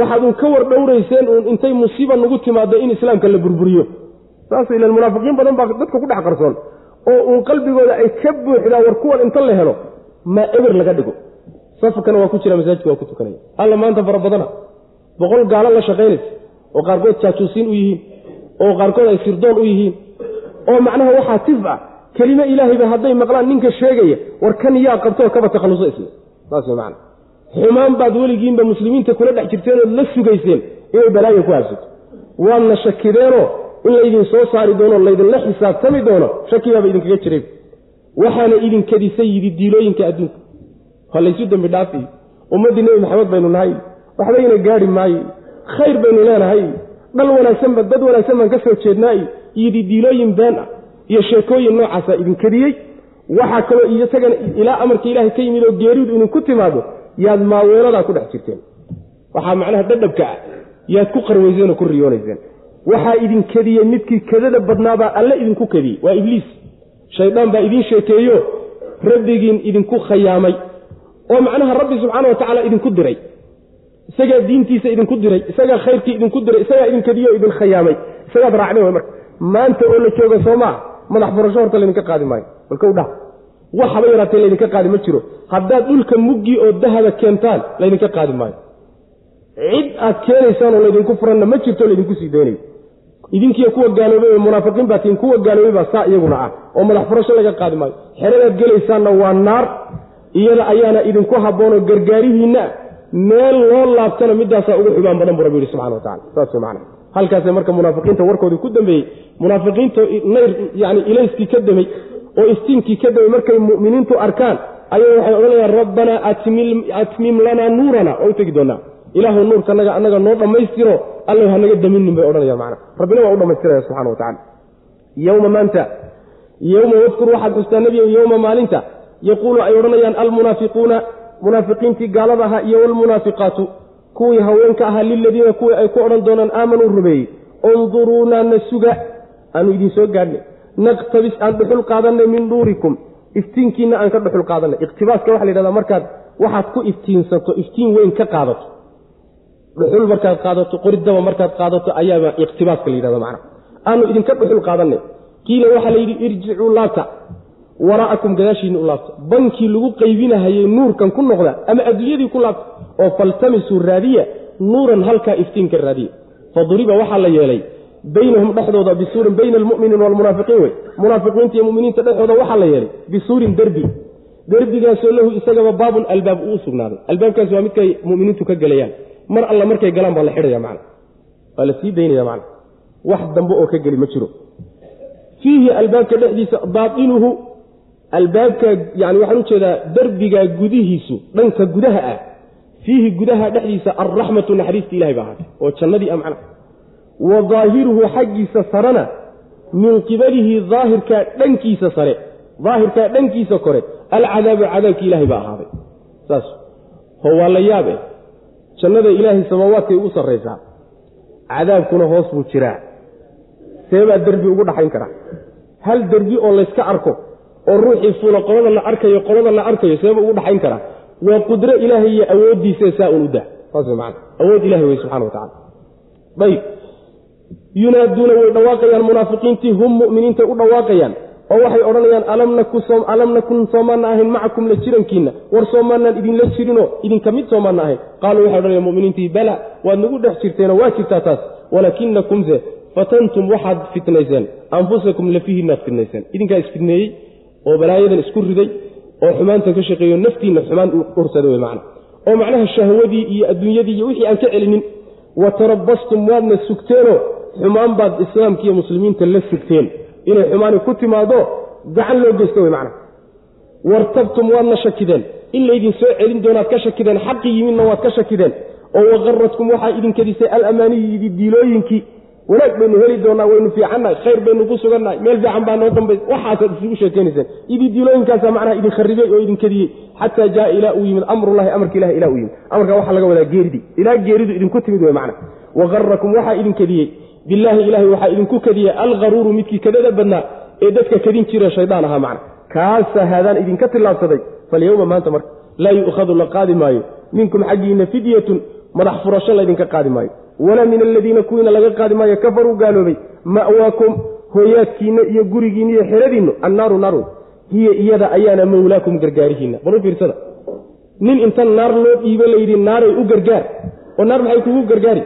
waxaad un ka war dhowrayseen uun intay musiiba nagu timaado in islaamka la burburiyo. Saas ilan munaafiqiin badan baa dadka ku dhex qarsoon. Oo uun qalbigooda ay ka buuxdaa war kuwan inta la helo maa eber laga dhigo. Safkana waa ku jira masaajidka waa ku tukanaya. Alla maanta fara badana. Boqol gaalo la shaqaynaysa oo qaarkood jaajuusiin u yihiin oo qaarkood ay sirdoon u yihiin. Oo macnaha waxaa tif ah kelime ilaahayba hadday maqlaan ninka sheegaya war kan yaa qabtoo kaba takhalluso isla saas way macana xumaan baad weligiinba muslimiinta kula dhex jirteen ood la sugayseen inay balaaya ku habsato waadna shakideenoo in laydin soo saari doono laydinla xisaabtami doono shakibaaba idinkaga jiray. Waxaana idinkadisay yidi diilooyinka adduunka. Ha laysu dembi dhaafiyo ummaddii nebi maxamed baynu nahay waxbayna gaari maayo khayr baynu leenahay dhal wanaagsanba dad wanaagsan baan ka soo jeednaa iyo didiilooyin been ah iyo sheekooyin noocaasa idinkadiyey waxaa kaloo isagana ilaa amarka ilaahay ka yimid oo geeridu idinku timaado yaad maaweeladaa ku dhex jirteen. Waxaa macnaha dhadhabka ah yaad ku qarwayseen oo ku riyoonayseen waxaa idin kadiyey midkii kadada badnaabaa alle idinku kadiyey waa ibliis. Shaydaan baa idiin sheekeeyo rabbigiin idinku khayaamay. Oo macnaha rabbi subxaana wa tacaala idinku diray isagaa diintiisa idinku diray isagaa khayrkii idinku diray isagaa idin kadiyo o idin khayaamay. Isagaad raacdeen marka. Maanta oo la jooga soo maa madax furasho horta laydinka qaadi maayo. Balka u dhah waxaba yaraatee laydinka qaadi ma jiro. Haddaad dhulka muggii oo dahaba keentaan laydinka qaadi maayo. Cid aad keenaysaan oo laydinku furanna ma jirto laydinku sii doonayo. Idinkiiyo kuwa gaaloobay munaafiqiin baa kuwa gaaloobay baa saa iyaguna ah oo madax furasho laga qaadi maayo. Xeradaad gelaysaanna waa naar. Iyada ayaana idinku habboonoo gargaarihiinna meel loo laabtana midaasaa ugu xubaan badan bu rabbi yihi subxana wa tacala saas man halkaase marka munaafiqiinta warkoodii ku dambeeyey munaafiqiinta nayr yani ilayskii ka damey oo istiinkii ka damey markay mu'miniintu arkaan ayay waxay odhanayaan rabbanaa atmim lanaa nuurana. Waa u doonaa ilaahu nuurkanaga anaga noo dhammaystiro alla hanaga daminin bay odhanayaan mana rabbina waa u dhammaystiraya subxana wa tacala yowma maanta yowma wadkur waxaad xustaa nebiyow yowma maalinta yaquulu ay odhanayaan almunaafiquuna munaafiqiintii gaalada ahaa iyo walmunaafiqaatu kuwii haweenka ahaa liladiina kuwii ay ku odhan doonaan aamanuu rumeeyey unduruunaa na suga. Aanu idin soo gaadhnay naqtabis aan dhuxul qaadanay min nuurikum. Iftiinkiina aan ka dhuxul qaadanay. Iqtibaaska waxa la yidhahdaa markaad waxaad ku iftiinsato iftiin weyn ka qaadato. Dhuxul markaad qaadato qoridaba markaad qaadato ayaaba iqtibaaska la yidhahda macna. Aanu idinka dhuxul qaadanay. Kiila waxaa la yidhi irjicuu laabta waraa'akum gadaashiinni u laabta bankii lagu qaybinahayey nuurkan ku noqda ama adduunyadii ku laabta oo faltamisuu raadiya nuuran halkaa iftiinka raadiya. Faduriba waxaa la yeelay baynahum dhexdooda bisuurin bayna almuminiin walmunaafiqiin wey. Munaafiqiinta iyo muminiinta dhexdooda waxaa la yeelay bisuurin derbi. Derbigaasoo lahu isagaba baabun albaab uu sugnaaday. Albaabkaasi waa midkay muminiintu ka gelayaan mar alla markay galaan baa la xidhaya man waa la sii daynaya man wax dambe oo ka geli ma jiro. Fiihi albaabka dhexdiisa baainuhu albaabka yani waxaan u jeedaa derbiga gudihiisu dhanka gudaha ah fiihi gudaha dhexdiisa alraxmatu naxariista ilahay ba ahaatay oo jannadii a macna wa daahiruhu xaggiisa sarena min qibalihi daahirkaa dhankiisa sare daahirkaa dhankiisa kore alcadaabu cadaabki ilahay baa ahaaday. Saas ho waa la yaabe jannada ilaahay samaawaadkay ugu sarraysaa cadaabkuna hoos buu jiraa. Seebaa derbi ugu dhaxayn karaa. Hal derbi oo layska arko oo ruuxii fuula qolada la arkayo qolada la arkayo seeba ugu dhaxayn karaa waa qudro ilaahay iyo awooddiisa saa un u dah saas way macana awood ilahay wey subxana wa tacala ayb yunaaduuna way dhawaaqayaan munaafiqiintii hum mu'miniintay u dhawaaqayaan oo waxay odhanayaan alam nakun soomaana ahayn macakum la jirankiinna war soomaanaan idinla jirinoo idinka mid soomaana ahayn. Qaaluu waxay odhanayan muminiintii bala waad nagu dhex jirteenoo waa jirtaa taas. Walaakinakumse fatantum waxaad fitnayseen anfusakum lafihiinaad fitnayseen. Idinkaa isfidneeyey oo balaayadan isku riday oo xumaantan ka shaqeeyo naftiinna xumaan ursada wey macna. oo macnaha shahwadii iyo adduunyadii iyo wixii aan ka celinin wa tarabastum waadna sugteenoo xumaan baad islaamka iyo muslimiinta la sugteen. Inay xumaani ku timaado gacan loo geysto wey macna. Wartabtum waadna shakideen. In laydin soo celin doonaad ka shakideen. Xaqi yimidna waad ka shakideen. Oo waqaradkum waxaa idin kadisay alamaaniyidi diilooyinkii wanaag baynu heli doonaa waynu fiicannahay khayr baynu ku sugannahay meel fiican baa noo dambaysa waxaasaad isugu sheekeynayseen idii diilooyinkaasa macnaha idin kharibey oo idin kadiyey xataa jaa ilaa uu yimid amrullahi amarka ilahi ilaa uu yimid. Amarkaa waxaa laga wadaa geeridii ilaa geeridu idinku timid wey macna waqarakum waxaa idin kadiyey. Bilaahi ilaahay waxaa idinku kadiyey alqaruuru midkii kadada badnaa ee dadka kadin jira shaydaan ahaa macna kaasaa haadaan idinka tillaabsaday. Falyowma maanta marka laa yu'khadu la qaadi maayo. Minkum xaggiinna fidyatun madax furasho laydinka qaadi maayo walaa min aladiina kuwiina laga qaadi maayo kafaruu gaaloobay ma'waakum hooyaadkiinna iyo gurigiinna iyo xeradiinnu annaaru naaru hiya iyada ayaana mawlaakum gargaarihiinna. Bal u fiirsada nin inta naar loo dhiibo layidhi naaray u gargaar. Oo naar maxay kugu gargaari?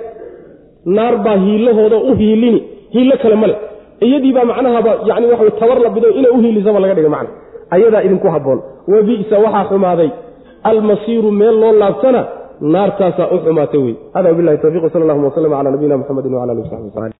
Naar baa hiilahooda u hiilini hiilo kale male iyadii baa macnahaba yani waxa tabar la bido inay u hiilisaba laga dhiga macna. Ayadaa idinku habboon. Wa bi'sa waxaa xumaaday. Almasiiru meel loo laabtana naartaasaa u xumaatay wey hada wabilahi tawfiq sal allahuma waslm cala nabiyina muxamedi wala ali w